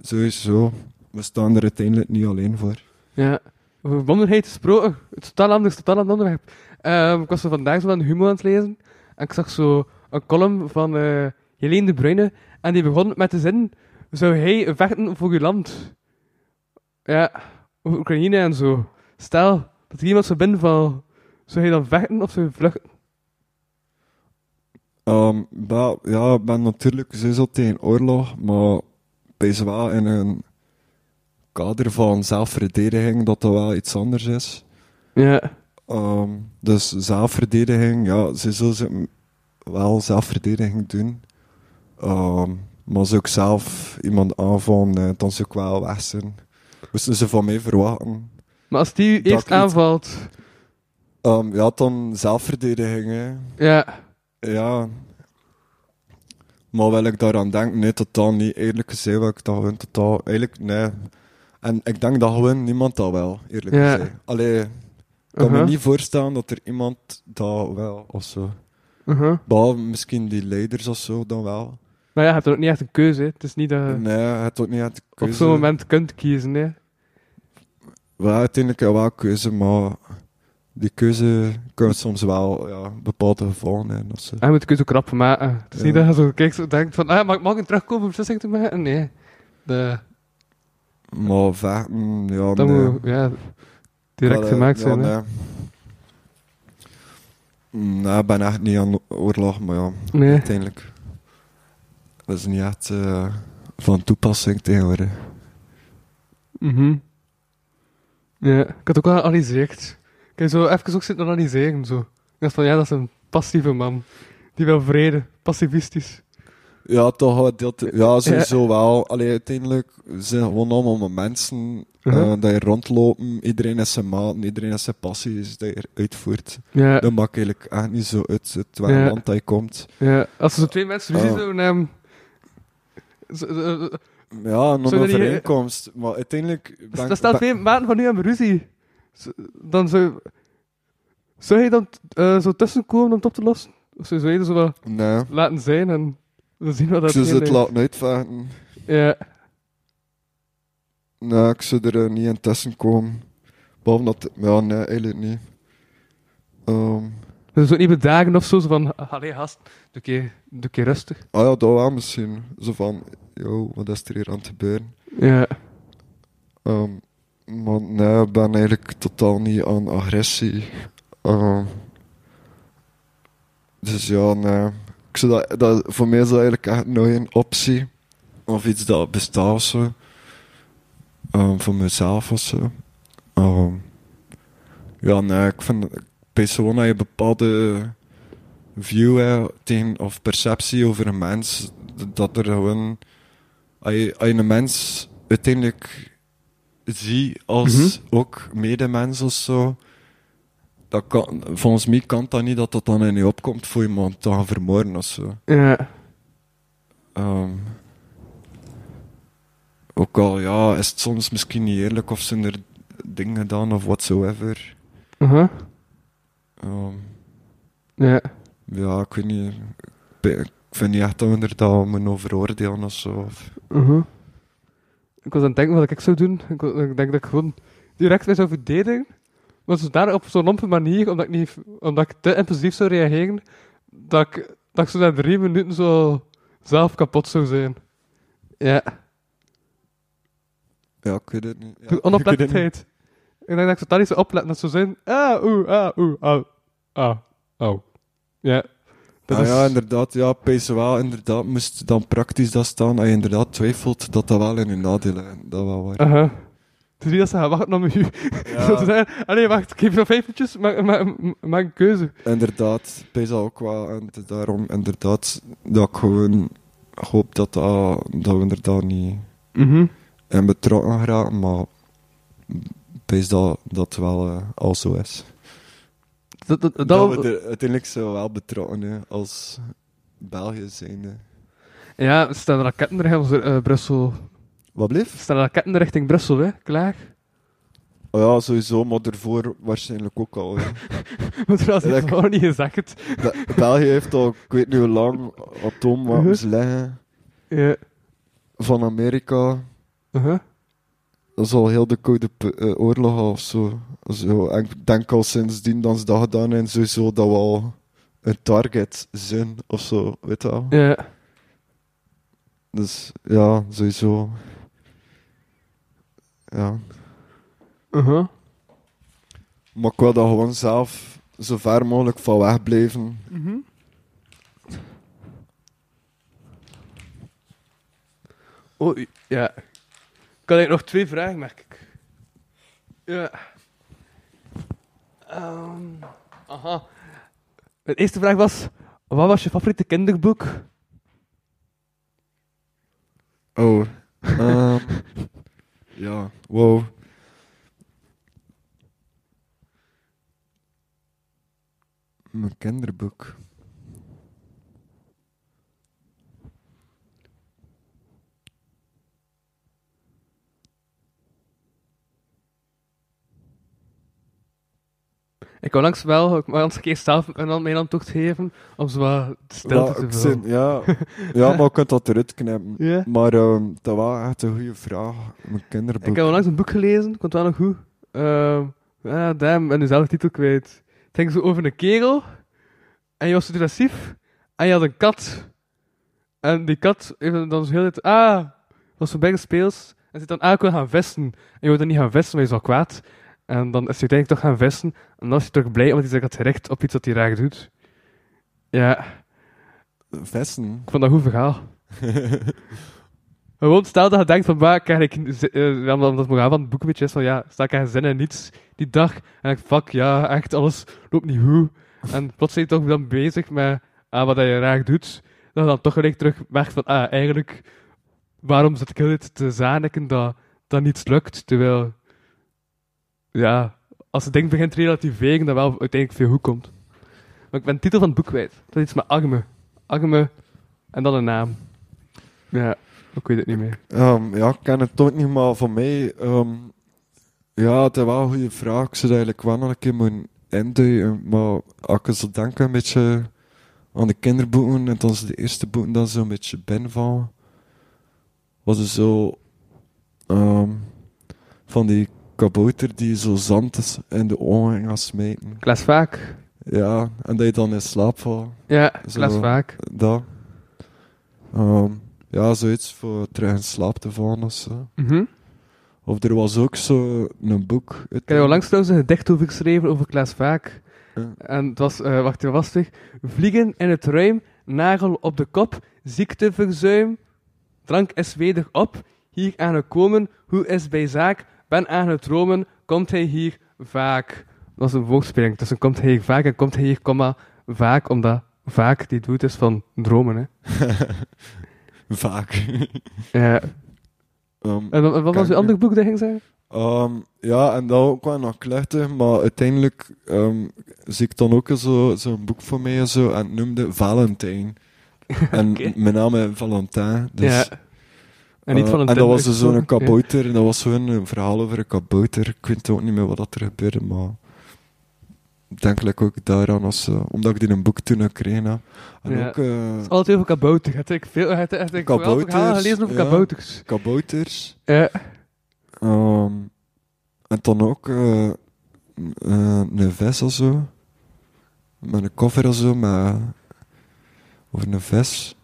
Sowieso. We staan er uiteindelijk niet alleen voor. Ja. Over verbondenheid gesproken, totaal anders, totaal ander onderwerp. Ehm, ik was vandaag zo aan de humor aan het lezen en ik zag zo een column van eh Helene de Bruyne en die begon met de zin, zou hij vechten voor uw land? Ja, over Oekraïne en zo. Stel, dat er iemand zou binnenvallen, zou hij dan vechten of zou hij vluchten? Maar, ja, ik ben natuurlijk sowieso tegen oorlog, maar bij wel in een kader van zelfverdediging dat dat wel iets anders is. Ja. Ehm, dus zelfverdediging, ja, ze zullen ze wel zelfverdediging doen. Ehm, maar als ik zelf iemand aanvallen, eh, dan zou ik wel weg zijn. Moesten ze van mij verwachten. Maar als die u eerst aanvalt, Ehm, ja, dan zelfverdediging, hè. ja, Ja. Maar wil ik daaraan denk, nee, totaal niet. Eerlijk gezegd wil ik dat gewoon totaal... Eigenlijk, nee. En ik denk dat gewoon niemand dat wel, eerlijk Ja. gezegd. Allee, ik kan Uh-huh. me niet voorstellen dat er iemand dat wel, of zo. uh Behalve misschien die leiders of zo, dan wel. Maar ja, je hebt ook niet echt een keuze. Hè. Het is niet dat je Nee, je hebt ook niet echt op keuze. zo'n moment kunt kiezen. Hè. Wel, uiteindelijk wel keuze, maar die keuze kan soms wel ja, bepaalde gevolgen hebben. Of zo. En je moet de keuze ook rap maken. Het is Ja. niet dat je zo kijkt en denkt van, ah, mag, mag ik terugkomen om beslissing te maken? Nee. De, Maar vechten, ja, dat nee. moet ja, direct eh, gemaakt ja, zijn. nee. Mm, Nee, ik ben echt niet aan oorlog, maar ja, Nee. uiteindelijk. Dat is niet echt eh, van toepassing tegenwoordig. Mhm. Ja, ik had ook wel geanalyseerd. Ik heb zo even ook zitten analyseren. Zo. Ik dacht van, ja, dat is een passieve man. Die wil vrede, pacifistisch. Ja, toch wel deelt, ja, sowieso wel. Allee, uiteindelijk zijn gewoon allemaal mensen eh, Uh-huh. dat je rondlopen. Iedereen is zijn maat, iedereen is zijn passies dat je uitvoert. Ja, Dat maakt eigenlijk echt niet zo uit het welk Ja. land dat je komt. ja. Als er zo twee mensen ruzie zo- zo- Ja, een niet- overeenkomst. Maar uiteindelijk... Ben, Dat staat ben- twee maanden van nu hebben ruzie. Dan zou... Zou je dan eh, zo tussenkomen om het op te lossen? Of zou je zo wel Nee. laten zijn en we zien dat ze het laten uitvechten. Ja, Nee, ik zou er eh, niet in tussen komen. Behalve dat... Ja, nee, eigenlijk niet. Ehm, dus ook niet bedagen of zo, zo van, ah, allee gast, doe keer, doe keer rustig. ah ja, dat wel misschien. Zo van... Yo, wat is er hier aan het gebeuren? Ja, Ehm, maar nee, ik ben eigenlijk totaal niet aan agressie. Ehm, dus ja, nee. Ik zou dat, dat, voor mij is dat eigenlijk echt nooit een optie. Of iets dat bestaat of zo. Ehm, voor mezelf of zo. Ehm, ja, nee, ik vind... Gewoon dat je bepaalde view hebt tegen, of perceptie over een mens. Dat er gewoon... Als je, als je een mens uiteindelijk zie als ook medemens of zo. Dat kan, volgens mij kan dat niet dat dat dan in je opkomt voor iemand te gaan vermoorden of zo. ja, Ehm, ook al ja, is het soms misschien niet eerlijk of zijn er dingen gedaan of whatsoever. aha, Ehm, ja. ja, ik weet niet. Ik vind niet echt dat we er moeten over oordelen of zo. Of- Mhm. Ik was aan het denken wat ik zou doen. Ik, denk dat ik gewoon direct weer zou verdedigen. Maar zo daar op zo'n lompe manier, omdat ik, niet, omdat ik te impulsief zou reageren, dat ik, dat ik zo na drie minuten zo zelf kapot zou zijn. Ja, Ja, ik weet het niet. Ja, onoplettendheid. Ik denk dat ik totaal niet zou opletten. Dat zou zijn, ah, oeh, ah, oeh, au, au, au. Ja. Dat Ah is, ja, inderdaad. Ja, wel. Inderdaad, moest dan praktisch dat staan. Als je inderdaad twijfelt, dat dat wel in je nadeel is. Dat wel waar. Aha. Het niet dat ze gaan wachten op u. Ja. Allee, wacht, ik geef nog vijf minuutjes, maak, maak, maak een keuze. Inderdaad, dat ook wel. En daarom inderdaad dat ik gewoon hoop dat, dat, dat we er dan niet Mhm. in betrokken geraken. Maar pees dat dat wel eh, al zo is. Dat, dat, dat, Dat, we er uiteindelijk zo wel betrokken zijn als België zijn. Ja, er staan raketten richting uh, Brussel. Wat bleef? Staan raketten richting Brussel, hè? Klaar. Oh ja, sowieso, maar daarvoor waarschijnlijk ook al. Want dat- gewoon niet gezegd. Be- België heeft al, ik weet niet hoe lang, atoomwapens liggen Ja. van Amerika. Uh-huh. Dat is al heel de Koude eh, Oorlog of zo. zo. En ik denk al sindsdien dat ze dat gedaan hebben, sowieso dat we al een target zijn of zo, weet je wel. Ja. Dus ja, sowieso. Ja. Uh-huh. Maar ik wil dat gewoon zelf zo ver mogelijk van weg blijven. Mhm. Oh, ja. Ik had eigenlijk nog twee vragen, merk ik. Ja. Ehm, aha. Mijn eerste vraag was, wat was je favoriete kinderboek? Oh. ehm, ja, wow. Mijn kinderboek. Ik wou langs wel, ik wou langs een keer zelf een hand- mijn geven, om zo wat stilte Ja, te vullen. zin- ja. ja, maar je kunt dat eruit knippen. Ja. Maar ehm, dat was echt een goede vraag. Mijn kinderboek. Ik heb onlangs een boek gelezen, komt wel nog goed. Ehm ja, damn, ben nu zelf de titel kwijt. Het ging zo over een kerel, en je was zo depressief, en je had een kat. En die kat heeft dan zo heel het, ah, was zo bij speels, en zit dan, ah, ik wil gaan vissen. En je wil dan niet gaan vissen, maar je is al kwaad. En dan is hij uiteindelijk toch gaan vissen, en dan is hij toch blij, omdat hij zich had gericht op iets dat hij graag doet. Ja, Vesten. ik vond dat goed verhaal. Gewoon, stel dat je denkt van, waar krijg ik... eh, ja, omdat het moraal van het boek een beetje is van, ja, sta ik zin in niets die dag. En ik fuck, ja, echt, alles loopt niet goed. En plots ben je toch dan bezig met ah, wat je graag doet. Dat je dan toch gelijk terug merkt van, ah, eigenlijk, waarom zit ik heel dit te zaniken dat dat niets lukt? Terwijl, ja, als het ding begint te relativeren, dat wel uiteindelijk veel goed komt. Maar ik ben de titel van het boek kwijt. Dat is iets met Agme. Agme en dan een naam. Ja, ik weet het niet meer. Ehm, ja, ik ken het toch niet, maar voor mij... ehm, ja, het is wel een goede vraag. Ik zou eigenlijk wel nog een keer moeten. Maar als ik zo denk een beetje aan de kinderboeken, en dan de eerste boeken dat zo'n beetje ben van, was het zo... ehm, van die kabouter die zo zand is in de ogen gaat smijten. Klaas Vaak. Ja, en dat je dan in slaap valt. Ja, Zo. Klaas Vaak. Dat. Ehm, ja, zoiets voor terug in slaap te vallen of zo. Mhm. Of er was ook zo een boek. Ik heb langs trouwens een gedicht over geschreven over Klaas Vaak. Ja. En het was, eh wacht even, was het? Vliegen in het ruim, nagel op de kop, ziekteverzuim, drank is weder op, hier aangekomen, hoe is bij zaak, ben aan het dromen, komt hij hier vaak. Dat was een woordspeling tussen komt hij hier vaak en komt hij hier, komma, vaak, omdat vaak die doet is van dromen, hè. Vaak. Ja. Ehm, En wat, wat was uw andere boek dat ging zeggen? ehm, ja, en dat ook wel nog klechten, maar uiteindelijk ehm, zie ik dan ook zo- zo'n boek voor mij zo, en het noemde Valentijn. En mijn naam is Valentin. Dus, ja. En niet eh, van een en dat was dus zo'n kabouter, en dat was zo'n een verhaal over een kabouter. Ik weet ook niet meer wat dat er gebeurde, maar denkelijk ook daaraan, als, eh, omdat ik die een boek toen ook kreeg. hè. En Ja. ook eh, Het is altijd kabouter. Ik veel, het, het, ik verhalen gelezen over ja. kabouters. kabouters. Ja. Ehm, en dan ook eh, eh, een vis of zo. Met een koffer of zo, met, over een vis.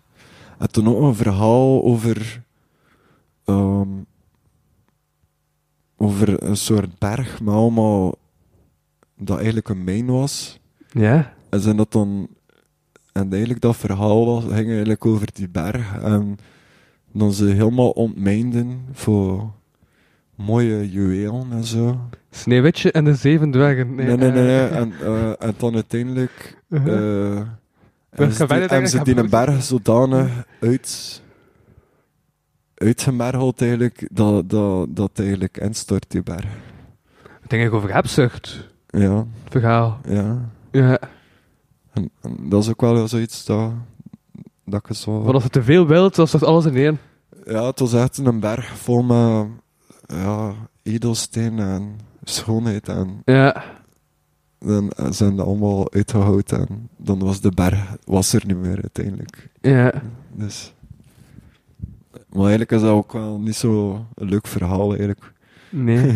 En toen ook een verhaal over... ehm, over een soort berg, maar allemaal... Dat eigenlijk een mijn was. Ja. En zijn dat dan... En eigenlijk dat verhaal was, ging eigenlijk over die berg. En dan ze helemaal ontmijnden voor mooie juwelen en zo. Sneeuwwitje en de zeven dwergen. Nee, nee, nee. eh, nee. En, eh, en dan uiteindelijk... uh-huh. eh We hebben ze die, hebben ze die een berg zodanig uit... Uitgemergeld eigenlijk, dat, dat, dat eigenlijk instort, die berg. Ik denk over hebzucht. Ja, Verhaal. ja. Ja. En, en dat is ook wel zoiets dat... Dat ik zo... Want als het te veel wilt, dan staat alles in één. Ja, het was echt een berg vol met ja, edelsteen en schoonheid. En Ja. dan zijn die allemaal uitgehouden. En dan was de berg was er niet meer uiteindelijk. Ja. Dus. Maar eigenlijk is dat ook wel niet zo een leuk verhaal eigenlijk. Nee.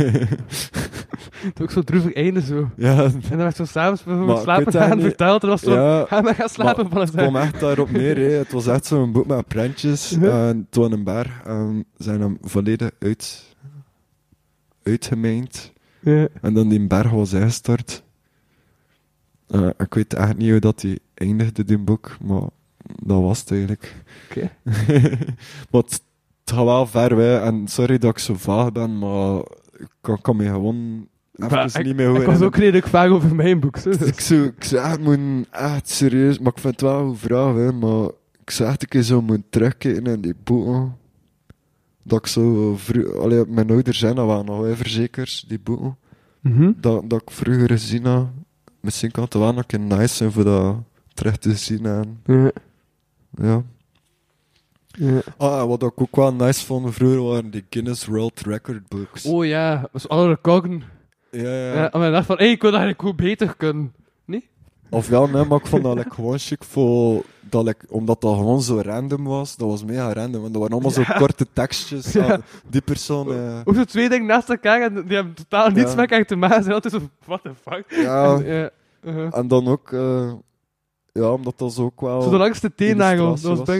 Het is ook zo droevig einde zo. ja, En dan werd zo s'avonds ik slapen gaan niet. verteld. En dan was zo, ja ga maar gaan slapen van het kwam echt daarop neer. Het was echt zo'n boek met prentjes. Ja. En toen een berg. En zijn hem volledig uit, uitgemijnd. Ja. En dan die berg was ingestort. Eh, ik weet echt niet hoe dat die eindigde, die boek, maar dat was het eigenlijk. Oké. maar het, het gaat wel ver, hè. en sorry dat ik zo vaag ben, maar ik kan, kan me gewoon Maar ik- niet meer Ik was ook redelijk vaag over mijn boek. ik zou, ik zou echt moeten, echt serieus, maar ik vind het wel een vraag, hè, maar ik zou echt een keer zo moeten terugkijken in die boeken. Dat ik zo, vro- allee, mijn ouders zijn dat wel nog verzekers, die boeken Mhm. dat, dat ik vroeger gezien had. Misschien kan het wel nog een keer nice zijn voor dat terug te zien. En, Ja. ja. Ja. Ah, wat ik ook wel nice vond vroeger waren die Guinness World Record books. Oh ja, dat is alle recorden. Ja, ja. Ja, en dan dacht van, hé, ik wil dat eigenlijk goed beter kunnen. Nee? Of ja, nee, maar ik vond dat like, gewoon chic voor... Dat, like, omdat dat gewoon zo random was. Dat was mega random. Want dat waren allemaal zo korte tekstjes. Ja. Ah, die persoon... eh, Ook zo twee dingen naast elkaar en die hebben totaal niets met elkaar te maken. Zijn altijd zo, what the fuck? ja, En, ja, uh-huh. en dan ook... eh, ja, omdat dat zo ook wel... Zo de langste teennagel, dat was was.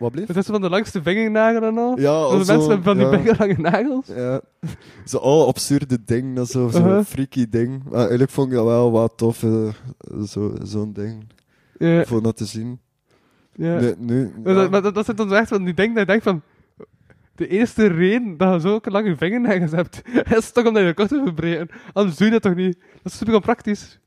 Wat bleef? Het is van de langste vingernagel en al. Ja, de mensen hebben van die ja. nagels. Ja. Zo al absurde ding, dat zo, zo'n Uh-huh. freaky ding. Maar eigenlijk vond ik dat wel wat tof, eh, zo, zo'n ding, Ja, voor dat te zien. Maar, ja. dat, maar dat, dat zijn dan echt van die dingen dat je denkt van... De eerste reden dat je zulke lange vingernagels hebt, is toch omdat je kort te verbreden. Anders doe je dat toch niet? Dat is super onpraktisch.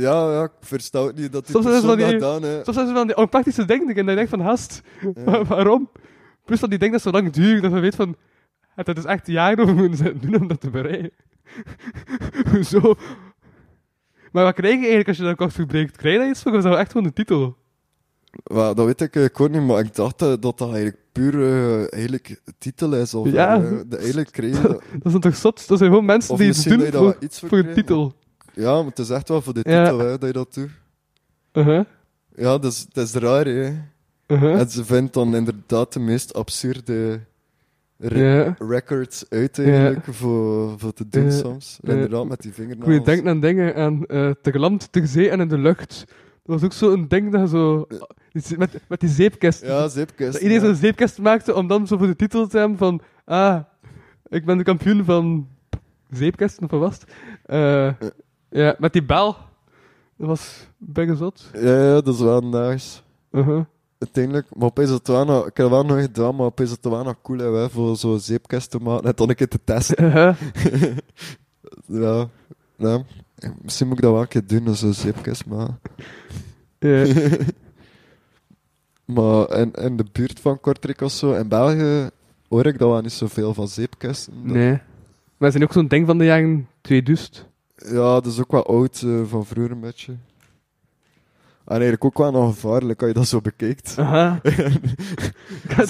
Ja, ja, ik versta ook niet dat die Soms is die- gedaan hè. Soms zijn ze van die onpraktische dingen en dan denk je van, gast, wa- waarom? Plus dat die dingen dat zo lang duren, dat je weet van... Het dus echt jaren over moeten zitten doen om dat te bereiken. Hoezo? Maar wat krijg je eigenlijk als je dat kort verbreekt? Krijg je iets voor of is dat echt gewoon de titel? Wel, dat weet ik eigenlijk ook niet, maar ik dacht eh, dat dat eigenlijk puur eh, eigenlijk titel is. Of, Ja. eh, de, eigenlijk kreeg Dat is toch zot? Dat zijn gewoon mensen Of die iets doen voor, voor een titel. Ja, maar het is echt wel voor de Ja. titel hè, dat je dat doet. Uh-huh. Ja, dat is, dat is raar, hè. Uh-huh. En ze vindt dan inderdaad de meest absurde re- records uit eigenlijk voor, voor te doen soms. Inderdaad, met die Ik vingernagels. denken aan dingen aan eh te geland, ter zee en in de lucht. Dat was ook zo'n ding dat je zo... Met, met die zeepkist. Ja, zeepkist. Dat iedereen ja. zo'n zeepkist maakte om dan zo voor de titel te hebben van... Ah, ik ben de kampioen van zeepkisten, of wat was het? Ja, met die bel. Dat was bijna zot. Ja, ja, dat is wel nice. Uh-huh. Uiteindelijk, maar opeens is het wel nog, ik heb het wel nog gedaan, maar opeens is het wel nog cool hè, voor zo'n zeepkist te maken en dan een keer te testen. Uh-huh. ja, ja. Misschien moet ik dat wel een keer doen, zo'n zeepkist maken. Ja. Maar in, in de buurt van Kortrijk of zo, in België, hoor ik dat wel niet zoveel van zeepkisten. Dat- Nee. Maar is ook zo'n ding van de jaren 2000. Ja, dat is ook wel oud eh, van vroeger een beetje. En eigenlijk ook wel nog gevaarlijk als je dat zo bekijkt. Aha. ik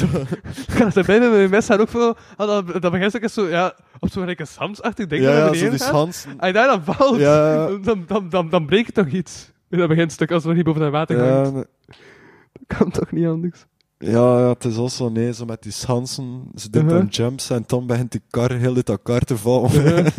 ga zo bijna met gaan ook veel... ah, dat, dat begint ook eens zo, ja, op zo'n rijke Sams-achtig ding ja, zo die schansen. Als je daar dan valt, Ja. dan, dan, dan, dan breekt toch iets. In dat beginstuk, als het nog niet boven het water Ja, hangt. Dat kan toch niet anders. ja, ja, het is al zo, nee, zo met die schansen. Ze doet Uh-huh. dan jumps en dan begint die kar heel uit elkaar te vallen.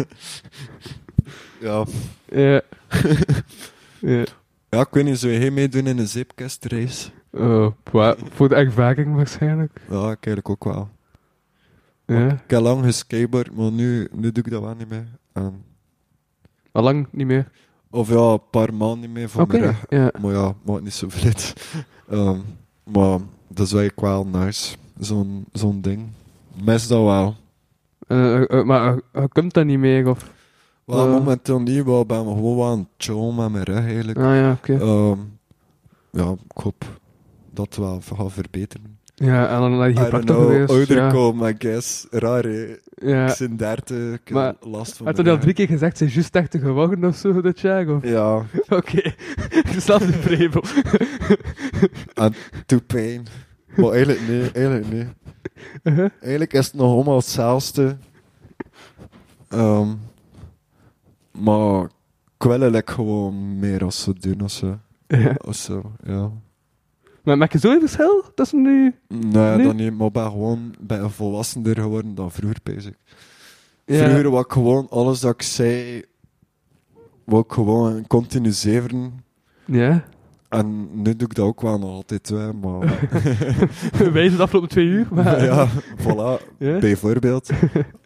ja. Ja. ja. ja, ik weet niet, zou meedoen in een zeepkastrace? Oh, wa- voor de ervaring waarschijnlijk. Ja, ik eigenlijk ook wel. Ja. Ik heb lang geskateboard, maar nu, nu doe ik dat wel niet meer. En- Al lang niet meer. of ja, een paar maanden niet meer voor mijn rug. Ja. Maar ja, maakt niet zoveel uit. Ehm, maar dat is eigenlijk wel nice. Zo'n zo'n ding. Mis dat wel. Eh, eh, maar eh, je kunt dat niet meer, of... Wel, Eh. momenteel niet, maar ik ben gewoon aan het chillen met mijn rug eigenlijk. Ah ja, oké. Ehm, ja, ik hoop dat het wel gaat verbeteren. Ja, en dan heb je praktisch geweest. ouder ja. komen, I guess. Raar, hè. Ja. Ik ben 30, ik heb Maar last van Had je al drie keer gezegd, ze is juist 30 geworden of zo, dit jaar? Of? Ja, Oké, ik snap de prebel. en to pain. Maar eigenlijk niet, eigenlijk. Uh-huh. Eigenlijk is het nog allemaal hetzelfde. Ehm, maar ik wil eigenlijk gewoon meer als ze doen of zo. Ja. Of zo, ja. Maar maak je zo'n verschil tussen nu? Nee, dan niet, maar ik ben gewoon bij een volwassener geworden dan vroeger, bezig. Ja. Vroeger was ik gewoon alles dat ik zei, wou ik gewoon continu zeveren. Ja. En nu doe ik dat ook wel nog altijd, hè, maar... Wij zijn de afgelopen twee uur, maar... ja, voilà, bijvoorbeeld.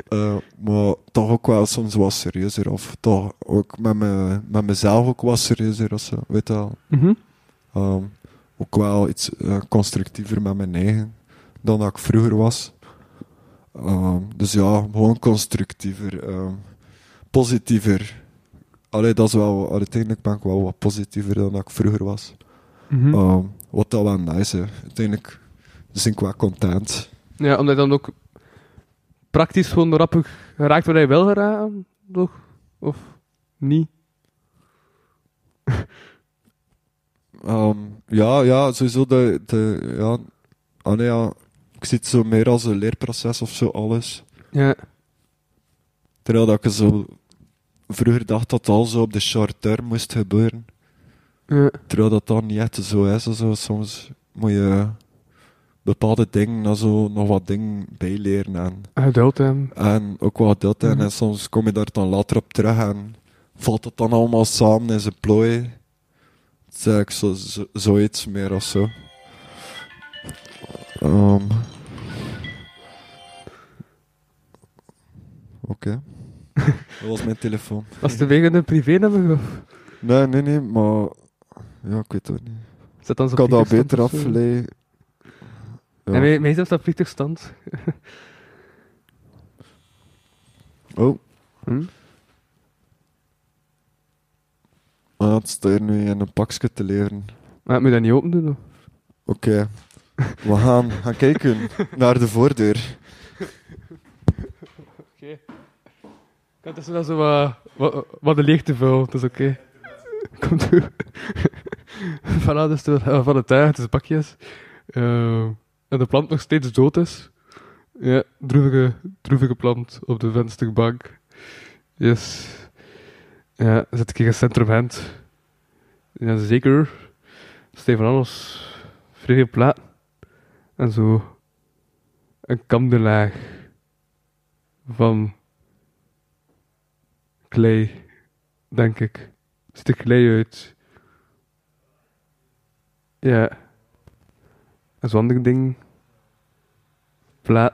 Eh, maar toch ook wel soms wat serieuzer. Of toch ook met, me, met mezelf ook wat serieuzer. Zo, weet je wel. Mhm. Ehm, ook wel iets eh, constructiever met mijn eigen dan dat ik vroeger was. Ehm, dus ja, gewoon constructiever. ehm, positiever. Allee, dat is wel... Uiteindelijk ben ik wel wat positiever dan dat ik vroeger was. Mhm. Ehm, wat dat wel nice is. Uiteindelijk ben ik wel content. Ja, omdat je dan ook praktisch gewoon rappig geraakt waar je wil geraken, toch? Of niet? Ehm, ja, ja, sowieso de, de ja, ah, nee, ja, ik zie het zo meer als een leerproces of zo alles. Ja. Terwijl dat ik zo vroeger dacht dat al zo op de short term moest gebeuren. Ja. Terwijl dat dan niet echt zo is. Zo. Soms moet je bepaalde dingen, zo nog wat dingen bijleren. En, Geduld en ook wat. En, Mhm. en soms kom je daar dan later op terug en valt het dan allemaal samen in zijn plooi. Is eigenlijk zo, zo, zoiets meer of zo. Ehm. Oké. Dat was mijn telefoon. Was de wegen een privé-nummer? Of Nee, nee, nee, maar... Ja, ik weet het niet. zit dan zo Ik had dat beter afgeleid. Ja. En mij, is dat vliegtuigstand. Oh, Hm? ah, het staat nu in een pakje te leren. Maar moet je dat niet open doen? Oké. We gaan, gaan kijken naar de voordeur. Het is wel zo wat, wat, de leegte vult, dat is oké. Komt goed. voilà, dus de, eh, van de tuin, het is bakjes. Eh, en de plant nog steeds dood is. Ja, droevige, droevige plant op de vensterbank. Yes. Ja, zit ik in centrum hand. Ja, zeker. Steven Anders, vrije plaat. En zo een kamderlaag van klei, denk ik. Ziet er klei uit. Ja. Een zo'n ander ding. Plaat.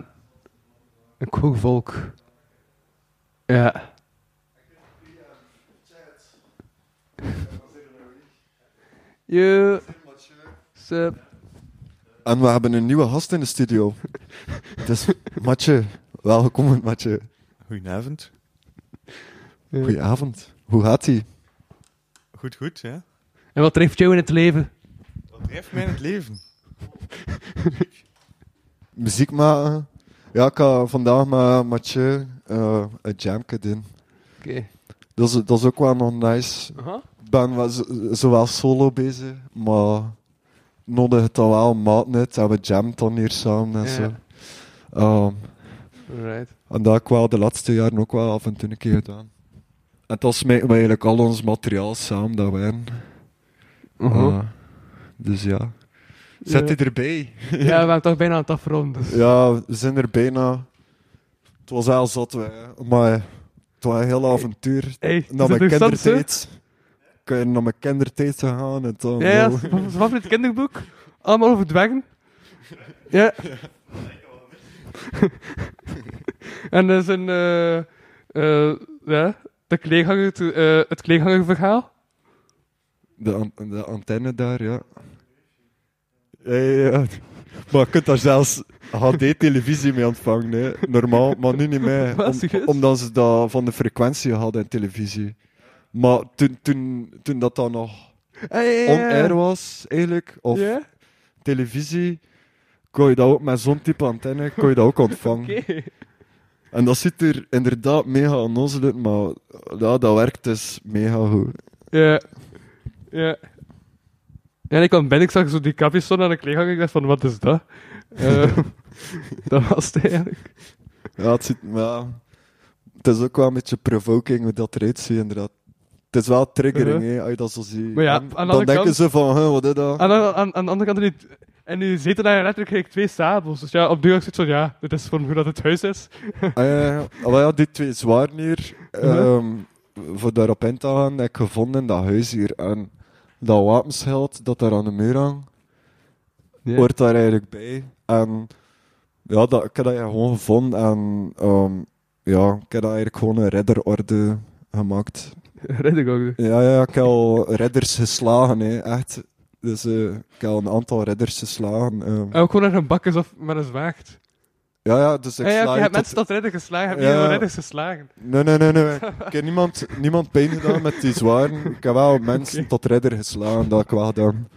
Een kookvolk. Ja. Je. Sup. En we hebben een nieuwe gast in de studio. Het is Matje. Welkom, Matje. Goedenavond. Ja. Goedenavond. Hoe gaat ie? Goed, goed, ja. En wat treft jou in het leven? Wat drijft mij in het leven? Muziek maken? Ja, ik ga vandaag met Matje eh, een jamke doen. Oké. Dat is, dat is ook wel nog nice. Ik ben wel zo- zowel solo bezig, maar nodig het dan wel maat uit en we jammen dan hier samen en Ja. zo. Ehm, Alright. en dat heb ik wel de laatste jaren ook wel af en toe een keer gedaan. En dat smijten we eigenlijk al ons materiaal samen dat we hebben. Aha. Eh, dus ja. Zet je erbij? Ja, we zijn toch bijna aan het afronden. Dus. Ja, we zijn er bijna. Het was heel zot, wij. maar het was een heel avontuur. Hey, het naar mijn kindertijd. Ik ben naar mijn kindertijd gegaan en dan... Ja, ja, zijn favoriete kinderboek. Allemaal over dwergen. Ja. en dat is een... eh eh ja, de eh het kleegangerverhaal. De, an- de antenne daar, ja. Ja, ja, ja. Maar je kunt daar zelfs HD-televisie mee ontvangen, hè. normaal, maar nu niet meer. Om- omdat ze dat van de frequentie hadden in televisie. Maar toen, toen, toen dat dan nog Ah, on-air was, eigenlijk, of televisie, kon je dat ook met zo'n type antenne kon je dat ook ontvangen. En dat ziet er inderdaad mega onnozel uit, maar ja, dat werkt dus mega goed. Ja. Ja. Ja, en ik kwam binnen, ik zag zo die kapjes zo aan de kleeganger. Ik dacht van, wat is dat? Eh, dat was het eigenlijk. Ja, het, ziet, ja, het is ook wel een beetje provoking hoe dat eruit ziet, inderdaad. Het is wel triggering, Uh-huh. hè, als je dat zo ziet. Maar ja, En aan dan denken kant- ze van, huh, wat is dat? Aan, aan, aan, aan de andere kant, nu, en nu zitten daar letterlijk twee sabels. Dus ja, op de deur zit zo, ja, dit is voor hoe dat het huis is. Ah, ja, ja. Ah, ja, die twee zwaren hier, Uh-huh. ehm, voor daarop in te gaan, heb ik gevonden in dat huis hier. En dat wapenschild dat daar aan de muur hangt, Ja. hoort daar eigenlijk bij. En ja, dat, ik heb dat gewoon gevonden en ehm, ja, ik heb dat eigenlijk gewoon een redderorde gemaakt. Red ik ook. Ja, ja, ik heb al redders geslagen, hè, echt. Dus eh, ik heb al een aantal redders geslagen. ehm. En ook gewoon naar een bakkes of met een zwaard. Ja, ja, dus ik Ja, ja, sla je hebt tot- mensen tot redden geslagen, heb je Ja. redders geslagen. Nee, nee, nee, nee. Ik heb niemand, niemand pijn gedaan met die zwaren. Ik heb wel mensen tot redder geslagen, dat ik wel gedaan.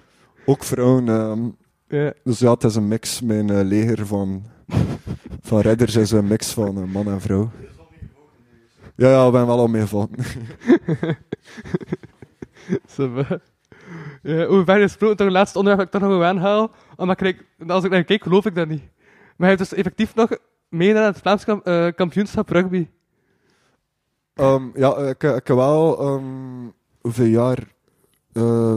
Ook vrouwen. ehm. Dus ja, het is een mix. Mijn eh, leger van, van redders is een mix van eh, man en vrouw. Ja, ja, ik ben wel al. Zo, eh, ja, hoe ver gesproken, toch het laatste onderwerp dat ik toch nog wel aanhaal. Omdat ik, kijk- als ik naar kijk, geloof ik dat niet. Maar hij heeft dus effectief nog meegedaan aan het Vlaams kamp- eh, kampioenschap rugby. Ehm, ja, ik, ik heb wel ehm, hoeveel jaar? Eh,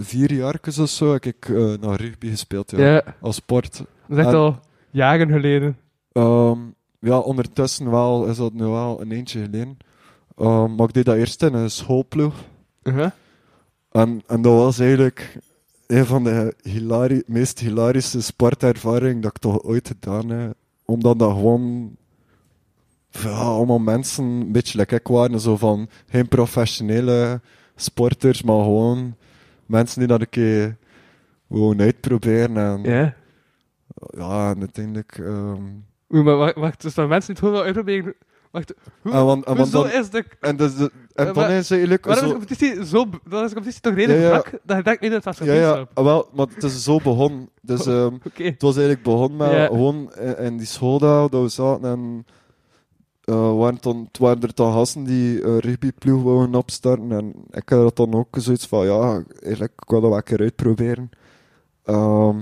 vier jaar of zo heb ik eh, naar rugby gespeeld, ja. Ja, Als sport. dat is echt En- al jaren geleden. Ehm, ja, ondertussen wel, is dat nu wel een eentje geleden. Ehm, maar ik deed dat eerst in een schoolploeg. Uh-huh. En, en dat was eigenlijk een van de hilari meest hilarische sportervaringen dat ik toch ooit gedaan heb. Omdat dat gewoon ja, allemaal mensen, een beetje ik waren, zo van geen professionele sporters, maar gewoon mensen die dat een keer gewoon uitproberen. En, Ja. ja, en uiteindelijk... ehm, Oei, maar wacht, wacht, dus dat mensen niet gewoon uitproberen. Wacht, hoe, en, want, en, want hoezo dan, is de... en, dus de, en Eh, dan maar- is eigenlijk Waarom is zo... de competitie zo... Dan is de competitie toch redelijk Ja, ja. vlak, dat je denkt niet dat het vast Ja, ja, kampioenschap. ah, wel, maar het is zo begonnen. Dus ehm, Oké. het was eigenlijk begonnen met Ja. gewoon in, in die school daar, dat we zaten en eh, waren dan, het waren er dan gasten die een rugbyploeg wouden opstarten en ik had dat dan ook zoiets van, ja, eigenlijk ik wil dat wel een keer uitproberen. Ehm,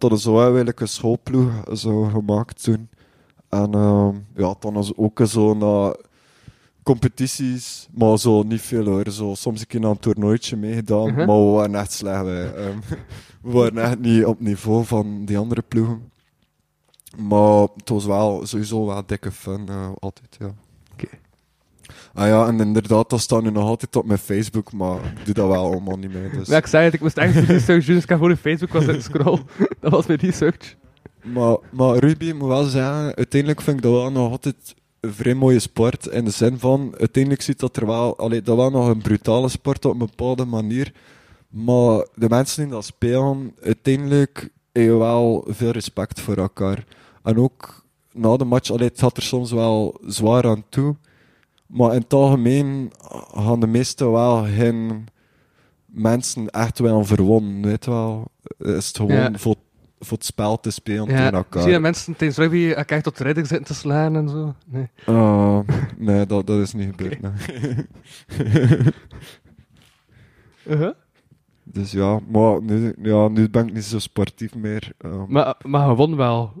en toen zo eigenlijk een schoolploeg zo gemaakt toen. En ehm, ja, dan was ook zo naar competities, maar zo niet veel hoor. Zo, soms een keer naar een toernooitje meegedaan, Mhm. maar we waren echt slecht. Wij. Ehm, we waren echt niet op niveau van die andere ploegen. Maar het was wel sowieso wel dikke fun, eh, altijd, ja. Ah ja, en inderdaad, dat staat nu nog altijd op mijn Facebook, maar ik doe dat wel allemaal niet meer. Dus. Ja, ik zei het, ik moest echt research doen, dus ik heb gewoon op Facebook was het scroll. dat was mijn research. Maar, maar rugby, ik moet wel zeggen, uiteindelijk vind ik dat wel nog altijd een vrij mooie sport. In de zin van, uiteindelijk ziet dat er wel, allee, dat wel nog een brutale sport op een bepaalde manier. Maar de mensen die dat spelen, uiteindelijk heb je wel veel respect voor elkaar. En ook na de match, allee, het gaat er soms wel zwaar aan toe. Maar in het algemeen gaan de meesten wel geen mensen echt wel verwonnen, weet je wel. Is het gewoon Ja. voor, voor het spel te spelen Ja, tegen zie elkaar. je mensen tijdens rugby elkaar tot de ridder zitten te slaan en zo? Nee. Ah, nee, dat, dat is niet gebeurd. nee. Uh-huh. dus ja, maar nu, ja, nu ben ik niet zo sportief meer. eh. Maar, maar je won wel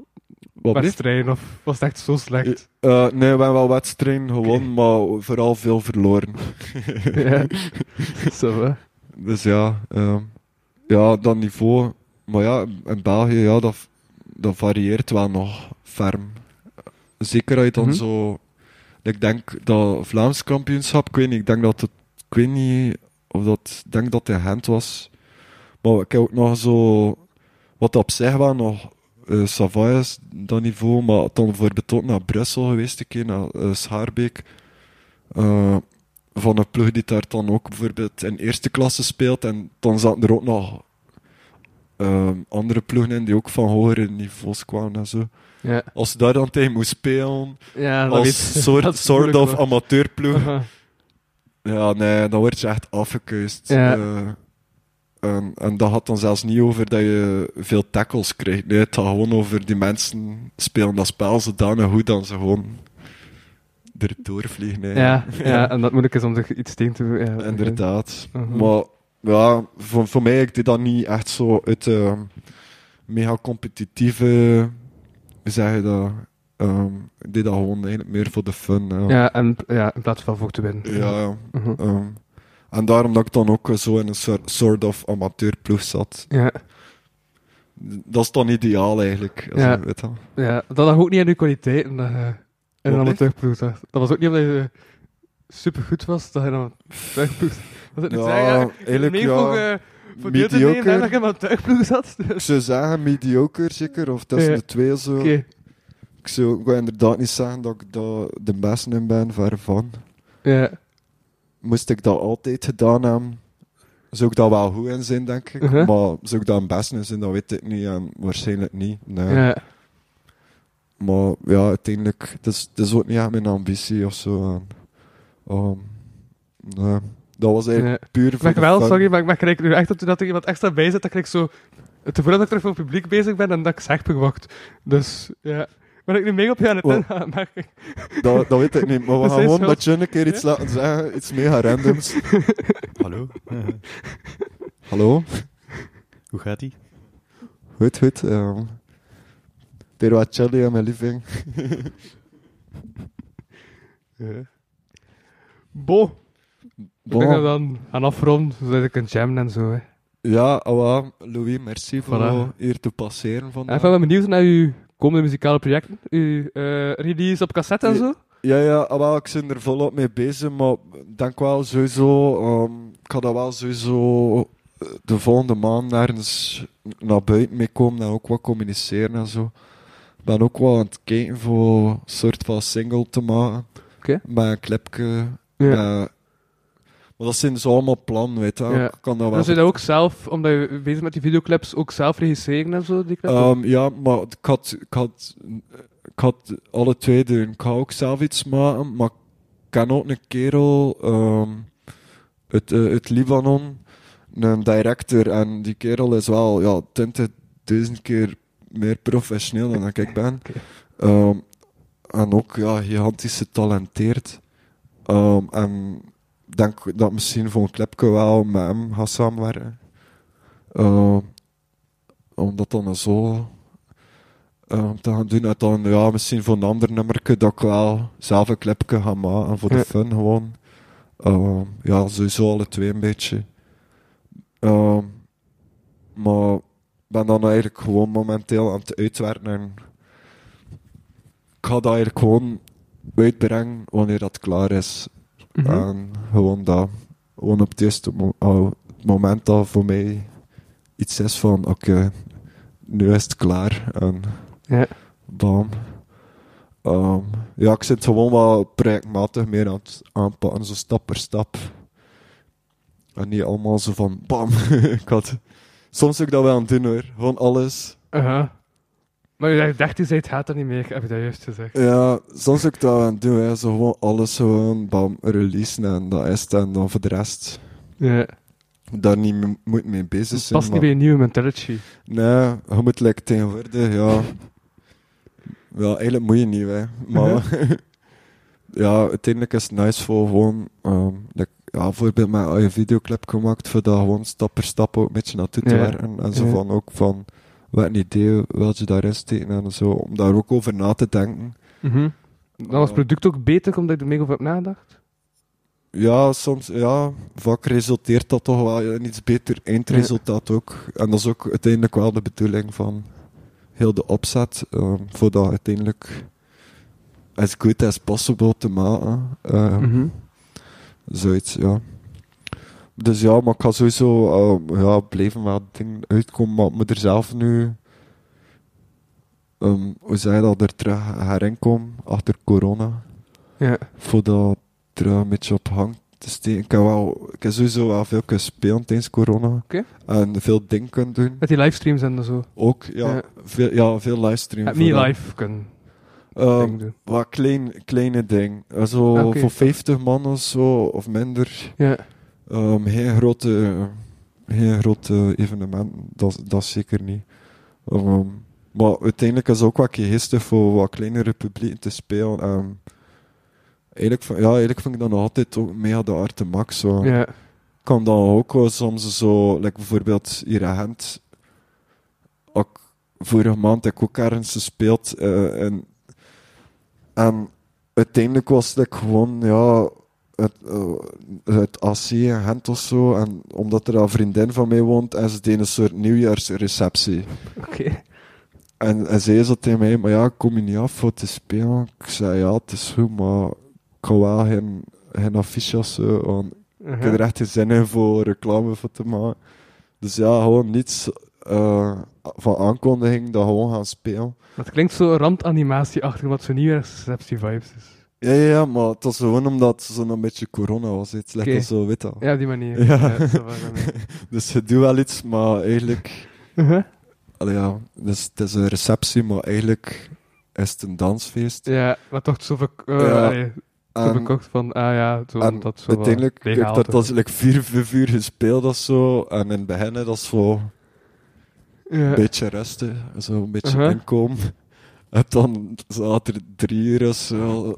Wat wedstrijden, of was het echt zo slecht? Eh, nee, we hebben wel wedstrijden gewonnen, maar vooral veel verloren. ja. Zo. Dus ja, ehm, ja, dat niveau. Maar ja, in België, ja, dat, dat varieert wel nog ferm. Zeker als je dan Mhm. zo... Ik denk dat Vlaams kampioenschap, ik weet niet, ik denk dat het... Ik weet niet of dat... Ik denk dat het in Gent was. Maar ik heb ook nog zo... Wat op zich wel nog... is, dat niveau. Maar dan bijvoorbeeld ook naar Brussel geweest, een keer, naar eh, Schaarbeek. Eh, van een ploeg die daar dan ook bijvoorbeeld in eerste klasse speelt. En dan zaten er ook nog ehm, andere ploegen in die ook van hogere niveaus kwamen en zo. Ja, Als je daar dan tegen moest spelen, ja als weet- soort, soort of amateurploeg, ja, nee, dan word je echt afgekeust. Ja. En, dat gaat dan zelfs niet over dat je veel tackles krijgt. Nee, het gaat gewoon over die mensen spelen dat spel zodanig goed dat ze gewoon erdoor vliegen. Ja, ja, en dat moeilijk is om er iets tegen te doen. Ja, Inderdaad. Mhm. Maar ja, voor, voor mij, ik deed dat niet echt zo uit de mega competitieve, hoe zeg je dat? Ehm, ik deed dat gewoon eigenlijk meer voor de fun. Ja, Ja, en ja, in plaats van voor te winnen. ja. Mhm. ehm, en daarom dat ik dan ook zo in een soort, of amateurploeg zat. Ja, Dat is dan ideaal eigenlijk. Als Ja. je weet dat. ja, dat lag ook niet aan uw kwaliteiten dat je in een Wat amateurploeg zat. Dat was ook niet omdat je super goed was, dat je in een amateurploeg zat. Het niet Ja, eigenlijk ja. Voor, te nemen en dat je in amateurploeg zat. Ik zou zeggen mediocre zeker, of tussen Ja. de twee zo. Oké, Ik zou ik wil inderdaad niet zeggen dat ik daar de beste in ben, ver van. ja. Moest ik dat altijd gedaan hebben, zou ik dat wel goed in zijn, denk ik. Uh-huh. Maar zou ik dat een beste in zijn, dat weet ik niet. En waarschijnlijk niet. Nee. Ja, Maar ja, uiteindelijk, het is, het is ook niet echt mijn ambitie of zo. En, ehm, nee. Dat was eigenlijk Ja. puur voor de wel, fun. sorry, maar ik merk nu echt dat, dat er iemand extra bij zit, dat ik zo... Gevoel dat ik terug voor het publiek bezig ben en dat ik zegper wacht. Dus, ja. Maar ik nu mee op je aan het Wel- ingaan, merk ik. Dat, dat weet ik niet. Maar we Dat gaan gewoon schuld. dat je een keer iets laten zeggen. Iets mega randoms. Hallo? Hallo? Hoe gaat ie? Goed, goed. Um, er wat chilly aan mijn living. Ja. Bo. Ik Bon. denk dan gaan afronden, zodat ik een jammen en zo. Hè. Ja, wel, Louis, merci voor Voilà. hier te passeren En ik vandaag. ben wel benieuwd naar uw komende muzikale projecten. Uw eh, release op cassette en zo. Ja, ja, ah, wel, ik ben er volop mee bezig, maar ik denk wel sowieso, ehm, ik ga dat wel sowieso eh, de volgende maand ergens naar buiten mee komen en ook wat communiceren en zo. Ik ben ook wel aan het kijken voor een soort van single te maken. Oké. Met een clipje. Ja. met- maar dat zijn zo allemaal plannen, weet je. Ja. Kan dat wel je dat ook zelf, omdat je bezig met die videoclips, ook zelf regisseren en zo, die clips? Ehm, ja, maar ik had, ik, had, ik had alle twee doen. Ik ga ook zelf iets maken, maar ik ken ook een kerel ehm, uit, eh, uit Libanon, een director. En die kerel is wel ja, 20.000 keer meer professioneel dan ik ben. Ehm, en ook ja, gigantisch getalenteerd. En denk dat misschien voor een clipje wel met hem ga samenwerken. Ehm, omdat dan zo eh, te gaan doen. En dan ja, misschien voor een ander nummer dat ik wel zelf een clipje ga maken voor de Ja. fun gewoon. Ehm, ja, sowieso alle twee een beetje. Ehm, maar ik ben dan eigenlijk gewoon momenteel aan het uitwerken en ik ga dat eigenlijk gewoon uitbrengen wanneer dat klaar is. Mhm. En gewoon dat, gewoon op het eerste oh, het moment dat voor mij iets is van, oké, nu is het klaar. En Ja. bam. Ehm, ja, ik zit gewoon wel projectmatig meer aan het aanpakken, zo stap per stap. En niet allemaal zo van, bam. ik had, soms ook dat wel aan het doen hoor, gewoon alles. Maar je zegt 13 zei het gaat er niet meer, heb je dat juist gezegd. Ja, soms ook dat wel aan het doen, hè. zo gewoon alles gewoon, bam, releasen en dat is het. En dan voor de rest, Ja. daar niet mee, moet mee bezig zijn. past niet bij je nieuwe mentality. Nee, je moet like, tegenwoordig, ja. Ja, eigenlijk moet je niet, hè. Maar ja, uiteindelijk is het nice voor gewoon, ehm, like, ja, bijvoorbeeld met een videoclip gemaakt, voor dat gewoon stap per stap ook een beetje naartoe te Ja. werken. En zo Ja. van ook van, wat een idee wil je daarin steken en zo, om daar ook over na te denken. Dan was het product ook beter omdat je er meer over hebt nagedacht? Ja, soms, ja, vaak resulteert dat toch wel in iets beter eindresultaat ook. En dat is ook uiteindelijk wel de bedoeling van heel de opzet, ehm, voor dat uiteindelijk as good as possible te maken. Ehm, Mhm. Zoiets, ja. Dus ja, maar ik ga sowieso ehm, ja, blijven wel dingen uitkomen, maar ik moet er zelf nu, ehm, hoe zei je dat, er terug herin komen achter corona Ja. voordat er een beetje op hangt te steken. Ik heb, wel, ik heb sowieso wel veel kunnen spelen tijdens corona. Oké. En veel dingen kunnen doen. Met die livestreams en zo. Ook, ja. Ja. Veel, ja, veel livestream. Heb niet live kunnen dingen doen. wat klein, kleine dingen. Eh, Zo Ah, voor 50 man of zo, of minder. Ja. Ehm, geen grote, geen grote evenementen, dat, dat zeker niet. Ehm, maar uiteindelijk is het ook wat geestig voor wat kleinere publieken te spelen. Ehm, eigenlijk, vind- ja, eigenlijk vind ik dat nog altijd ook mega de art de max. Zo. Ja. kan dan ook wel soms zo, like bijvoorbeeld hier in Gent. Ook vorige maand heb ik ook ergens gespeeld. eh, en, en uiteindelijk was het like gewoon, ja, het, het AC in Gent of zo. En omdat er een vriendin van mij woont, en ze deed een soort nieuwjaarsreceptie. Oké. En, en zei ze tegen mij, maar ja, kom je niet af voor te spelen? Ik zei, ja, het is goed, maar ik kan wel geen, geen zo. want ik heb er echt geen zin in voor reclame voor te maken. Dus ja, gewoon niets eh, van aankondiging, dat gewoon gaan spelen. Het klinkt zo randanimatie-achtig, wat zo'n nieuwjaarsreceptie-vibes is. Ja, ja, maar het was gewoon omdat het zo'n beetje corona was. Het al zo, weet je wel. Ja, die manier. Ja. dat was dan. Dus je doet wel iets, maar eigenlijk... Uh-huh. Allee, ja, dus het is een receptie, maar eigenlijk is het een dansfeest. Ja, maar toch zo, verk uh, Ja. allee, zo En- verkocht van, ah ja, zo, En dat zo uiteindelijk, ik dat toch. was like vier, vijf uur gespeeld of zo. En in het begin, dat is zo Ja. een beetje rusten, zo een beetje Uh-huh. inkomen. En dan zaten er drie uur of zo.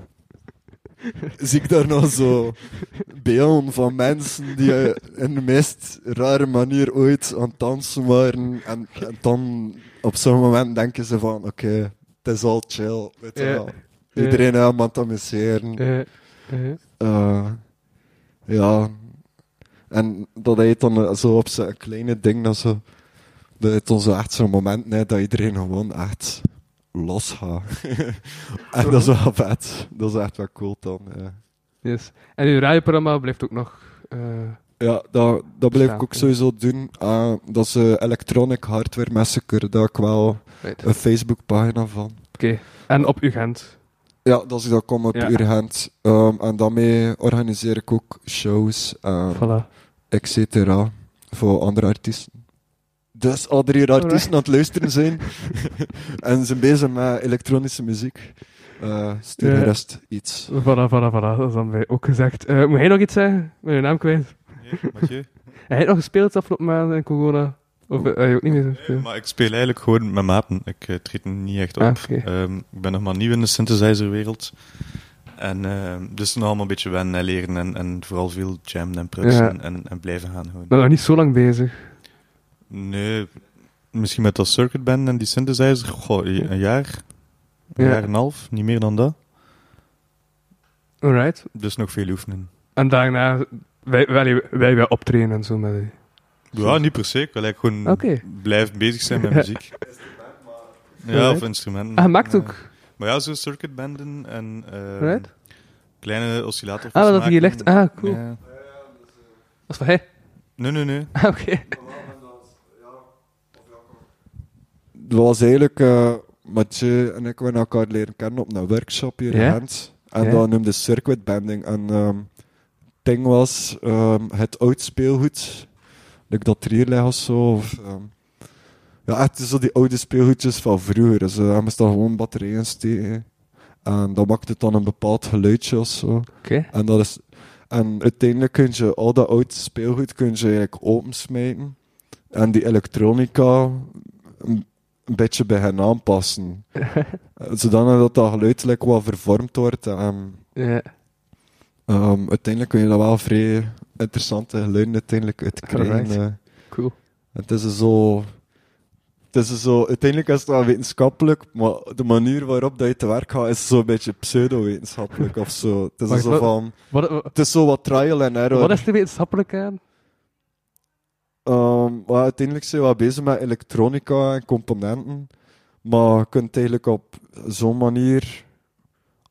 Zie ik daar nog zo beelden van mensen die eh, in de meest rare manier ooit aan het dansen waren. En, en dan op zo'n moment denken ze van, oké, het is al chill, weet je Ja. wel. Iedereen helemaal aan het amuseren. Ja. Ja. Eh, Ja. En dat hij dan eh, zo op zijn kleine ding, dat ze... Dat het dan zo echt zo'n moment nee, dat iedereen gewoon echt los gaat. en dat is wel vet. Dat is echt wel cool dan. Ja, Yes. En uw radioprogramma blijft ook nog... eh, ja dat, dat blijf ik ook sowieso doen. Ah, dat is eh, Electronic Hardware Massacre. Daar heb ik wel right. een Facebookpagina van. Oké. En op uw Gent. Ja, dat is dat kom op Ja. Urgent. Ehm, en daarmee organiseer ik ook shows, en Voilà. et cetera, voor andere artiesten. Dus al drie artiesten aan het luisteren zijn en zijn bezig met elektronische muziek. Eh stuur Ja. de rest iets. Voilà, voilà, voilà. Dat is dan bij ook gezegd. Eh, moet hij nog iets zeggen? Met uw naam kwijt? Mathieu? Hij heeft nog gespeeld afgelopen maand in corona. Of eh, hij ook niet meer zo spelen? Maar ik speel eigenlijk gewoon met maten. Ik uh, treed niet echt op. Ah. Ehm, ik ben nog maar nieuw in de synthesizerwereld. En ehm, dus nog allemaal een beetje wennen en leren en, en vooral veel jammen en prutsen Ja. en, en blijven gaan gewoon. Ben nog niet zo lang bezig. Nee, misschien met dat circuit band en die synthesizer, goh, een jaar, een Ja. jaar en een half, niet meer dan dat. Alright. Dus nog veel oefenen. En daarna wij, wij, wij weer optreden en zo met die. Ja, niet per se. Ik wil eigenlijk gewoon blijven bezig zijn met muziek. Ja, of instrumenten. Ah, maakt ook. Maar ja, zo circuitbanden en ehm, Right. kleine oscillatorjes Ah, dat hij maken. legt. Ah, cool. Ja. Dat is van hij. Nee, nee, nee. Ah, oké. Het was eigenlijk, eh Mathieu en ik hebben elkaar leren kennen op een workshop hier Ja? in Gent. En Ja. dat noemde circuit banding. En ehm, het ding was ehm, het oud speelgoed. Like dat er hier ligt of zo. Of, ehm, ja, echt zo die oude speelgoedjes van vroeger. Dus uh, moest dan gewoon batterijen steken. En dat maakte dan een bepaald geluidje of zo. En, dat is, en uiteindelijk kun je al dat oud speelgoed kun je eigenlijk opensmijten. En die elektronica een, beetje bij hen aanpassen. Zodanig dat dat geluidelijk wat vervormd wordt. En, Ja. ehm, uiteindelijk kun je daar wel vrij interessante geluiden uiteindelijk uit krijgen. Alright. eh. Cool. Het is zo... Het is zo... Uiteindelijk is het wel wetenschappelijk, maar de manier waarop dat je te werk gaat is zo'n beetje pseudo-wetenschappelijk of zo. Het is zo wat- van... Wat, wat, Het is zo wat trial and error. wat is de wetenschappelijk aan? Maar uiteindelijk zijn we bezig met elektronica en componenten. Maar je kunt het eigenlijk op zo'n manier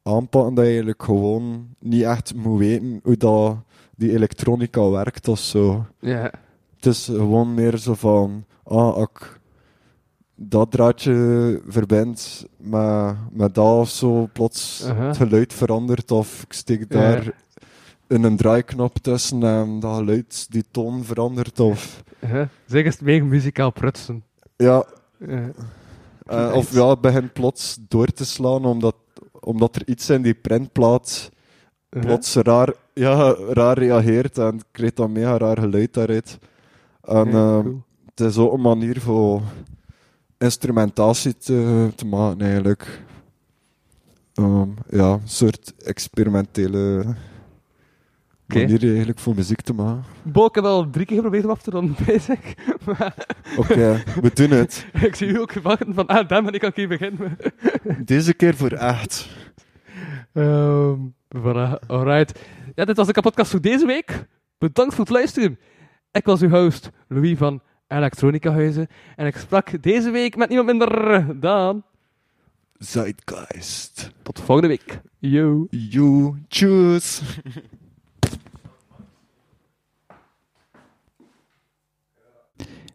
aanpakken dat je eigenlijk gewoon niet echt moet weten hoe dat die elektronica werkt of zo. Ja. Het is gewoon meer zo van, ah, als ik dat draadje verbind met, met dat of zo, plots het geluid verandert of ik steek daar een draaiknop tussen en dat geluid, die toon verandert of... Uh-huh. Zeg eens meer muzikaal prutsen. Ja, Ja. eh, of ja, het begint plots door te slaan omdat, omdat er iets in die printplaat plots raar, ja, raar reageert en krijgt dan mega raar geluid daaruit. En Ja, ehm, het is ook een manier voor instrumentatie te, te maken eigenlijk. Ehm, ja, een soort experimentele Oké. manier eigenlijk voor muziek te maken. Bo, ik heb al drie keer geprobeerd om af te ronden, bezig. Maar Oké, we doen het. ik zie u ook wachten van, ah, daar ben ik al keer beginnen. Deze keer voor echt. Ehm voilà, alright. Ja, dit was de kapotkast voor deze week. Bedankt voor het luisteren. Ik was uw host, Louis van Elektronica Huizen. En ik sprak deze week met niemand minder dan... Zeitgeist. Tot volgende week. Yo. You choose.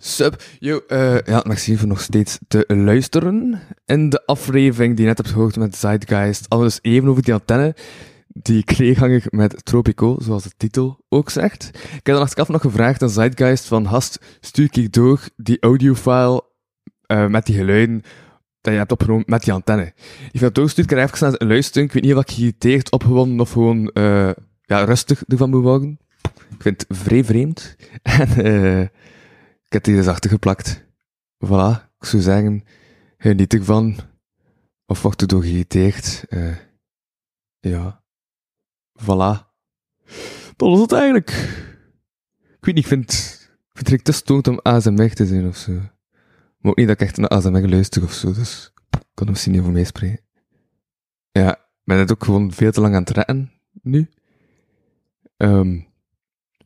Sup, yo, eh, ja, merci voor nog steeds te luisteren. In de aflevering die je net hebt gehoord met Zeitgeist, alles even over die antenne, die kreeghangig met Tropico, zoals de titel ook zegt. Ik heb dan achteraf nog gevraagd aan Zeitgeist van, hast, stuur ik door die audiofile eh, met die geluiden dat je hebt opgenomen met die antenne. Die heeft dat doorgestuurd, ik heb even naar luisteren, ik weet niet of ik geïrriteerd, opgewonden of gewoon eh, ja, rustig ervan moet worden. Ik vind het vrij vreemd. En eh, ik heb die dus achtergeplakt. Voilà, ik zou zeggen, geniet ervan. Of wordt er door geïrriteerd. Eh, ja. Voilà. Dat was het eigenlijk. Ik weet niet, ik vind, vind het te stoot om ASMR te zijn of zo. Maar ook niet dat ik echt naar ASMR luister of zo, dus ik kan er misschien niet over meespreken. Ja, ik ben het ook gewoon veel te lang aan het rennen, nu. Ehm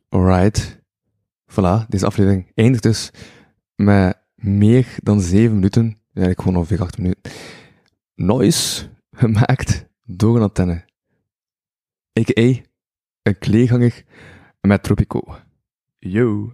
alright. Voilà, deze aflevering eindigt dus met meer dan 7 minuten, eigenlijk gewoon ongeveer 8 minuten, noise gemaakt door een antenne. A.k.a. een kleeganger met Tropico. Yo.